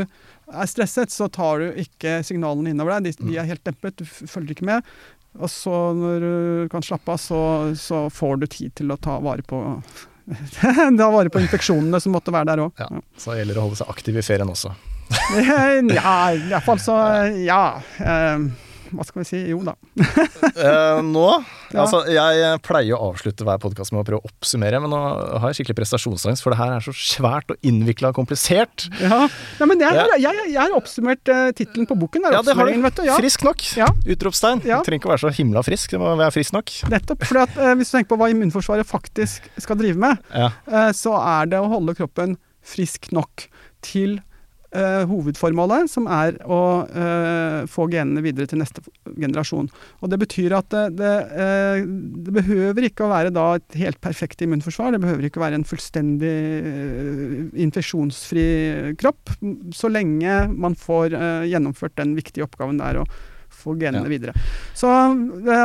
er stresset, så tar du ikke signalene innover deg. De, de er helt dempet, du følger ikke med. Og så når du kan slappe av, så, så får du tid til å ta vare på ta vare på infeksjonene som måtte være der òg. Ja, så det gjelder å holde seg aktiv i ferien også. ja, iallfall så Ja. Um, hva skal vi si? Jo da. eh, nå? Ja. Altså, jeg pleier å avslutte hver podkast med å prøve å oppsummere, men nå har jeg skikkelig prestasjonsangst, for det her er så svært og innvikla og komplisert. Ja, ja men jeg, jeg, jeg, jeg, har oppsummert uh, tittelen på boken. ja, det har du. Vet du. Ja. Frisk nok. Ja. Utropstegn. Ja. Du trenger ikke å være så himla frisk, du må være frisk nok. Nettopp. For uh, hvis du tenker på hva immunforsvaret faktisk skal drive med, uh, så er det å holde kroppen frisk nok til uh, hovedformålet, som er å uh, få genene videre til neste generasjon. Og Det betyr at det, det, uh, det behøver ikke å være da et helt perfekt immunforsvar. Det behøver ikke å være en fullstendig infeksjonsfri kropp, så lenge man får gjennomført den viktige oppgaven der. Og, få genene ja. videre. Så,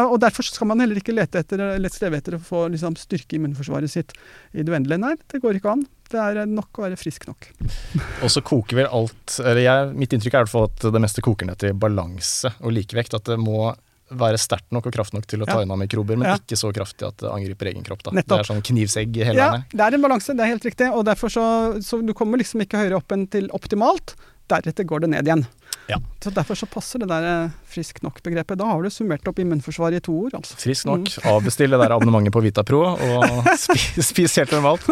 og Derfor skal man heller ikke lete etter, streve etter å få liksom, styrke immunforsvaret sitt i det uendelige. Nei, det går ikke an. Det er nok å være frisk nok. og så koker vel alt eller jeg, Mitt inntrykk er at det meste koker ned til balanse og likevekt. At det må være sterkt nok og kraft nok til å ta ja. unna mikrober, men ja. ikke så kraftig at det angriper egen kropp. Da. Det er sånn knivsegg hele ja, veien. Det er en balanse, det er helt riktig. Og derfor så, så du kommer liksom ikke høyere opp enn til optimalt. Deretter går det ned igjen. Ja. Så Derfor så passer det der eh, frisk nok-begrepet. Da har du summert opp immunforsvaret i to ord. altså. Frisk nok. Mm. Avbestill det der abonnementet på Vitapro, og spis, spis helt normalt.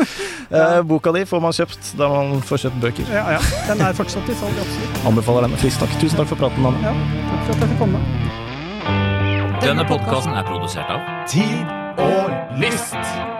Eh, boka di får man kjøpt da man får kjøpt bøker. Ja, ja. Den er fortsatt i salg, absolutt. Anbefaler den. Frisk nok. Tusen takk for praten, Anne. Ja, takk for at jeg fikk komme. Denne podkasten er produsert av Tid og List.